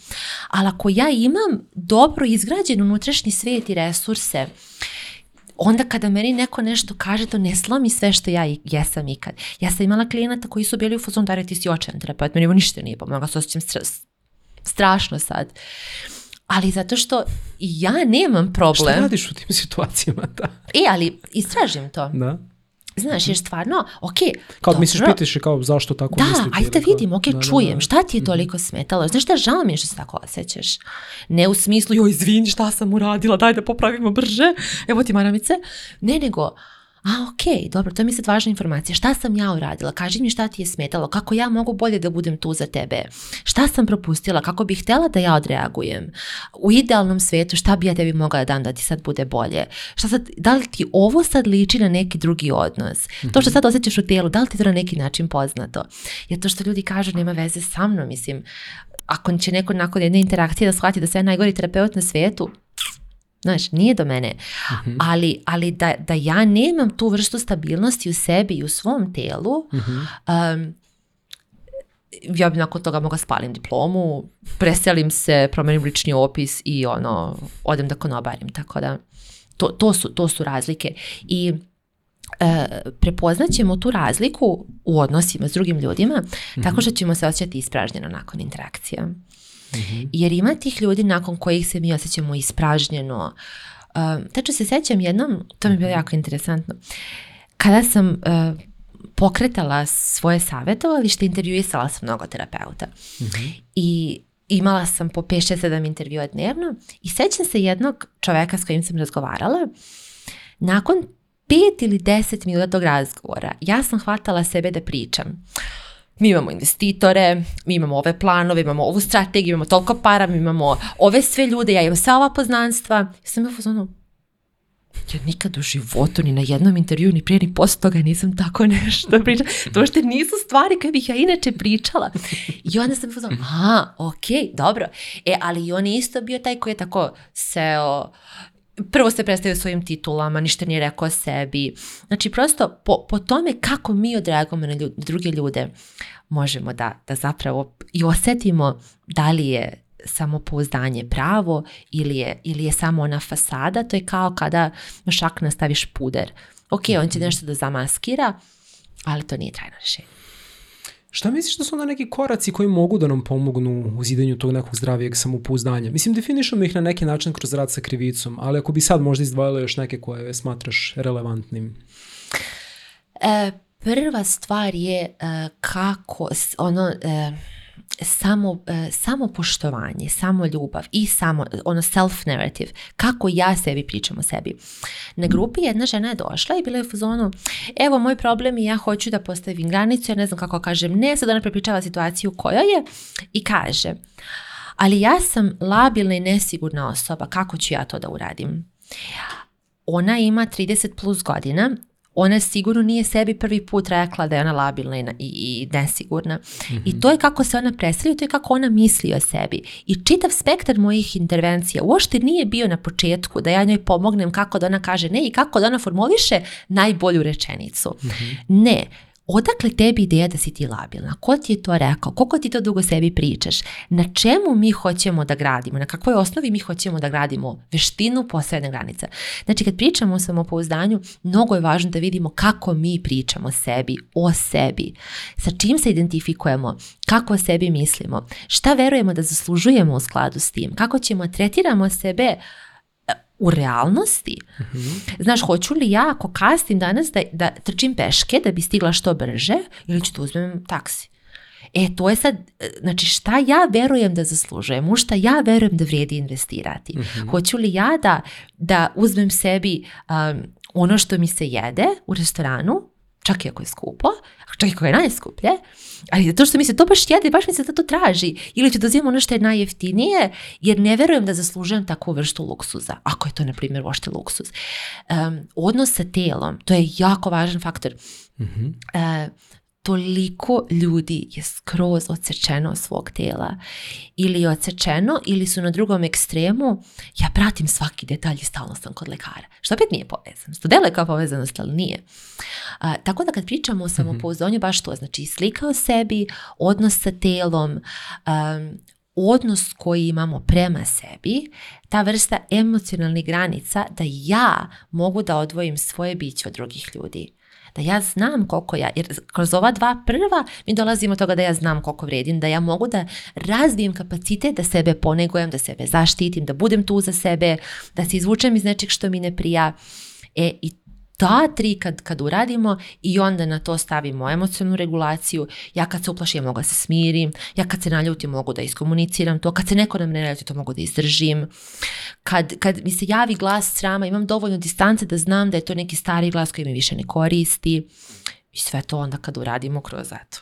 Ali ako ja imam dobro izgrađen unutrašnji svet i resurse onda kada meni neko nešto kaže, to ne slomi sve što ja jesam ikad. Ja sam imala klijenata koji su bili u fazonu, Darija, ti si očajan terapeut, meni ništa nije pomogao, se osjećam stres, strašno sad. Ali zato što ja nemam problem. Šta radiš u tim situacijama? Da? E, ali istražim to. Da. Znaš, jer mhm. stvarno, ok, Kao da misliš, pitaš je kao zašto tako da, mislite. Da, ajde da vidim, ok, da, da, čujem, da, da. šta ti je mhm. toliko smetalo? Znaš šta, žao mi je što se tako osjećaš. Ne u smislu, joj, izvini, šta sam uradila, daj da popravimo brže, evo ti maramice. Ne, nego, a ok, dobro, to je mi sad važna informacija, šta sam ja uradila, kaži mi šta ti je smetalo, kako ja mogu bolje da budem tu za tebe, šta sam propustila, kako bih htela da ja odreagujem, u idealnom svetu šta bi ja tebi mogla da dam da ti sad bude bolje, šta sad, da li ti ovo sad liči na neki drugi odnos, to što mhm. sad osjećaš u telu, da li ti to na neki način poznato, jer to što ljudi kažu nema veze sa mnom, mislim, ako će neko nakon jedne interakcije da shvati da sam najgori terapeut na svetu, Znaš, nije do mene. Mhm. Ali, ali da, da ja nemam tu vrstu stabilnosti u sebi i u svom telu, uh-huh. um, ja bi nakon toga mogla spalim diplomu, preselim se, promenim lični opis i ono, odem da konobarim. Tako da, to, to, su, to su razlike. I e, prepoznaćemo tu razliku u odnosima s drugim ljudima mm-hmm. tako mhm. što ćemo se osjećati ispražnjeno nakon interakcija. Mm -hmm. Jer ima tih ljudi nakon kojih se mi osjećamo ispražnjeno. Uh, tačno se sećam jednom, to mi je bilo mhm. jako interesantno, kada sam uh, pokretala svoje savjetovalište, intervjuisala sam mnogo terapeuta. Mm -hmm. I imala sam po 5-6-7 intervjua dnevno i sećam se jednog čoveka s kojim sam razgovarala. Nakon 5 ili 10 minuta tog razgovora ja sam hvatala sebe da pričam mi imamo investitore, mi imamo ove planove, imamo ovu strategiju, imamo toliko para, mi imamo ove sve ljude, ja imam sva ova poznanstva. Ja sam u fazonu, ja nikad u životu, ni na jednom intervju, ni prije, ni posle toga nisam tako nešto pričala. To što nisu stvari koje bih ja inače pričala. I onda sam pozvala, a, okay, dobro. E, ali on je isto bio taj koji je tako seo, prvo se predstavio svojim titulama, ništa nije rekao o sebi. Znači, prosto po, po tome kako mi odreagujemo na ljud, druge ljude, možemo da, da zapravo i osetimo da li je samopouzdanje pravo ili je, ili je samo ona fasada, to je kao kada na šak nastaviš puder. Ok, on će mhm. nešto da zamaskira, ali to nije trajno rešenje. Šta misliš da su onda neki koraci koji mogu da nam pomognu u zidanju tog nekog zdravijeg samopouzdanja? Mislim, definišemo ih na neki način kroz rad sa krivicom, ali ako bi sad možda izdvojila još neke koje smatraš relevantnim. E, prva stvar je e, kako, ono, e, samo, e, samo poštovanje, samo ljubav i samo, ono self narrative, kako ja sebi pričam o sebi. Na grupi jedna žena je došla i bila je u zonu, evo moj problem i ja hoću da postavim granicu, ja ne znam kako kažem ne, sad ona prepričava situaciju koja je i kaže, ali ja sam labilna i nesigurna osoba, kako ću ja to da uradim? Ona ima 30 plus godina ona sigurno nije sebi prvi put rekla da je ona labilna i, i nesigurna. Mm -hmm. I mhm. to je kako se ona preselio, to je kako ona misli o sebi. I čitav spektar mojih intervencija uošte nije bio na početku da ja njoj pomognem kako da ona kaže ne i kako da ona formuliše najbolju rečenicu. Mm -hmm. Ne, odakle tebi ideja da si ti labilna? Ko ti je to rekao? Koliko ti to dugo sebi pričaš? Na čemu mi hoćemo da gradimo? Na kakvoj osnovi mi hoćemo da gradimo veštinu posredne granice? Znači, kad pričamo o samopouzdanju, mnogo je važno da vidimo kako mi pričamo sebi, o sebi, sa čim se identifikujemo, kako o sebi mislimo, šta verujemo da zaslužujemo u skladu s tim, kako ćemo tretiramo sebe u realnosti. Mm -hmm. Znaš, hoću li ja ako kastim danas da, da trčim peške da bi stigla što brže ili ću da uzmem taksi? E, to je sad, e, znači šta ja verujem da zaslužujem, u šta ja verujem da vrijedi investirati. Mm -hmm. Hoću li ja da, da uzmem sebi um, ono što mi se jede u restoranu, čak i ako je skupo, čak i ako je najskuplje, ali zato što mi se to baš jede, baš mi se da to traži. Ili ću da uzimam ono što je najjeftinije, jer ne verujem da zaslužujem takvu vrstu luksuza, ako je to, na primjer, ošte luksuz. Um, odnos sa telom, to je jako važan faktor. Mm-hmm. Uh, toliko ljudi je skroz odsečeno svog tela ili je odsečeno ili su na drugom ekstremu ja pratim svaki detalj i stalno sam kod lekara. Što opet nije povezano. Što delo je kao povezanost, ali nije. A, tako da kad pričamo o mhm. samopouzdanju, baš to znači slika o sebi, odnos sa telom, um, odnos koji imamo prema sebi, ta vrsta emocionalnih granica da ja mogu da odvojim svoje biće od drugih ljudi da ja znam koliko ja, jer kroz ova dva prva mi dolazimo toga da ja znam koliko vredim, da ja mogu da razvijem kapacitet da sebe ponegujem, da sebe zaštitim, da budem tu za sebe, da se izvučem iz nečeg što mi ne prija. E, I ta tri kad, kad uradimo i onda na to stavimo emocionalnu regulaciju, ja kad se uplašim mogu da se smirim, ja kad se naljutim mogu da iskomuniciram to, kad se neko nam ne naljuti to mogu da izdržim, kad, kad mi se javi glas srama imam dovoljno distance da znam da je to neki stari glas koji mi više ne koristi i sve to onda kad uradimo kroz zato.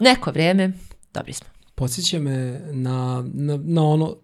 Neko vreme, dobri smo. Podsjeća me na, na, na ono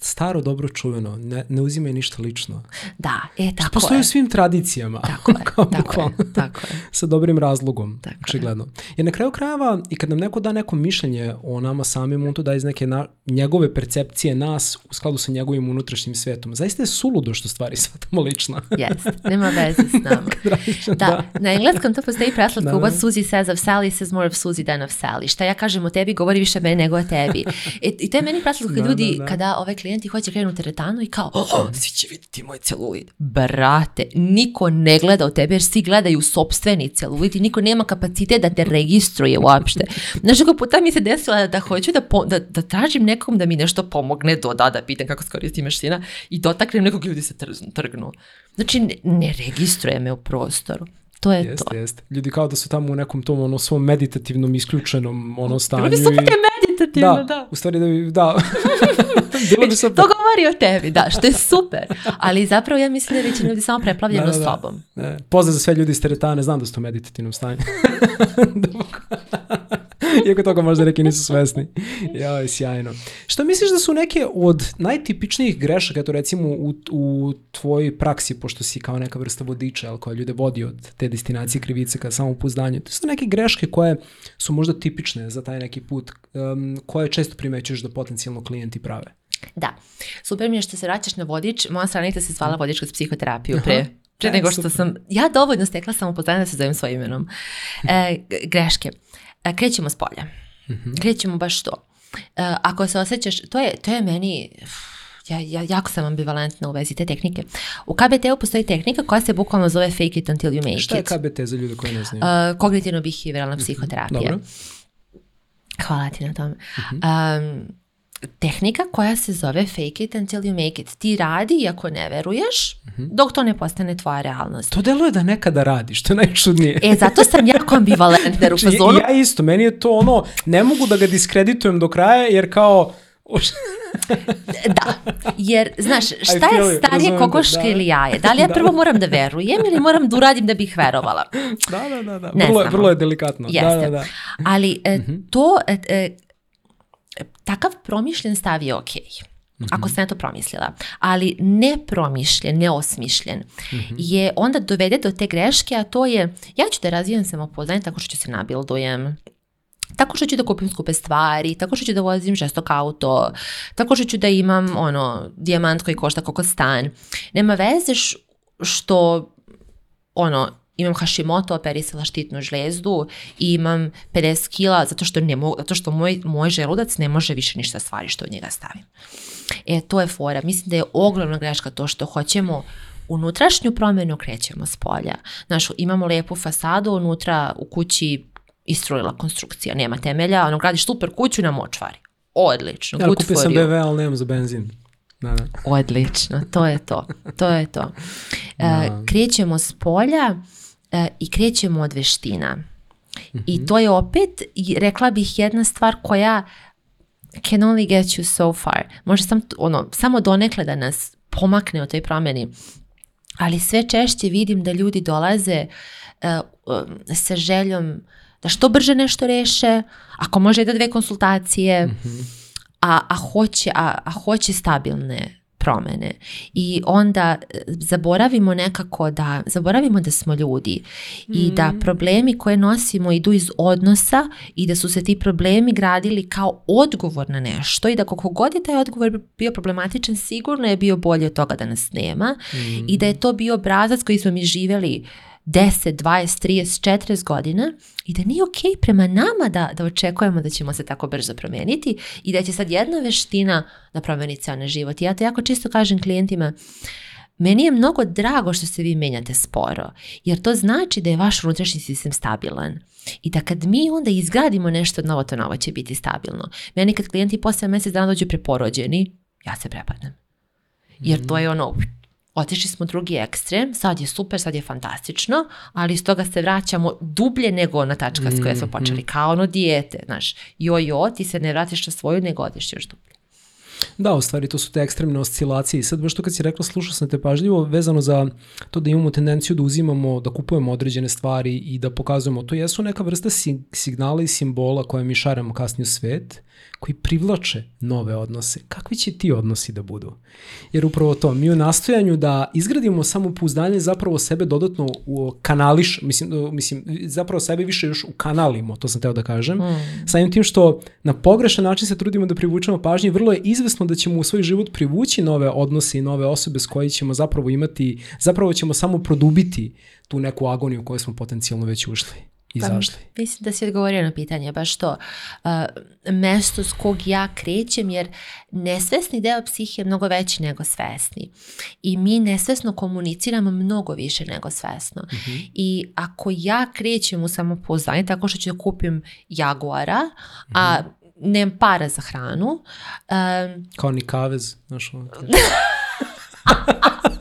staro dobro čuveno, ne, ne uzimaj ništa lično. Da, e, tako Što postoji je. u svim tradicijama. Tako je, tako, je tako je. Sa dobrim razlogom, tako očigledno. Jer na kraju krajeva, i kad nam neko da neko mišljenje o nama samim, on to da iz neke na, njegove percepcije nas u skladu sa njegovim unutrašnjim svetom. Zaista je suludo što stvari shvatamo lično. Jeste, nema veze s nama. Radičan, da, da, na engleskom to postoji preslatka da, what da. Suzy says of Sally says more of Suzy than of Sally. Šta ja kažem o tebi, govori više mene nego o tebi. E, I to je meni preslatka da, kad ljudi, da, kada da ovaj klijent i hoće krenuti teretanu i kao, oh, svi će vidjeti moj celulit. Brate, niko ne gleda o tebe jer svi gledaju sobstveni celulit i niko nema kapacitet da te registruje uopšte. Znaš, kako puta mi se desila da hoću da, po, da, da, tražim nekom da mi nešto pomogne, do da pitam kako se koristi mašina i dotaknem nekog ljudi se trgnu. Znači, ne, ne registruje me u prostoru. To je jeste, to. Jeste. Ljudi kao da su tamo u nekom tom ono svom meditativnom isključenom ono da, stanju. Bilo bi super i... meditativno, da, da. U stvari da bi, da. Bilo bi super. To govori o tebi, da, što je super. Ali zapravo ja mislim da je većina ljudi samo preplavljeno da, da, da. sobom. Ne. Pozdrav za sve ljudi iz teretane, znam da ste u meditativnom stanju. Da Iako toga možda neki nisu svesni. Ja, sjajno. Šta misliš da su neke od najtipičnijih grešaka, eto recimo u, u tvojoj praksi, pošto si kao neka vrsta vodiča, jel, koja ljude vodi od te destinacije krivice ka samopouzdanju, to su neke greške koje su možda tipične za taj neki put, um, koje često primećuješ da potencijalno klijenti prave? Da. Super mi je što se vraćaš na vodič. Moja stranica se zvala vodič kroz psihoterapiju pre Aha pre e, nego što sam, ja dovoljno stekla samopoznanje da se zovem svojim imenom. E, greške. E, krećemo s polja. Mm-hmm. Krećemo baš to. E, ako se osjećaš, to je, to je meni, ja, ja jako sam ambivalentna u vezi te tehnike. U KBT-u postoji tehnika koja se bukvalno zove fake it until you make it. Šta je KBT za ljude koji ne znaju? Uh, e, kognitivno-bihevioralna mhm. psihoterapija. Mm-hmm. Dobro. Hvala ti na tome. Mm-hmm. Um, tehnika koja se zove fake it until you make it. Ti radi i ako ne veruješ, dok to ne postane tvoja realnost. To deluje da nekada radiš, što je najčudnije. E, zato sam jako ambivalentner u znači, fazonu. Ja isto, meni je to ono, ne mogu da ga diskreditujem do kraja, jer kao, da, jer, znaš, šta je starije kokoška da, ili jaje? Da li ja da. prvo moram da verujem ili moram da uradim da bih verovala? Da, da, da, da. Ne vrlo, vrlo je delikatno. Jeste. Da, da, da. Ali e, mhm. to, e, e takav promišljen stav je okej. Mm-hmm. Ako mhm. sam ja to promislila. Ali nepromišljen, neosmišljen mm-hmm. je onda dovede do te greške, a to je ja ću da razvijem samopoznanje tako što ću se nabildujem, tako što ću da kupim skupe stvari, tako što ću da vozim žestok auto, tako što ću da imam ono, dijamant koji košta koliko stan. Nema veze što ono, imam Hashimoto, operisala štitnu žlezdu i imam 50 kila zato što, ne mogu, zato što moj, moj želudac ne može više ništa stvari što od njega stavim. E, to je fora. Mislim da je ogromna greška to što hoćemo unutrašnju promenu krećemo s polja. Znaš, imamo lepu fasadu, unutra u kući istrujila konstrukcija, nema temelja, ono gradiš super kuću na močvari. Odlično, ja, good kupio sam BV, ali nemam za benzin. Da, da. Odlično, to je to. To je to. E, da. krećemo s polja, E, i krećemo od veština. Mm -hmm. I mhm. to je opet, rekla bih, jedna stvar koja can only get you so far. Može sam, ono, samo donekle da nas pomakne u toj promjeni. Ali sve češće vidim da ljudi dolaze uh, uh, sa željom da što brže nešto reše, ako može da dve konsultacije, mm -hmm. a, a, hoće, a, a hoće stabilne promene i onda eh, zaboravimo nekako da zaboravimo da smo ljudi i da mm. da problemi koje nosimo idu iz odnosa i da su se ti problemi gradili kao odgovor na nešto i da koliko god je taj odgovor bio problematičan sigurno je bio bolje od toga da nas nema mm. i da je to bio obrazac koji smo mi živjeli 10, 20, 30, 40 godina i da nije okej okay prema nama da, da očekujemo da ćemo se tako brzo promeniti i da će sad jedna veština da promeni ceo na život. Ja to jako često kažem klijentima, meni je mnogo drago što se vi menjate sporo, jer to znači da je vaš unutrašnji sistem stabilan. I da kad mi onda izgradimo nešto novo, to novo će biti stabilno. Meni kad klijenti posle mesec dana dođu preporođeni, ja se prepadnem. Jer to mhm. je ono, otišli smo drugi ekstrem, sad je super, sad je fantastično, ali iz toga se vraćamo dublje nego na tačka mm s koje smo mhm. počeli, kao ono dijete, znaš, joj, jo, ti se ne vratiš na svoju, nego odeš još dublje. Da, u stvari to su te ekstremne oscilacije i sad baš to kad si rekla slušao sam te pažljivo vezano za to da imamo tendenciju da uzimamo, da kupujemo određene stvari i da pokazujemo to jesu neka vrsta signala i simbola koje mi šaramo kasnije u svet koji privlače nove odnose, kakvi će ti odnosi da budu? Jer upravo to, mi u nastojanju da izgradimo samopouzdanje zapravo sebe dodatno u kanališ, mislim, mislim zapravo sebe više još u ukanalimo, to sam teo da kažem, mm. samim tim što na pogrešan način se trudimo da privučemo pažnje, vrlo je izvesno da ćemo u svoj život privući nove odnose i nove osobe s koje ćemo zapravo imati, zapravo ćemo samo produbiti tu neku agoniju u kojoj smo potencijalno već ušli. Pa, izašli? Pa, mislim da si odgovorio na pitanje, baš to. Uh, mesto s kog ja krećem, jer nesvesni deo psihe je mnogo veći nego svesni. I mi nesvesno komuniciramo mnogo više nego svesno. Uh mhm. -huh. I ako ja krećem u samopouzdanje tako što ću da kupim jaguara, uh -huh. a mhm. nemam para za hranu. Um, Kao ni kavez, znaš ono.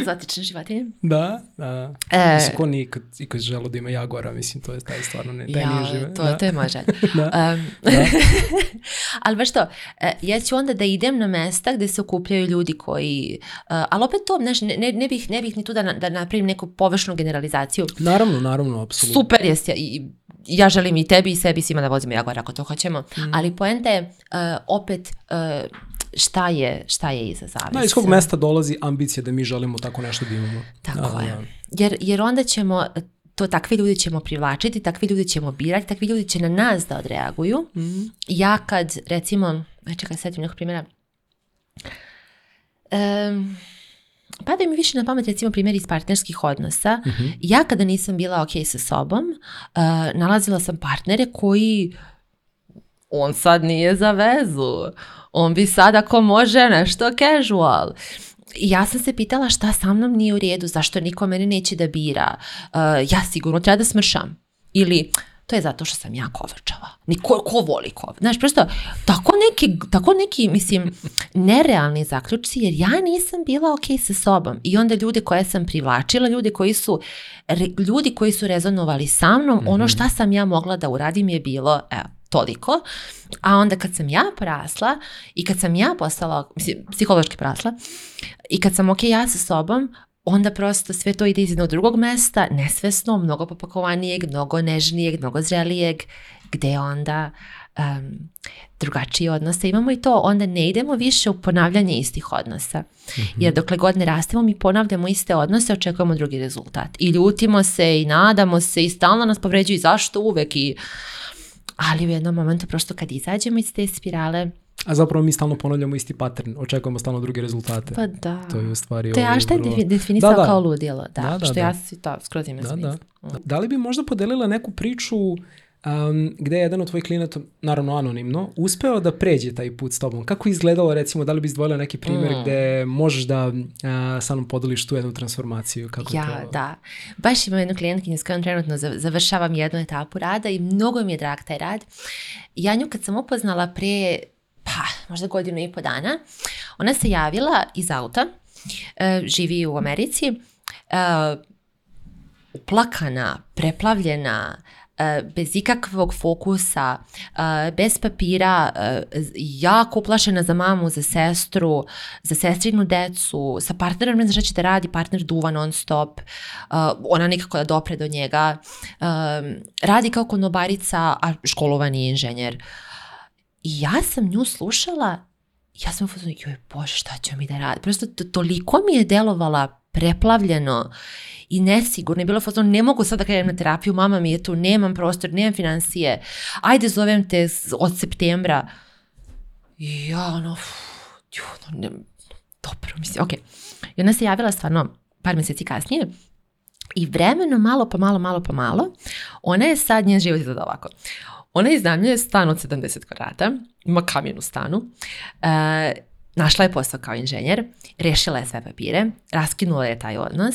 egzotične životinje. Da, da. E, mislim, da ko nije kad, ikad želo da ima jagora, mislim, to je taj stvarno ne, taj ja, nije žive. To, da. to je moja želja. da, um, da. ali baš to, e, ja ću onda da idem na mesta gde se okupljaju ljudi koji, uh, ali opet to, znaš, ne, ne, bih, ne bih ni tu da, na, da napravim neku površnu generalizaciju. Naravno, naravno, apsolutno. Super jesi, i, ja želim i tebi i sebi svima da vozimo jagora ako to hoćemo, mm. ali poenta je uh, opet uh, šta je, šta je iza zavisa. Na, da, iz kog mesta dolazi ambicija da mi želimo tako nešto da imamo. Tako da, je. Da. Jer, jer onda ćemo to takvi ljudi ćemo privlačiti, takvi ljudi ćemo birati, takvi ljudi će na nas da odreaguju. Mm. -hmm. Ja kad, recimo, e, čekaj, setim nekog primjera, um, Padaju mi više na pamet recimo primjer iz partnerskih odnosa. Mm -hmm. Ja kada nisam bila ok sa sobom, uh, nalazila sam partnere koji on sad nije za vezu on bi sad ako može nešto casual. I ja sam se pitala šta sa mnom nije u redu, zašto niko mene neće da bira, uh, ja sigurno treba da smršam. Ili, to je zato što sam ja kovrčava. Niko, ko voli kov? Znaš, prosto, tako neki, tako neki, mislim, nerealni zaključci, jer ja nisam bila okay sa sobom. I onda ljude koje sam privlačila, ljude koji su, re, ljudi koji su rezonovali sa mnom, mm -hmm. ono mhm. šta sam ja mogla da uradim je bilo, evo, toliko. A onda kad sam ja porasla i kad sam ja postala, mislim, psihološki porasla, i kad sam ok, ja sa sobom, onda prosto sve to ide iz jednog drugog mesta, nesvesno, mnogo popakovanijeg, mnogo nežnijeg, mnogo zrelijeg, gde onda um, drugačije odnose imamo i to, onda ne idemo više u ponavljanje istih odnosa. Mm -hmm. Jer dokle god ne rastemo, mi ponavljamo iste odnose, očekujemo drugi rezultat. I ljutimo se i nadamo se i stalno nas povređuju zašto uvek i ali u jednom momentu prosto kad izađemo iz te spirale, A zapravo mi stalno ponavljamo isti pattern, očekujemo stalno druge rezultate. Pa da. To je u stvari... To je ovaj šta je vrlo... definisao da, da. kao ludilo, da, da, da što da. ja si to skroz ima da, da, smisla. Da. da li bi možda podelila neku priču um, gde je jedan od tvojih klijenata, naravno anonimno, uspeo da pređe taj put s tobom. Kako je izgledalo, recimo, da li bi izdvojila neki primjer mm. gde možeš da a, sa mnom podeliš tu jednu transformaciju? Kako ja, to... da. Baš imam jednu klijentkinju s kojom trenutno završavam jednu etapu rada i mnogo mi je drag taj rad. Ja nju kad sam upoznala pre pa, možda godinu i po dana, ona se javila iz auta, uh, živi u Americi, e, uh, plakana, preplavljena, Eh, bez ikakvog fokusa, eh, bez papira, eh, jako uplašena za mamu, za sestru, za sestrinu decu, sa partnerom ne zna šta će da radi, partner duva non stop, ona nekako da dopre do njega, radi kao konobarica, a školovani inženjer. I ja sam nju slušala ja sam u joj bože, šta ću mi da radi? Prosto toliko mi je delovala preplavljeno i nesigurno je bilo fazon, ne mogu sad da krenem na terapiju, mama mi je tu, nemam prostor, nemam financije, ajde zovem te od septembra. I ja ono, jo, no, ne, dobro, mislim, okej. Okay. I ona se javila stvarno par meseci kasnije i vremeno, malo po malo, malo po malo, ona je sad, njen život je ovako. Ona iznajmljuje stan od 70 kvadrata, ima kamen u stanu, e, našla je posao kao inženjer, rešila je sve papire, raskinula je taj odnos,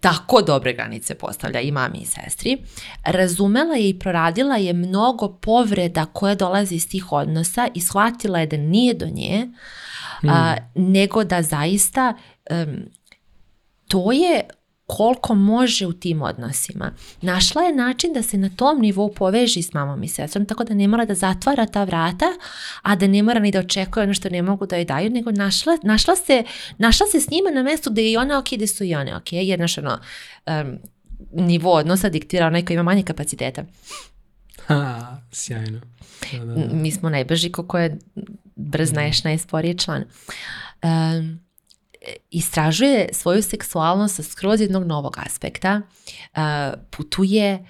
tako dobre granice postavlja i mami i sestri, razumela je i proradila je mnogo povreda koje dolaze iz tih odnosa i shvatila je da nije do nje, hmm. a, nego da zaista um, to je koliko može u tim odnosima. Našla je način da se na tom nivou poveži s mamom i sestrom, tako da ne mora da zatvara ta vrata, a da ne mora ni da očekuje ono što ne mogu da joj daju, nego našla, našla, se, našla se s njima na mestu da je i ona ok, da su i one ok, jer naš ono, um, nivo odnosa diktira onaj koji ima manje kapaciteta. Ha, sjajno. Da, da, da. Mi smo najbrži ko ko je brz najš, da. najsporiji član. Um, istražuje svoju seksualnost sa skroz jednog novog aspekta, putuje,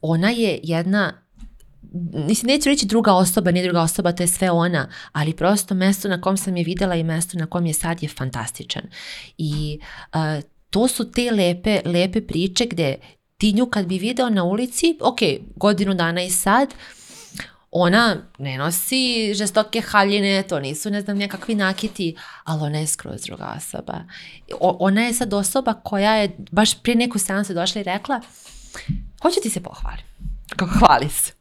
ona je jedna Mislim, neću reći druga osoba, nije druga osoba, to je sve ona, ali prosto mesto na kom sam je videla i mesto na kom je sad je fantastičan. I to su te lepe, lepe priče gde ti nju kad bi video na ulici, ok, godinu dana i sad, uh, ona ne nosi žestoke haljine, to nisu ne znam nekakvi nakiti, ali ona je skroz druga osoba. O, ona je sad osoba koja je baš prije neku seansu došla i rekla hoću ti se pohvalim. Kako hvali se.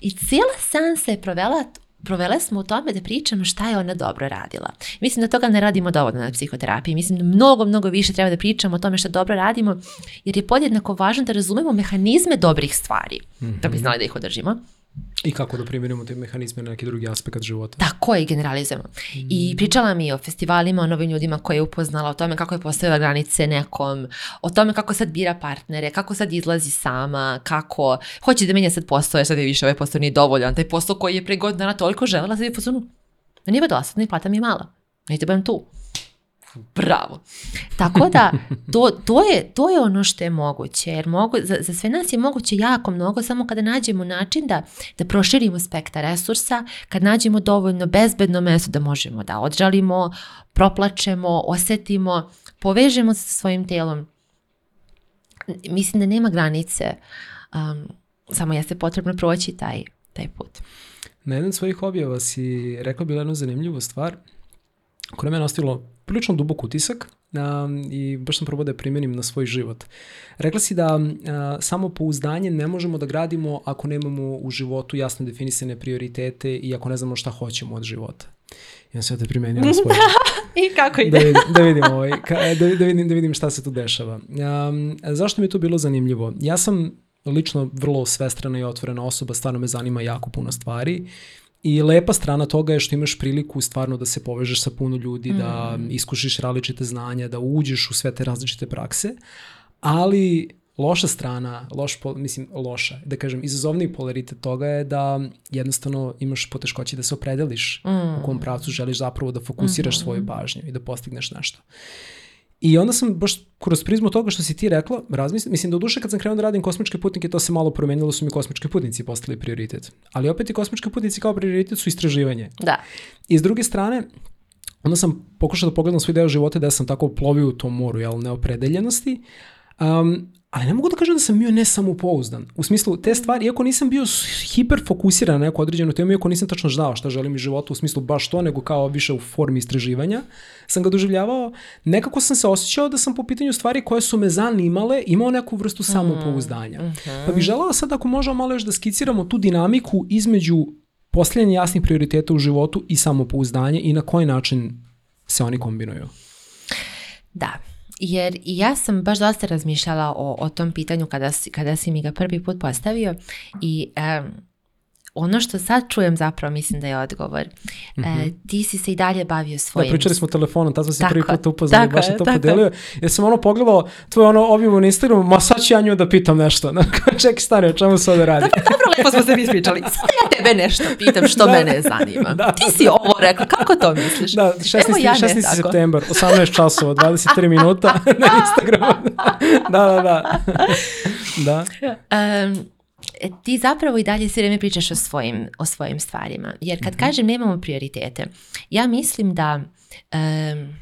I cijela seansa je provela provele smo u tome da pričamo šta je ona dobro radila. Mislim da toga ne radimo dovoljno na psihoterapiji. Mislim da mnogo, mnogo više treba da pričamo o tome šta dobro radimo, jer je podjednako važno da razumemo mehanizme dobrih stvari, mm -hmm. da bi mhm. znali da ih održimo. I kako da primjerimo te mehanizme na neki drugi aspekt života. Tako je, generalizujemo. Mm. I pričala mi o festivalima, o novim ljudima koje je upoznala, o tome kako je postavila granice nekom, o tome kako sad bira partnere, kako sad izlazi sama, kako hoće da menja sad posao, jer sad je više ovaj posao nije dovoljan, taj posao koji je pre godina toliko želela, sad je u nije meni je dosadno i plata mi je mala, neću da budem tu bravo. Tako da, to, to, je, to je ono što je moguće, jer mogu, za, za sve nas je moguće jako mnogo, samo kada nađemo način da, da proširimo spektar resursa, kad nađemo dovoljno bezbedno mesto da možemo da odžalimo, proplačemo, osetimo, povežemo se sa svojim telom. Mislim da nema granice, um, samo jeste potrebno proći taj, taj put. Na jednom svojih objava si rekla bila jednu zanimljivu stvar, koja je mene ostavilo prilično dubok utisak a, i baš sam probao da je primjenim na svoj život. Rekla si da a, samo pouzdanje ne možemo da gradimo ako nemamo u životu jasno definisane prioritete i ako ne znamo šta hoćemo od života. Ja sam ja te primenio na svoj I kako ide? da, vidim, da, vidim ovaj, da, da, vidim, da vidim šta se tu dešava. Um, zašto mi je to bilo zanimljivo? Ja sam lično vrlo svestrana i otvorena osoba, stvarno me zanima jako puno stvari. I lepa strana toga je što imaš priliku stvarno da se povežeš sa puno ljudi, da mm. da iskušiš različite znanja, da uđeš u sve te različite prakse, ali loša strana, loš, mislim, loša, da kažem, izazovni polaritet toga je da jednostavno imaš poteškoće da se opredeliš mm. u kom mm. pravcu želiš zapravo da fokusiraš mm -hmm. svoju mm-hmm. pažnju i da postigneš nešto. Uh, I onda sam baš kroz prizmu toga što si ti rekla, razmislim, mislim da u duše kad sam krenuo da radim kosmičke putnike, to se malo promenilo, su mi kosmičke putnici postali prioritet. Ali opet i kosmičke putnici kao prioritet su istraživanje. Da. I s druge strane, onda sam pokušao da pogledam svoj deo života da sam tako plovio u tom moru, jel, neopredeljenosti, um, ali ne mogu da kažem da sam bio ne U smislu, te mm. stvari, iako nisam bio hiperfokusiran na neku određenu temu, iako nisam tačno znao šta želim iz života, u smislu baš to, nego kao više u formi istraživanja, sam ga doživljavao, nekako sam se osjećao da sam po pitanju stvari koje su me zanimale imao neku vrstu mm, samopouzdanja. Pa bih mhm. želao sad ako možemo malo još da skiciramo tu dinamiku između postavljanja jasnih prioriteta u životu i samopouzdanje i na koji način se oni kombinuju. Da, jer ja sam baš dosta razmišljala o, o tom pitanju kada si, kada si mi ga prvi put postavio i um, ono što sad čujem zapravo mislim da je odgovor. Mm -hmm. e, mhm. ti si se i dalje bavio svojim... Da, pričali smo telefonom, tad smo se prvi put upoznali, tako, baš je to tako. podelio. Ja sam ono pogledao tvoje ono objavu na Instagramu, ma sad ću ja nju da pitam nešto. Čekaj, stari, o čemu se ovde radi? Dobro, dobro, lepo smo se mi ispričali. Sad ja tebe nešto pitam što da. mene zanima. Da. Ti si ovo rekao, kako to misliš? Da, 16. ja 16. septembar, 18 časova, 23 minuta na Instagramu. da, da, da. da. Um, E, ti zapravo i dalje sve vrijeme pričaš o svojim, o svojim stvarima. Jer kad mm-hmm. kažem nemamo prioritete, ja mislim da um,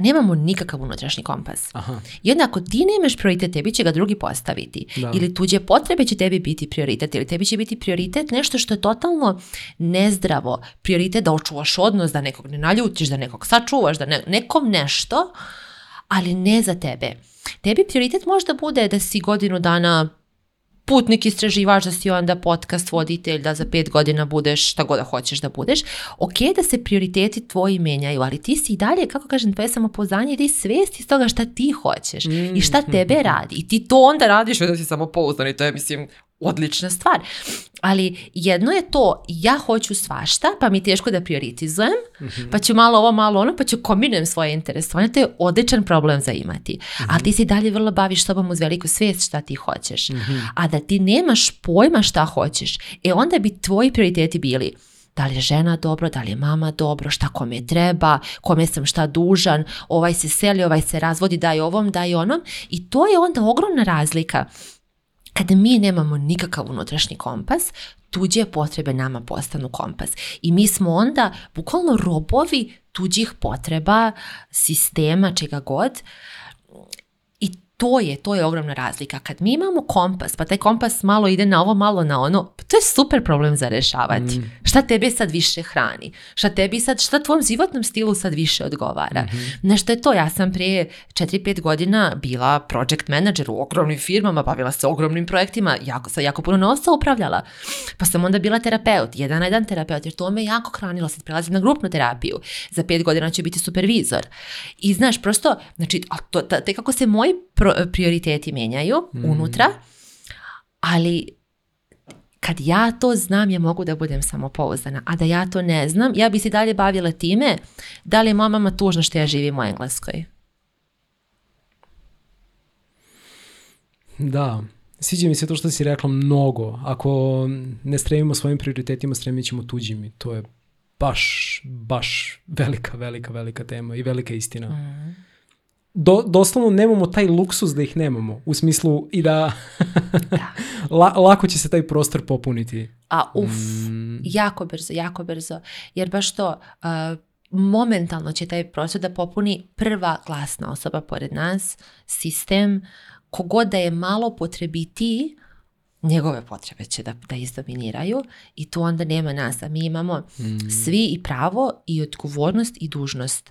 nemamo nikakav unutrašnji kompas. Aha. I onda ako ti nemaš prioritet, tebi će ga drugi postaviti. Da. Ili tuđe potrebe će tebi biti prioritet. Ili tebi će biti prioritet nešto što je totalno nezdravo. Prioritet da očuvaš odnos, da nekog ne naljutiš, da nekog sačuvaš, da ne, nekom nešto, ali ne za tebe. Tebi prioritet možda bude da si godinu dana putnik, istraživač, da si onda podcast voditelj, da za pet godina budeš šta god da hoćeš da budeš. Ok da se prioriteti tvoji menjaju, ali ti si i dalje, kako kažem, tvoje samopoznanje ili da svest iz toga šta ti hoćeš mm. i šta mm. tebe radi. I ti to onda radiš da si samopoznan i to je, mislim, odlična stvar. Ali jedno je to, ja hoću svašta, pa mi je teško da prioritizujem, mm -hmm. pa ću malo ovo, malo ono, pa ću kombinujem svoje interesovanje, to je odličan problem za imati. Mm -hmm. Ali ti se dalje vrlo baviš sobom uz veliku svijest šta ti hoćeš. Mm -hmm. A da ti nemaš pojma šta hoćeš, e onda bi tvoji prioriteti bili da li je žena dobro, da li je mama dobro, šta kome treba, kome sam šta dužan, ovaj se seli, ovaj se razvodi, daj ovom, daj onom. I to je onda ogromna razlika Kada mi nemamo nikakav unutrašnji kompas, tuđe potrebe nama postanu kompas. I mi smo onda bukvalno robovi tuđih potreba, sistema, čega god, uh, to je, to je ogromna razlika. Kad mi imamo kompas, pa taj kompas malo ide na ovo, malo na ono, pa to je super problem za rešavati. Mm. Šta tebe sad više hrani? Šta tebi sad, šta tvom životnom stilu sad više odgovara? Mm -hmm. Nešto je to, ja sam prije 4-5 godina bila project manager u ogromnim firmama, bavila se ogromnim projektima, jako, sa jako puno nosa upravljala. Pa sam onda bila terapeut, jedan na jedan terapeut, jer to me jako hranilo, sad prelazim na grupnu terapiju. Za 5 godina će biti supervizor. I znaš, prosto, znači, a to, te kako se moji prioriteti menjaju mm. unutra, ali kad ja to znam, ja mogu da budem samopouzdana. A da ja to ne znam, ja bi se dalje bavila time da li je moja mama tužna što ja živim u Engleskoj. Da, sviđa mi se to što si rekla mnogo. Ako ne stremimo svojim prioritetima, stremit ćemo tuđim to je baš, baš velika, velika, velika tema i velika istina. Mm do, doslovno nemamo taj luksus da ih nemamo, u smislu i da, da, la, lako će se taj prostor popuniti. A uf, mm. jako brzo, jako brzo, jer baš to, uh, momentalno će taj prostor da popuni prva glasna osoba pored nas, sistem, kogod da je malo potrebitiji, njegove potrebe će da, da izdominiraju i tu onda nema nas, a mi imamo mm. svi i pravo i odgovornost i dužnost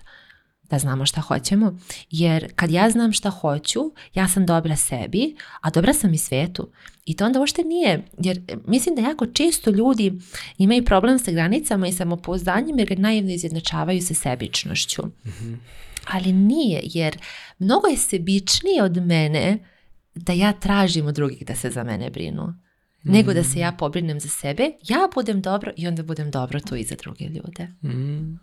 da znamo šta hoćemo, jer kad ja znam šta hoću, ja sam dobra sebi, a dobra sam i svetu. I to onda uopšte nije, jer mislim da jako često ljudi imaju problem sa granicama i samopouzdanjem jer ga naivno izjednačavaju sa sebičnošću. Mm -hmm. Ali nije, jer mnogo je sebičnije od mene da ja tražim od drugih da se za mene brinu nego da se ja mhm. pobrinem za sebe, ja budem dobro i onda budem dobro tu i za druge ljude. Mm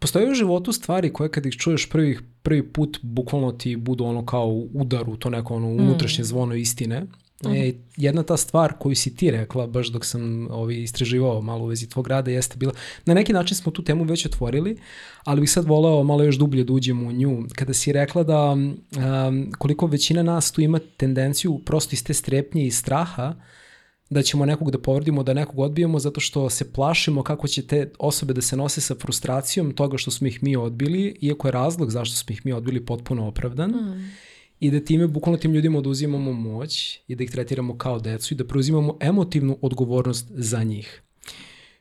postoje u životu stvari koje kad ih čuješ prvih, prvi put, bukvalno ti budu ono kao udar u to neko ono mhm. unutrašnje zvono istine. Mm. E, mhm. jedna ta stvar koju si ti rekla, baš dok sam ovi ovaj, istraživao malo u vezi tvog rada, jeste bila, na neki način smo tu temu već otvorili, ali bih sad voleo malo još dublje da uđemo u nju. Kada si rekla da um, koliko većina nas tu ima tendenciju prosto iz te strepnje i straha, da ćemo nekog da povredimo, da nekog odbijemo zato što se plašimo kako će te osobe da se nose sa frustracijom toga što smo ih mi odbili, iako je razlog zašto smo ih mi odbili potpuno opravdan. Mm. I da time, bukvalno tim ljudima oduzimamo moć i da ih tretiramo kao decu i da preuzimamo emotivnu odgovornost za njih.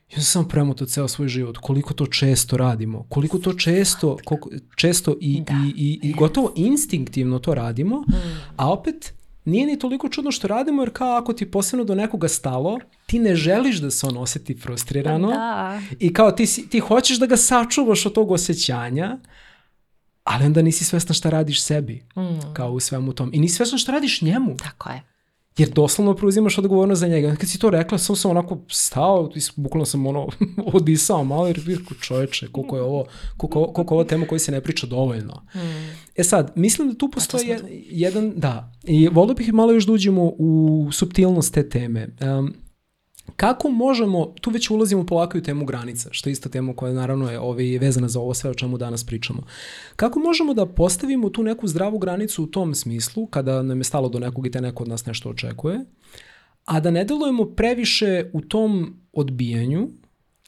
Ja sam samo premotao ceo svoj život, koliko to često radimo, koliko to često, koliko, često i, da, i, i, i gotovo instinktivno to radimo, mm. a opet nije ni toliko čudno što radimo, jer kao ako ti posebno do nekoga stalo, ti ne želiš da se on oseti frustrirano. Da. I kao ti, si, ti hoćeš da ga sačuvaš od tog osjećanja, ali onda nisi svesna šta radiš sebi, mm. kao u svemu tom. I nisi svesna šta radiš njemu. Tako je. Jer doslovno preuzimaš odgovornost za njega. Kad si to rekla, sam sam onako stao, bukvalno sam ono odisao malo, jer bih čoveče, koliko je ovo, koliko, koliko ovo tema koju se ne priča dovoljno. Mm. E sad, mislim da tu postoji jed, jedan, da, i volio bih malo još da uđemo u subtilnost te teme. Um, kako možemo, tu već ulazimo polako u temu granica, što je isto tema koja naravno je ovaj, vezana za ovo sve o čemu danas pričamo. Kako možemo da postavimo tu neku zdravu granicu u tom smislu, kada nam je stalo do nekog i te neko od nas nešto očekuje, a da ne delujemo previše u tom odbijanju,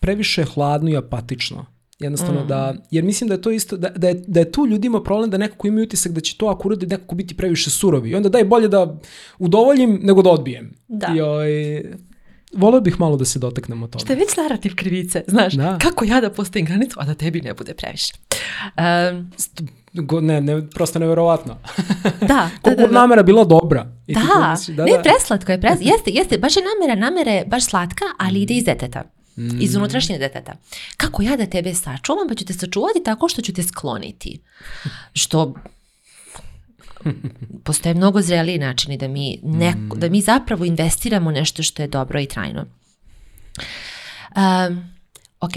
previše hladno i apatično. Jednostavno mm. da, jer mislim da je to isto, da, da, je, da je tu ljudima problem da nekako imaju utisak da će to ako uradi nekako biti previše surovi. I onda daj bolje da udovoljim nego da odbijem. Da. I, oj, ovaj, volio bih malo da se dotaknemo toga. Šta je već narativ krivice, znaš, da. kako ja da postavim granicu, a da tebi ne bude previše. Um, Go, ne, ne, prosto neverovatno. da, da, da, da. namera bila dobra. I da, ti da, ne, da. preslatko je, pres, jeste, jeste, baš je namera, namera je baš slatka, ali mhm. ide iz deteta. Mm. Iz unutrašnje deteta. Kako ja da tebe sačuvam? Pa ću te sačuvati tako što ću te skloniti. Što postoje mnogo zreliji načini da mi, neko, mm. da mi zapravo investiramo nešto što je dobro i trajno. Um, Ok,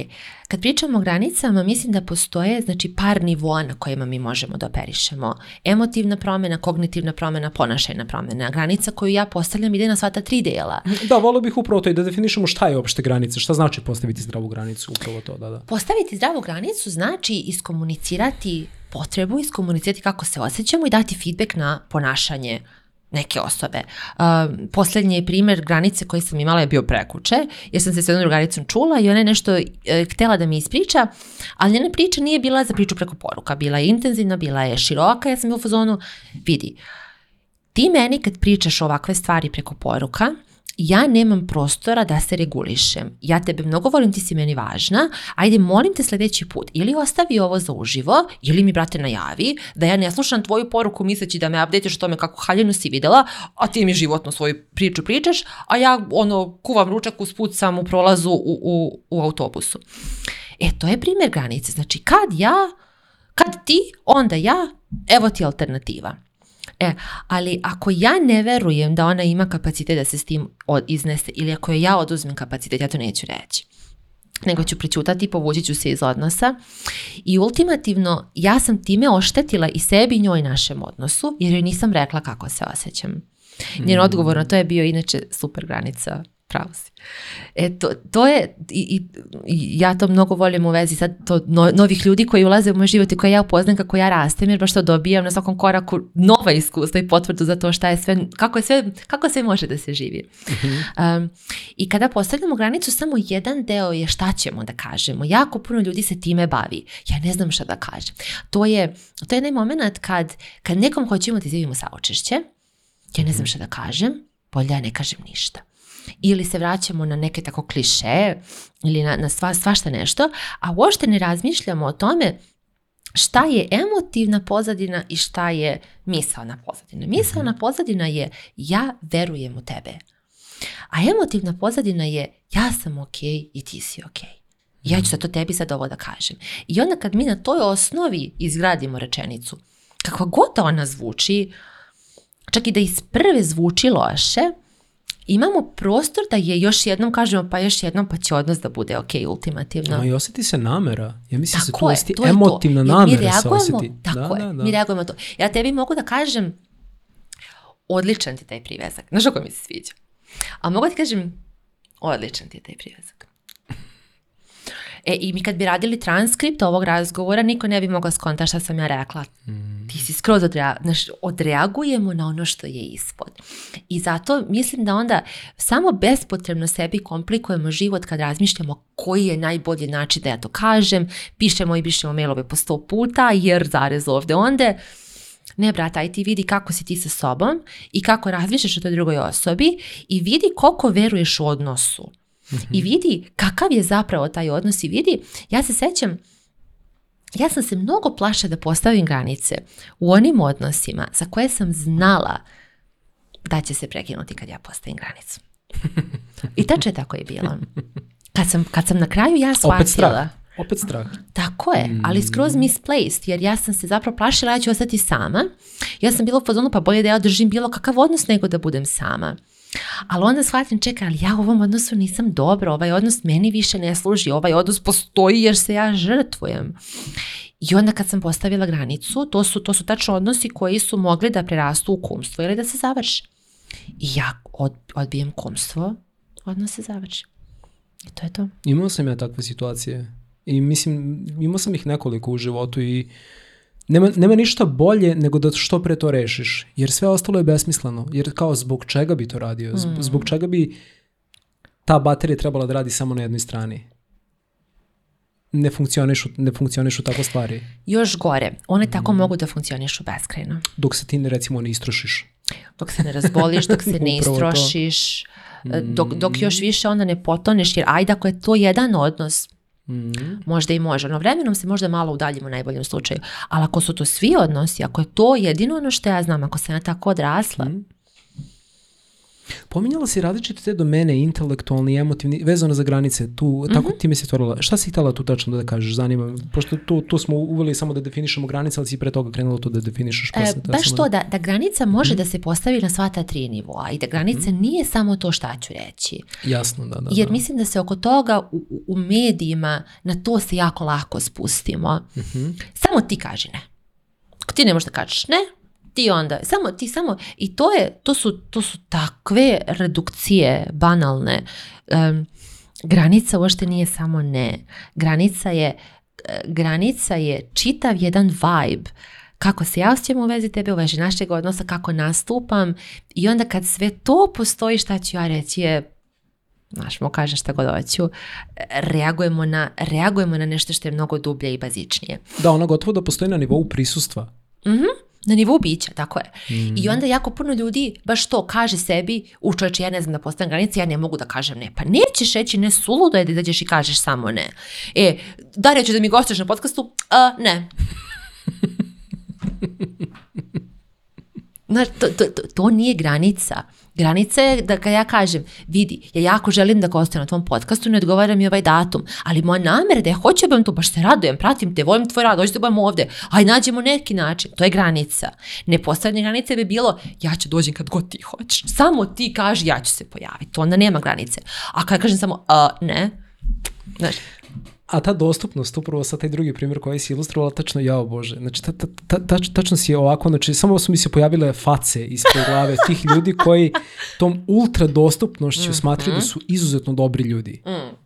kad pričamo o granicama, mislim da postoje znači, par nivoa na kojima mi možemo da operišemo. Emotivna promena, kognitivna promena, ponašajna promena. Granica koju ja postavljam ide na sva ta tri dela. Da, volio bih upravo to i da definišemo šta je uopšte granica, šta znači postaviti zdravu granicu, upravo to, da, da. Postaviti zdravu granicu znači iskomunicirati potrebu, iskomunicirati kako se osjećamo i dati feedback na ponašanje neke osobe. Uh, poslednji primer granice koji sam imala je bio prekuče, jer sam se s jednom drugaricom čula i ona je nešto uh, htela da mi ispriča, ali njena priča nije bila za priču preko poruka, bila je intenzivna, bila je široka, ja sam je u fazonu, vidi, ti meni kad pričaš ovakve stvari preko poruka, ja nemam prostora da se regulišem. Ja tebe mnogo volim, ti si meni važna, ajde molim te sledeći put, ili ostavi ovo za uživo, ili mi brate najavi da ja ne slušam tvoju poruku misleći da me updateš o tome kako haljenu si videla, a ti mi životno svoju priču pričaš, a ja ono kuvam ručak, uspucam u prolazu u, u, u autobusu. E, to je primer granice. Znači, kad ja, kad ti, onda ja, evo ti alternativa. E, ali ako ja ne verujem da ona ima kapacitet da se s tim iznese ili ako joj ja oduzmem kapacitet, ja to neću reći nego ću pričutati, povući ću se iz odnosa. I ultimativno, ja sam time oštetila i sebi i njoj našem odnosu, jer joj nisam rekla kako se osjećam. Njen mm. odgovor na to je bio inače super granica, pravo si. E to, to je, i, i, ja to mnogo volim u vezi sad to no, novih ljudi koji ulaze u moj život i koje ja upoznam kako ja rastem, jer baš to dobijam na svakom koraku nova iskustva i potvrdu za to šta je sve, kako je sve, kako sve može da se živi. Mhm. Um, I kada postavljamo granicu, samo jedan deo je šta ćemo da kažemo. Jako puno ljudi se time bavi. Ja ne znam šta da kažem. To je, to je jedan moment kad, kad nekom hoćemo da izjavimo saočešće, ja ne znam mhm. šta da kažem, bolje ja ne kažem ništa ili se vraćamo na neke tako kliše ili na, na sva, svašta nešto, a uopšte ne razmišljamo o tome šta je emotivna pozadina i šta je misalna pozadina. Misalna mhm. pozadina je ja verujem u tebe. A emotivna pozadina je ja sam ok i ti si ok. Ja ću mhm. zato tebi sad ovo da kažem. I onda kad mi na toj osnovi izgradimo rečenicu, kakva god ona zvuči, čak i da iz prve zvuči loše, imamo prostor da je još jednom kažemo pa još jednom pa će odnos da bude ok ultimativno. No i osjeti se namera. Ja mislim da tako se tu je, osjeti to je emotivna to. namera mi reagujemo, se osjeti. Tako da, je, da, da. mi reagujemo to. Ja tebi mogu da kažem odličan ti taj privezak. Znaš ako mi se sviđa? A mogu da ti kažem odličan ti je taj privezak. E, I mi kad bi radili transkript ovog razgovora, niko ne bi mogao skonta šta sam ja rekla. Mm ti si skroz odrea, naš, odreagujemo na ono što je ispod. I zato mislim da onda samo bespotrebno sebi komplikujemo život kad razmišljamo koji je najbolji način da ja to kažem, pišemo i pišemo mailove po sto puta, jer zarez ovde onda, ne brata, aj ti vidi kako si ti sa sobom i kako razmišljaš o toj drugoj osobi i vidi koliko veruješ u odnosu. Mm-hmm. I vidi kakav je zapravo taj odnos i vidi, ja se sećam, Ja sam se mnogo plašila da postavim granice u onim odnosima za koje sam znala da će se prekinuti kad ja postavim granicu. I tače tako je bilo. Kad sam, kad sam na kraju ja shvatila... Opet strah. Opet strah. Tako je, ali skroz misplaced, jer ja sam se zapravo plašila ja da ću ostati sama. Ja sam bila u fazonu, pa bolje da ja održim bilo kakav odnos nego da budem sama. Ali onda shvatim, čekaj, ali ja u ovom odnosu nisam dobro, ovaj odnos meni više ne služi, ovaj odnos postoji jer se ja žrtvujem. I onda kad sam postavila granicu, to su, to su tačno odnosi koji su mogli da prerastu u kumstvo ili da se završe. I ja od, odbijem kumstvo, odnos se završi. I to je to. Imao sam ja takve situacije i mislim, imao sam ih nekoliko u životu i uh, nema, nema ništa bolje nego da što pre to rešiš, jer sve ostalo je besmisleno, jer kao zbog čega bi to radio, hmm. zbog, čega bi ta baterija trebala da radi samo na jednoj strani. Ne funkcionišu, ne funkcionišu tako stvari. Još gore, one tako mm. mogu da funkcionišu beskrajno. Dok se ti ne, recimo ne istrošiš. Dok se ne razboliš, dok se ne istrošiš. E, dok, dok hmm. još više onda ne potoneš, jer ajde ako je to jedan odnos, Mm. Možda i može, no vremenom se možda malo udaljimo u najboljem slučaju. Ali ako su to svi odnosi, ako je to jedino ono što ja znam, ako sam ja tako odrasla, mm. Pominjala si različite te domene, intelektualni, emotivni, vezano za granice, tu, mm -hmm. tako mhm. time si stvorila. Šta si htjela tu tačno da kažeš, zanima me, pošto to, to smo uveli samo da definišemo granice, ali si pre toga krenula to da definišeš. Pa e, da baš to, da-, da, da granica može mm -hmm. da se postavi na sva ta tri nivoa i da granica mm -hmm. nije samo to šta ću reći. Jasno, da, da. Jer da. mislim da se oko toga u, u medijima na to se jako lako spustimo. Mhm. Samo ti kaži ne. Ti ne možeš da kažeš ne, ti onda, samo ti samo, i to je, to su, to su takve redukcije banalne. Um, granica uopšte nije samo ne. Granica je, granica je čitav jedan vibe kako se ja osjećam u vezi tebe, u vezi našeg odnosa, kako nastupam i onda kad sve to postoji šta ću ja reći je znaš, mo kaže šta god hoću, reagujemo na, reagujemo na nešto što je mnogo dublje i bazičnije. Da, ona gotovo da postoji na nivou prisustva. Mhm. Mm na nivou bića, tako je. Mm. I onda jako puno ljudi baš to kaže sebi, u čovječe ja ne znam da postavim granice, ja ne mogu da kažem ne. Pa nećeš reći ne suludo je da izađeš i kažeš samo ne. E, da ću da mi gostuješ na podcastu, a ne. Znaš, to, to, to, to nije granica. Granica je da kad ja kažem, vidi, ja jako želim da gostujem na tvom podcastu, ne odgovara mi ovaj datum, ali moja namera da ja hoću da to, baš se radujem, pratim te, volim tvoj rad, hoću da budem ovde, aj nađemo neki način, to je granica. Nepostavljanje granice bi bilo, ja ću da dođem kad god ti hoćeš, samo ti kaži ja ću se pojaviti, onda nema granice. A kad kažem samo, a, ne, znaš, a ta dostupnost, upravo sad taj drugi primjer koji si ilustrovala, tačno, jao bože, znači ta, ta, ta, ta, tačno si je ovako, znači samo su mi se pojavile face ispred glave tih ljudi koji tom ultra dostupnošću mm -hmm. smatraju da mm. su izuzetno dobri ljudi. Mm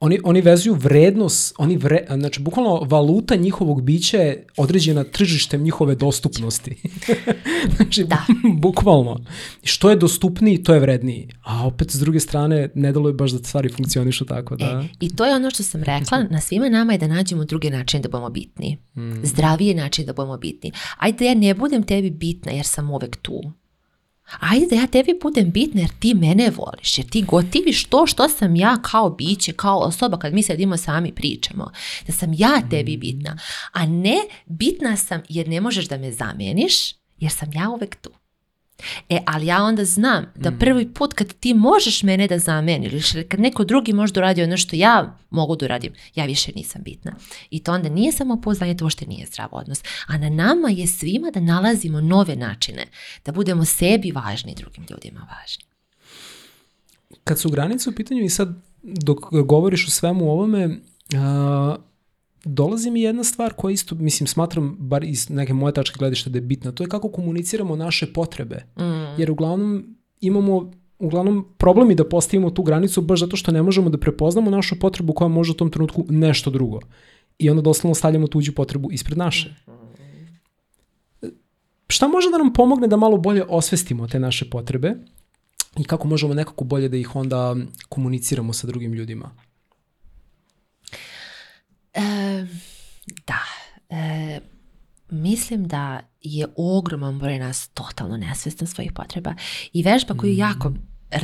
oni, oni vezuju vrednost, oni vre, znači bukvalno valuta njihovog bića je određena tržištem njihove dostupnosti. znači, da. bukvalno. Što je dostupniji, to je vredniji. A opet, s druge strane, ne dalo je baš da stvari funkcionišu tako. E, da... E, I to je ono što sam rekla, mhm. na svima nama je da nađemo drugi način da budemo bitni. Mm. Zdraviji način da budemo bitni. Ajde, ja ne budem tebi bitna jer sam uvek tu ajde da ja tebi budem bitna jer ti mene voliš, jer ti gotiviš to što sam ja kao biće, kao osoba kad mi sedimo sami pričamo, da sam ja tebi mm. bitna, a ne bitna sam jer ne možeš da me zameniš jer sam ja uvek tu. E, ali ja onda znam da mm. prvi put kad ti možeš mene da zameniš ili kad neko drugi može da uradi ono što ja mogu da uradim, ja više nisam bitna. I to onda nije samo pouzdanje, to uopšte nije zdrav odnos. A na nama je svima da nalazimo nove načine, da budemo sebi važni, drugim ljudima važni. Kad su granice u pitanju i sad dok govoriš o svemu ovome, uh, dolazi mi jedna stvar koja isto, mislim, smatram, bar iz neke moje tačke gledišta da je bitna, to je kako komuniciramo naše potrebe. Mm. Jer uglavnom imamo uglavnom problemi da postavimo tu granicu baš zato što ne možemo da prepoznamo našu potrebu koja može u tom trenutku nešto drugo. I onda doslovno stavljamo tuđu potrebu ispred naše. Šta može da nam pomogne da malo bolje osvestimo te naše potrebe i kako možemo nekako bolje da ih onda komuniciramo sa drugim ljudima? da, mislim da je ogroman broj nas totalno nesvestan svojih potreba i vežba koju mm. jako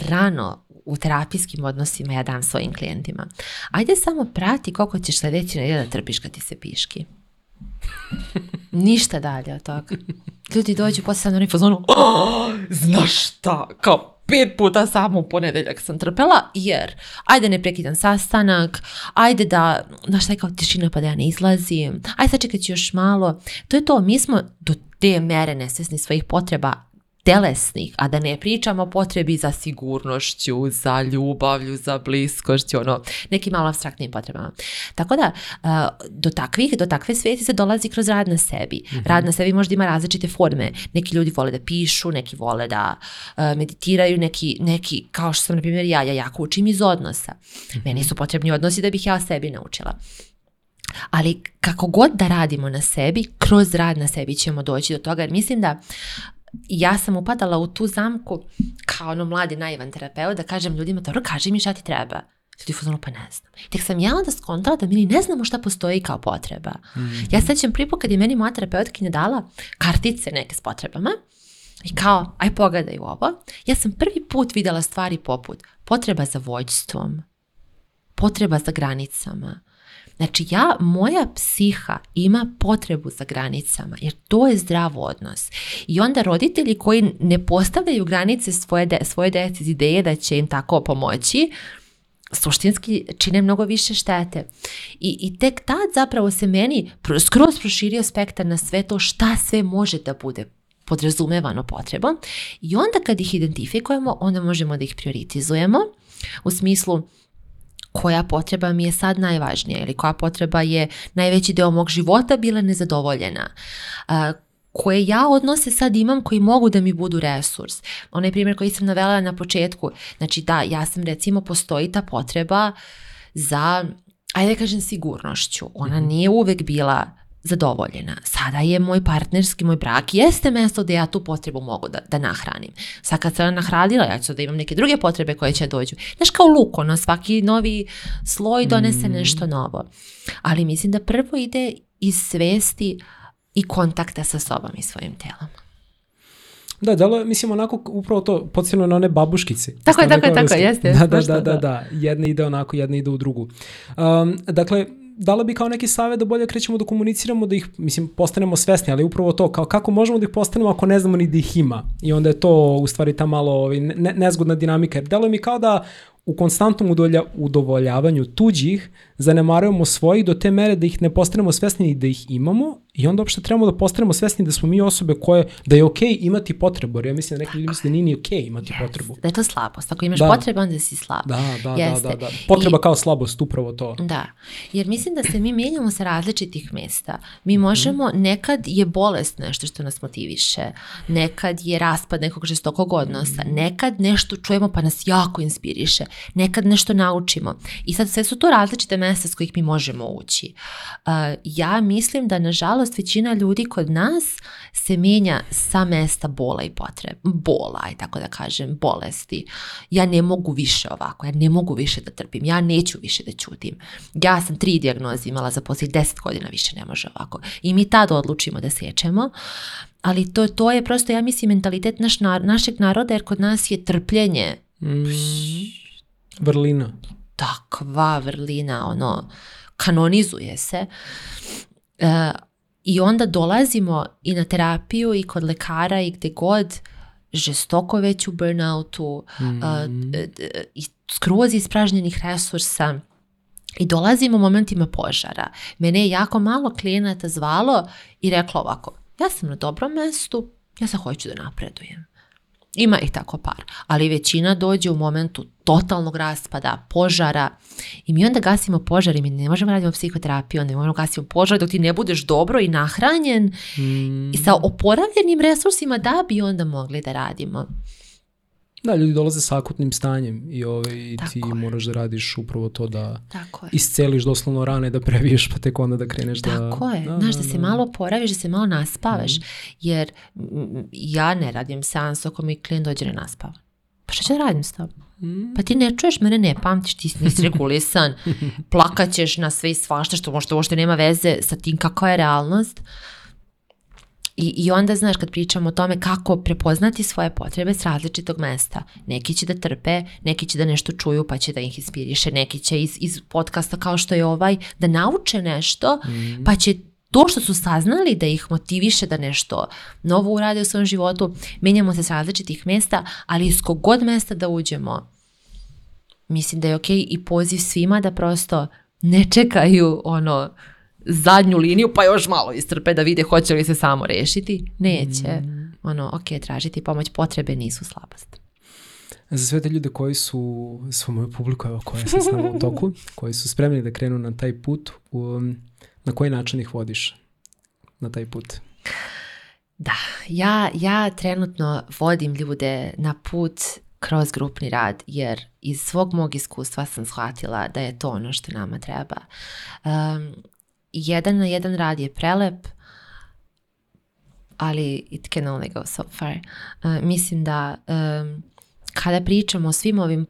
rano u terapijskim odnosima ja dam svojim klijentima. Ajde samo prati koliko ćeš sledeći na da jedan trpiš kad ti se piški. Ništa dalje od toga. Ljudi dođu posle na fazonu, oh, znaš šta, kao pet puta samo u ponedeljak sam trpela, jer ajde ne prekidan sastanak, ajde da, znaš šta je kao tišina pa da ja ne izlazim, ajde sačekat ću još malo. To je to, mi smo do te mere nesvesni svojih potreba telesnih, a da ne pričamo o potrebi za sigurnošću, za ljubavlju, za bliskošću, ono, nekim malo abstraktnim potrebama. Tako da, do takvih, do takve sveti se dolazi kroz rad na sebi. Mhm. Rad na sebi možda ima različite forme. Neki ljudi vole da pišu, neki vole da meditiraju, neki, neki kao što sam, na primjer, ja, ja jako učim iz odnosa. Mhm. Meni su potrebni odnosi da bih ja sebi naučila. Ali kako god da radimo na sebi, kroz rad na sebi ćemo doći do toga. Jer mislim da ja sam upadala u tu zamku kao ono mladi naivan terapeut da kažem ljudima, dobro kaži mi šta ti treba. Ljudi fuzonu, pa ne znam. Tek sam ja onda skontala da mi ni ne znamo šta postoji kao potreba. Mm-hmm. Ja sećam pripo kad je meni moja terapeutkinja dala kartice neke s potrebama i kao, aj pogledaj ovo. Ja sam prvi put videla stvari poput potreba za vođstvom, potreba za granicama, Znači ja, moja psiha ima potrebu za granicama jer to je zdrav odnos. I onda roditelji koji ne postavljaju granice svoje, de, svoje deci iz ideje da će im tako pomoći, suštinski čine mnogo više štete. I, I tek tad zapravo se meni skroz proširio spektar na sve to šta sve može da bude podrazumevano potrebom i onda kad ih identifikujemo, onda možemo da ih prioritizujemo u smislu koja potreba mi je sad najvažnija ili koja potreba je najveći deo mog života bila nezadovoljena. A, koje ja odnose sad imam koji mogu da mi budu resurs. Onaj primjer koji sam navela na početku, znači da, ja sam recimo postoji ta potreba za, ajde da kažem, sigurnošću. Ona mhm. nije uvek bila zadovoljena. Sada je moj partnerski, moj brak, jeste mesto gde ja tu potrebu mogu da, da nahranim. Sad kad sam nahranila, ja ću da imam neke druge potrebe koje će dođu. Znaš, kao luk, ono, svaki novi sloj donese mm. nešto novo. Ali mislim da prvo ide iz svesti i kontakta sa sobom i svojim telom. Da, delo, mislim, onako upravo to podsjeno na one babuškice. Tako je, tako je, tako je, jeste. Da, da, da, da, da, jedna ide onako, jedna ide u drugu. Um, dakle, dala bi kao neki savjet da bolje krećemo da komuniciramo, da ih, mislim, postanemo svesni, ali upravo to, kao kako možemo da ih postanemo ako ne znamo ni da ih ima. I onda je to u stvari ta malo ovaj, ne, nezgodna dinamika. Jer deluje mi kao da u konstantnom udolja, udovoljavanju tuđih zanemarujemo svojih do te mere da ih ne postanemo svesni da ih imamo, I onda uopšte trebamo da postanemo svesni da smo mi osobe koje, da je okej okay imati potrebu, jer ja mislim da neki ljudi misle da nije ni okej okay imati yes, potrebu. Da je to slabost. Ako imaš da. potrebu, onda si slab. Da, da, da Jeste. da, da, da. Potreba I, kao slabost, upravo to. Da, jer mislim da se mi menjamo sa različitih mesta. Mi možemo, mm. nekad je bolest nešto što nas motiviše, nekad je raspad nekog žestokog odnosa, nekad nešto čujemo pa nas jako inspiriše, nekad nešto naučimo. I sad sve su to različite mesta s kojih mi možemo ući. Uh, ja mislim da, nažalost, nažalost većina ljudi kod nas se menja sa mesta bola i potrebe. Bola, i tako da kažem, bolesti. Ja ne mogu više ovako, ja ne mogu više da trpim, ja neću više da ćutim. Ja sam tri dijagnoze imala za poslije deset godina, više ne može ovako. I mi tad odlučimo da sečemo, ali to, to je prosto, ja mislim, mentalitet naš, našeg naroda, jer kod nas je trpljenje. Mm, vrlina. Takva vrlina, ono, kanonizuje se. E, I onda dolazimo i na terapiju i kod lekara i gde god žestoko već u burnoutu, mm. a, i skroz ispražnjenih resursa. I dolazimo u momentima požara. Mene je jako malo klijenata zvalo i reklo ovako, ja sam na dobrom mestu, ja sad hoću da napredujem. Ima ih tako par, ali većina dođe u momentu totalnog raspada, požara i mi onda gasimo požar i mi ne možemo raditi psihoterapiju, ne možemo gasiti požar dok ti ne budeš dobro i nahranjen mm. i sa mm. oporavljenim resursima da bi onda mogli da radimo. Da, ljudi dolaze sa akutnim stanjem i ovaj, Tako ti je. moraš da radiš upravo to da Tako je. isceliš doslovno rane, da previješ pa tek onda da kreneš Tako da... Tako je, da, znaš da, da, da se da. malo poraviš, da se malo naspaveš, mm. jer ja ne radim seans ako mi klijent dođe da ne naspava. Pa šta ću da radim s tobom? Mhm. Pa ti ne čuješ mene, ne pamtiš, ti nisi regulisan, plakaćeš na sve i svašta što možda uopšte nema veze sa tim kakva je realnost. Uh, I, I onda, znaš, kad pričamo o tome kako prepoznati svoje potrebe s različitog mesta. Neki će da trpe, neki će da nešto čuju pa će da ih inspiriše, neki će iz, iz podcasta kao što je ovaj da nauče nešto mm. pa će to što su saznali da ih motiviše da nešto novo urade u svom životu, menjamo se s različitih mesta, ali iz kogod mesta da uđemo, mislim da je ok i poziv svima da prosto ne čekaju ono zadnju liniju pa još malo istrpe da vide hoće li se samo rešiti. Neće. Mm. Ono, ok, tražiti pomoć, potrebe nisu slabost. Za sve te ljude koji su, su moju publiku, evo koja sam s u toku, koji su spremni da krenu na taj put, um, na koji način ih vodiš na taj put? Da, ja, ja trenutno vodim ljude na put kroz grupni rad, jer iz svog mog iskustva sam shvatila da je to ono što nama treba. Um, jedan na jedan rad je prelep, ali it can only go so far. Uh, mislim da um, kada pričamo o svim ovim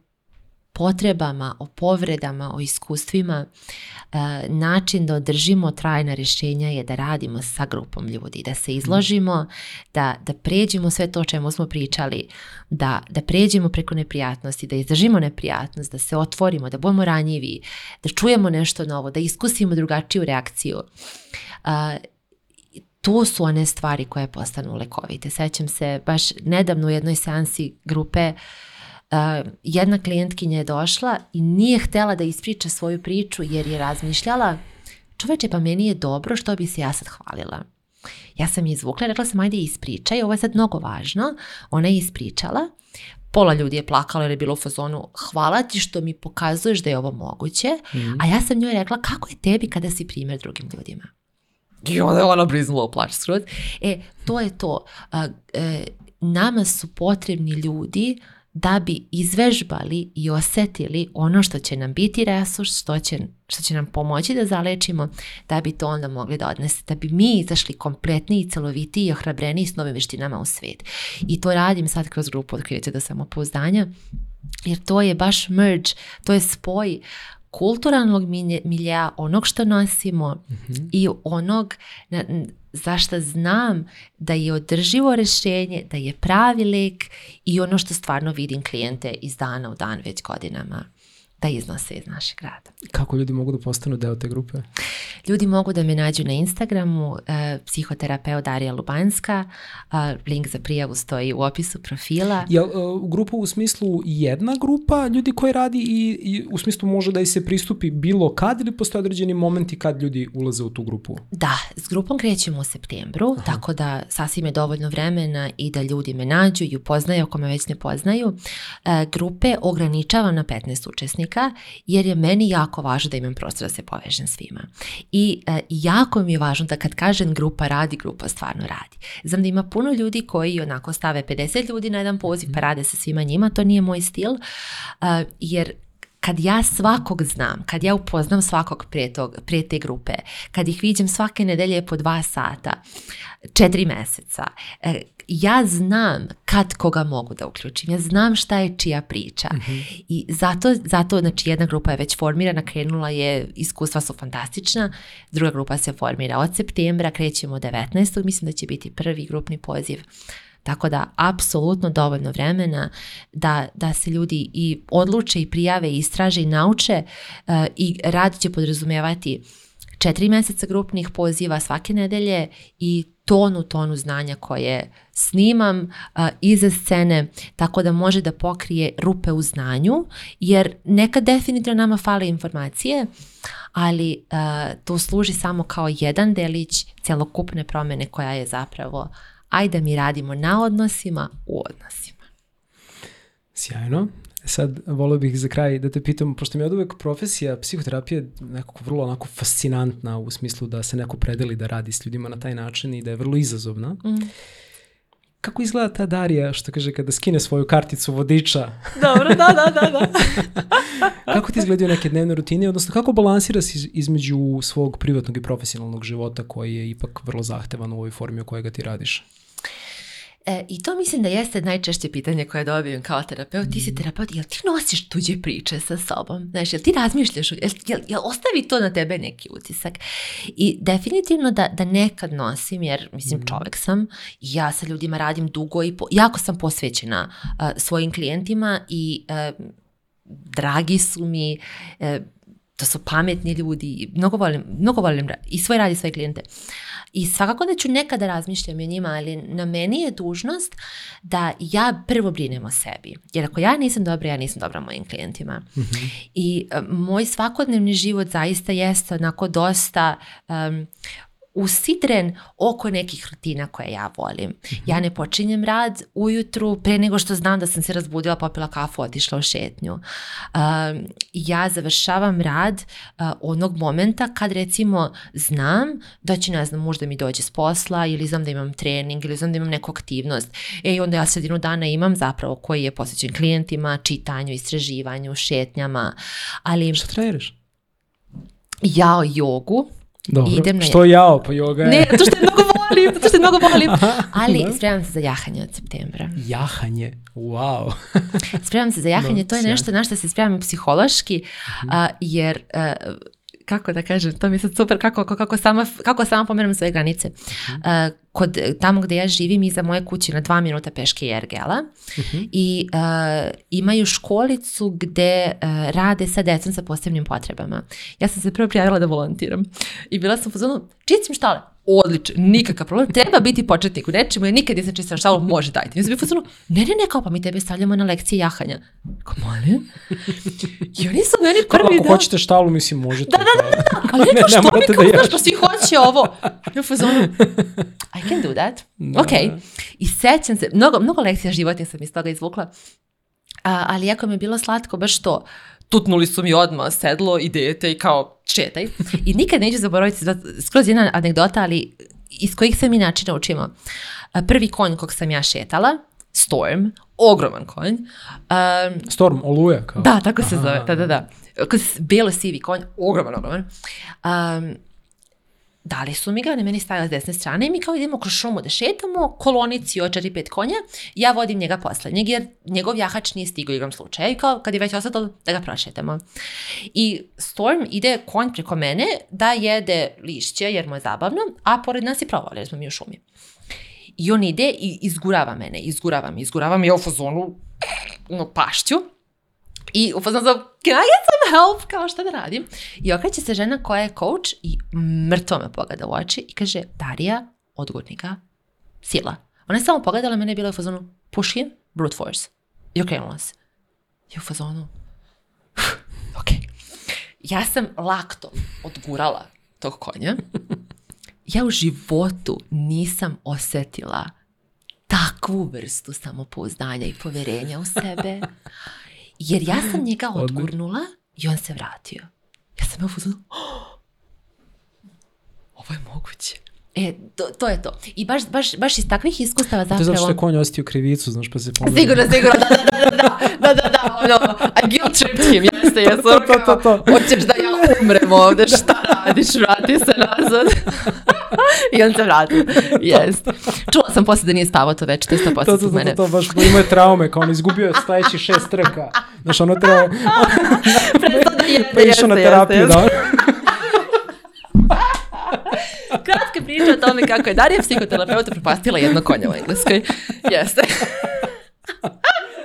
potrebama, o povredama, o iskustvima, E, način da održimo trajna rješenja je da radimo sa grupom ljudi, da se izložimo, da, da pređemo sve to o čemu smo pričali, da, da pređemo preko neprijatnosti, da izdržimo neprijatnost, da se otvorimo, da budemo ranjivi, da čujemo nešto novo, da iskusimo drugačiju reakciju. E, to su one stvari koje postanu lekovite. Sećam se baš nedavno u jednoj seansi grupe Uh, jedna klijentkinja je došla i nije htela da ispriča svoju priču jer je razmišljala čoveče pa meni je dobro što bi se ja sad hvalila. Ja sam je izvukla, rekla sam ajde ispričaj, ovo je sad mnogo važno. Ona je ispričala, pola ljudi je plakalo jer je bilo u fazonu hvala ti što mi pokazuješ da je ovo moguće, mm a ja sam njoj rekla kako je tebi kada si primjer drugim ljudima. I onda je ona briznula u plač skroz. E, to je to. Uh, uh, nama su potrebni ljudi da bi izvežbali i osetili ono što će nam biti resurs, što će, što će nam pomoći da zalečimo, da bi to onda mogli da odnese, da bi mi izašli kompletni i celoviti i ohrabreni s novim veštinama u svet. I to radim sad kroz grupu Otkrijete do samopouzdanja, jer to je baš merge, to je spoj kulturalnog miljeja, onog što nosimo mm -hmm. i onog na, zašto znam da je održivo rešenje, da je pravi lik i ono što stvarno vidim klijente iz dana u dan već godinama da iznose iz našeg rada. Kako ljudi mogu da postanu deo te grupe? Ljudi mogu da me nađu na Instagramu, e, psihoterapeut Darija Lubanska, a, link za prijavu stoji u opisu profila. Je eh, u grupu u smislu jedna grupa ljudi koji radi i, i u smislu može da i se pristupi bilo kad ili postoje određeni momenti kad ljudi ulaze u tu grupu? Da, s grupom krećemo u septembru, Aha. tako da sasvim je dovoljno vremena i da ljudi me nađu i upoznaju ako me već ne poznaju. E, grupe ograničavam na 15 učesnika trenutka jer je meni jako važno da imam prostor da se povežem svima. I e, jako mi je važno da kad kažem grupa radi, grupa stvarno radi. Znam da ima puno ljudi koji onako stave 50 ljudi na jedan poziv pa mhm. rade sa svima njima, to nije moj stil e, jer kad ja svakog znam, kad ja upoznam svakog prije, tog, prije te grupe, kad ih viđem svake nedelje po dva sata, četiri meseca, e, ja znam kad koga mogu da uključim, ja znam šta je čija priča mm-hmm. i zato, zato znači jedna grupa je već formirana, krenula je, iskustva su fantastična, druga grupa se formira od septembra, krećemo 19. mislim da će biti prvi grupni poziv tako da apsolutno dovoljno vremena da, da se ljudi i odluče i prijave i istraže i nauče uh, i rad će podrazumevati četiri meseca grupnih poziva svake nedelje i tonu, tonu znanja koje snimam a, iza scene, tako da može da pokrije rupe u znanju, jer neka definitivno nama fale informacije, ali a, to služi samo kao jedan delić celokupne promene koja je zapravo ajde mi radimo na odnosima u odnosima. Sjajno sad volio bih za kraj da te pitam, pošto mi je od uvek profesija psihoterapije nekako vrlo onako fascinantna u smislu da se neko predeli da radi s ljudima na taj način i da je vrlo izazovna. Mm. Kako izgleda ta Darija što kaže kada skine svoju karticu vodiča? Dobro, da, da, da, da. kako ti izgledaju neke dnevne rutine, odnosno kako balansira se između svog privatnog i profesionalnog života koji je ipak vrlo zahtevan u ovoj formi u kojoj ga ti radiš? E, I to mislim da jeste najčešće pitanje koje dobijem kao terapeut. Ti si mm. terapeut, jel ti nosiš tuđe priče sa sobom? Znaš, jel ti razmišljaš, jel, jel, jel ostavi to na tebe neki utisak? I definitivno da, da nekad nosim, jer mislim mm-hmm. čovek sam ja sa ljudima radim dugo i po, jako sam posvećena uh, svojim klijentima i uh, dragi su mi, uh, to da su pametni ljudi, mnogo volim, mnogo volim i svoj radi svoje klijente. I svakako da ću nekada da razmišljam o njima, ali na meni je dužnost da ja prvo brinem o sebi. Jer ako ja nisam dobra, ja nisam dobra mojim klijentima. Mm-hmm. I uh, moj svakodnevni život zaista jeste onako dosta um, usidren oko nekih rutina koje ja volim. Mhm. Ja ne počinjem rad ujutru pre nego što znam da sam se razbudila, popila kafu, otišla u šetnju. Um, ja završavam rad uh, onog momenta kad recimo znam da će, ne znam, možda mi dođe s posla ili znam da imam trening ili znam da imam neku aktivnost. E i onda ja sredinu dana imam zapravo koji je posvećen klijentima, čitanju, istraživanju, šetnjama. Ali... Šta treniraš? Ja jogu, Dobro. idem na Što jao, pa joga je... Ne, to što je mnogo volim, to što je mnogo volim. Ali da? spremam se za jahanje od septembra. Jahanje, wow. spremam se za jahanje, Dobro, to je nešto na što se spremam psihološki, uh, jer uh, kako da kažem, to mi je sad super kako, kako, sama, kako sama pomeram svoje granice. Uh, kod, tamo gde ja živim iza moje kuće na dva minuta peške je Ergela uh-huh. Mhm. i uh, imaju školicu gde uh, rade sa decom sa posebnim potrebama. Ja sam se prvo prijavila da volontiram i bila sam u fazonu, čicim štale, odlično, nikakav problem, treba biti početnik u nečemu, ja nikad nisam čistila štalu, može dajte. Ja sam bih ne, ne, ne, kao pa mi tebe stavljamo na lekcije jahanja. Kao, molim? I oni su meni prvi dan. Ako hoćete štalu, mislim, možete. Da, da, da, da, ali ne, što mi kao, znaš, pa svi hoće ovo. Ja fazonu, I can do that. Da. Ok. I sećam se, mnogo, mnogo lekcija životnih sam iz toga izvukla, a, ali jako mi je bilo slatko, baš to, uh, tutnuli su mi odmah sedlo i dete i kao četaj. I nikad neću zaboraviti, skroz jedna anegdota, ali iz kojih sam i načina učima. Prvi konj kog sam ja šetala, Storm, ogroman konj. Um, Storm, oluja kao? Da, tako se Aha. zove, da, da, da. Belo-sivi konj, ogroman, ogroman. Um, dali su mi ga, na meni stavila s desne strane i mi kao idemo kroz šumu da šetamo, kolonici od 4-5 konja, ja vodim njega poslednjeg jer njegov jahač nije stigao igram slučaja i kao kad je već ostao da ga prošetamo. I Storm ide konj preko mene da jede lišće jer mu je zabavno, a pored nas je provali jer smo mi u šumi. I on ide i izgurava mene, izgurava me, izgurava me, ja u fazonu, no, pašću. I upoznan za, can I get some help? Kao šta da radim? I okreće se žena koja je coach i mrtvo me pogleda u oči i kaže, Darija, odgutnika, sila. Ona je samo pogledala mene je bila u fazonu, push him, brute force. I okrenula se. I u fazonu, ok. Ja sam laktom odgurala tog konja. Ja u životu nisam osetila takvu vrstu samopouzdanja i poverenja u sebe. Jer ja sam mm, njega odgurnula i on se vratio. Ja sam je oh, ovo je moguće. E, to, to, je to. I baš, baš, baš iz takvih iskustava zapravo... To je zato što je konj osjetio krivicu, znaš, pa se pomirio. Sigurno, sigurno, da, da, da, da, da, da, da, ono, a guilt trip him, jeste, jeste, to, to, to, to, to. hoćeš da ja umrem ovde, šta radiš, vrati se nazad. I on se vratio. Jest. Čula sam posle da nije spavao to večer, to je 100% to, to, to, mene. To, to, baš imao je traume, kao on izgubio je stajeći šest trka. Znaš, ono treba... Preto da jede, pa išao na terapiju, jeste, da. Kratka priča o tome kako je Darija psihoterapeut propastila jedno konje u Engleskoj. Jeste.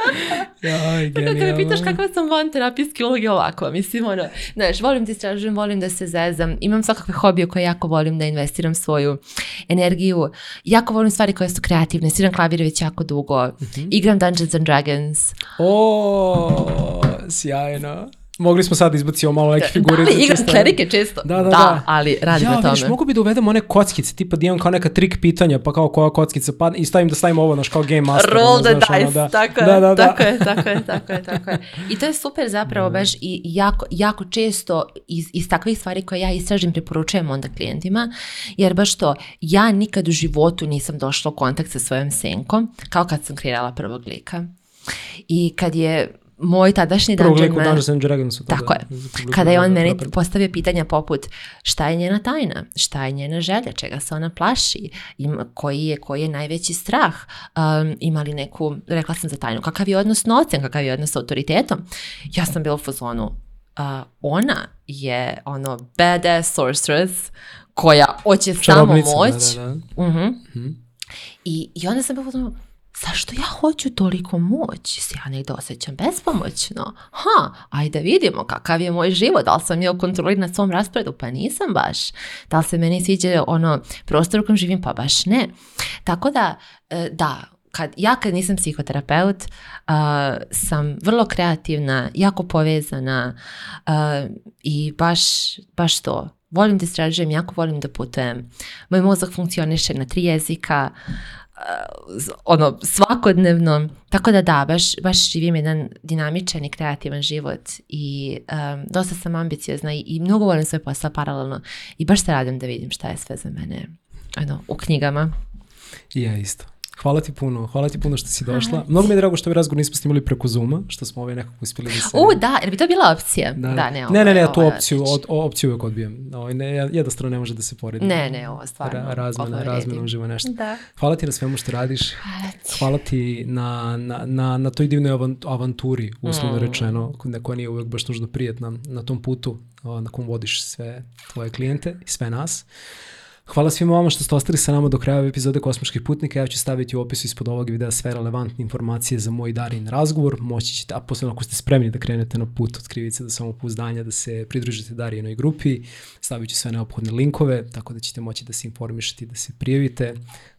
Jaj, genijalno. Kako me pitaš kakva sam van terapijski ulog je ovako, mislim, ono, znaš, volim da istražujem, volim da se zezam, imam svakakve hobije koje jako volim da investiram svoju energiju, jako volim stvari koje su kreativne, sviram klavir već jako dugo, mm -hmm. igram Dungeons and Dragons. O, sjajno. Mogli smo sad izbacimo malo neke figure. Da, da igram klerike često. Da, da, da, da. ali radim ja, na tome. Ja, vidiš, mogu bi da uvedem one kockice, tipa da imam kao neka trik pitanja, pa kao koja kockica padne i stavim da stavim ovo, naš kao game master. Roll the dice, ono, da. tako, da, da, da. tako je, tako je, tako je, tako je. I to je super zapravo, baš i jako, jako često iz, iz takvih stvari koje ja istražim preporučujem onda klijentima, jer baš to, ja nikad u životu nisam došla u kontakt sa svojom senkom, kao kad sam kreirala prvog lika. I kad je moj tadašnji Dungeon Man. Dungeons and Dragonsu. Tada, pa tako da, je. Kada je on meni postavio pitanja poput šta je njena tajna, šta je njena želja, čega se ona plaši, ima, koji, je, koji je najveći strah, um, ima li neku, rekla sam za tajnu, kakav je odnos s nocem, kakav je odnos s autoritetom. Ja sam bila u fazonu, uh, ona je ono badass sorceress koja hoće samo da, da, moć. Da, da, da. Uh mhm. -huh. Mm -hmm. I, I onda sam bila u fazonu, zašto ja hoću toliko moć? Se ja negdje osjećam bespomoćno. Ha, ajde da vidimo kakav je moj život, da li sam ja u kontroli na svom rasporedu, pa nisam baš. Da li se meni sviđa ono prostor u kojem živim, pa baš ne. Tako da, e, da, kad, ja kad nisam psihoterapeut uh, sam vrlo kreativna, jako povezana uh, i baš, baš to. Volim da istražujem, jako volim da putujem. Moj mozak funkcioniše na tri jezika ono svakodnevno tako da da baš baš živim jedan dinamičan i kreativan život i um, dosta sam ambiciozna i, i mnogo volim svoj posao paralelno i baš se radim da vidim šta je sve za mene ono u knjigama ja isto Hvala ti puno, hvala ti puno što si došla. Mnogo mi je drago što ovaj razgovor nismo snimali preko Zuma, što smo ovaj nekako uspjeli da se... U, da, jer bi to bila opcija. Da, da ne, da. ovo, ne, ne, ne, tu ovaj opciju, od, opciju uvek odbijem. Ovo, ovaj, ne, jednostavno ne može da se poredi. Ne, ne, ovo stvarno. Ra, razmena, razmena uživo nešto. Da. Hvala ti na svemu što radiš. Hvala ti. Hvala ti na, na, na, na toj divnoj avanturi, uslovno mm. rečeno, koja nije uvek baš nužno prijetna na tom putu na kom vodiš sve tvoje klijente i sve nas. Hvala svima vama što ste ostali sa nama do kraja epizode Kosmičkih putnika. Ja ću staviti u opisu ispod ovog videa sve relevantne informacije za moj Darin razgovor. Moći ćete, a posebno ako ste spremni da krenete na put od krivice do samopouzdanja, da se pridružite Darinoj grupi, stavit ću sve neophodne linkove, tako da ćete moći da se informišete i da se prijavite.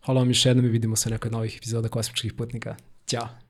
Hvala vam još jednom i vidimo se u nekoj novih epizoda Kosmičkih putnika. Ćao!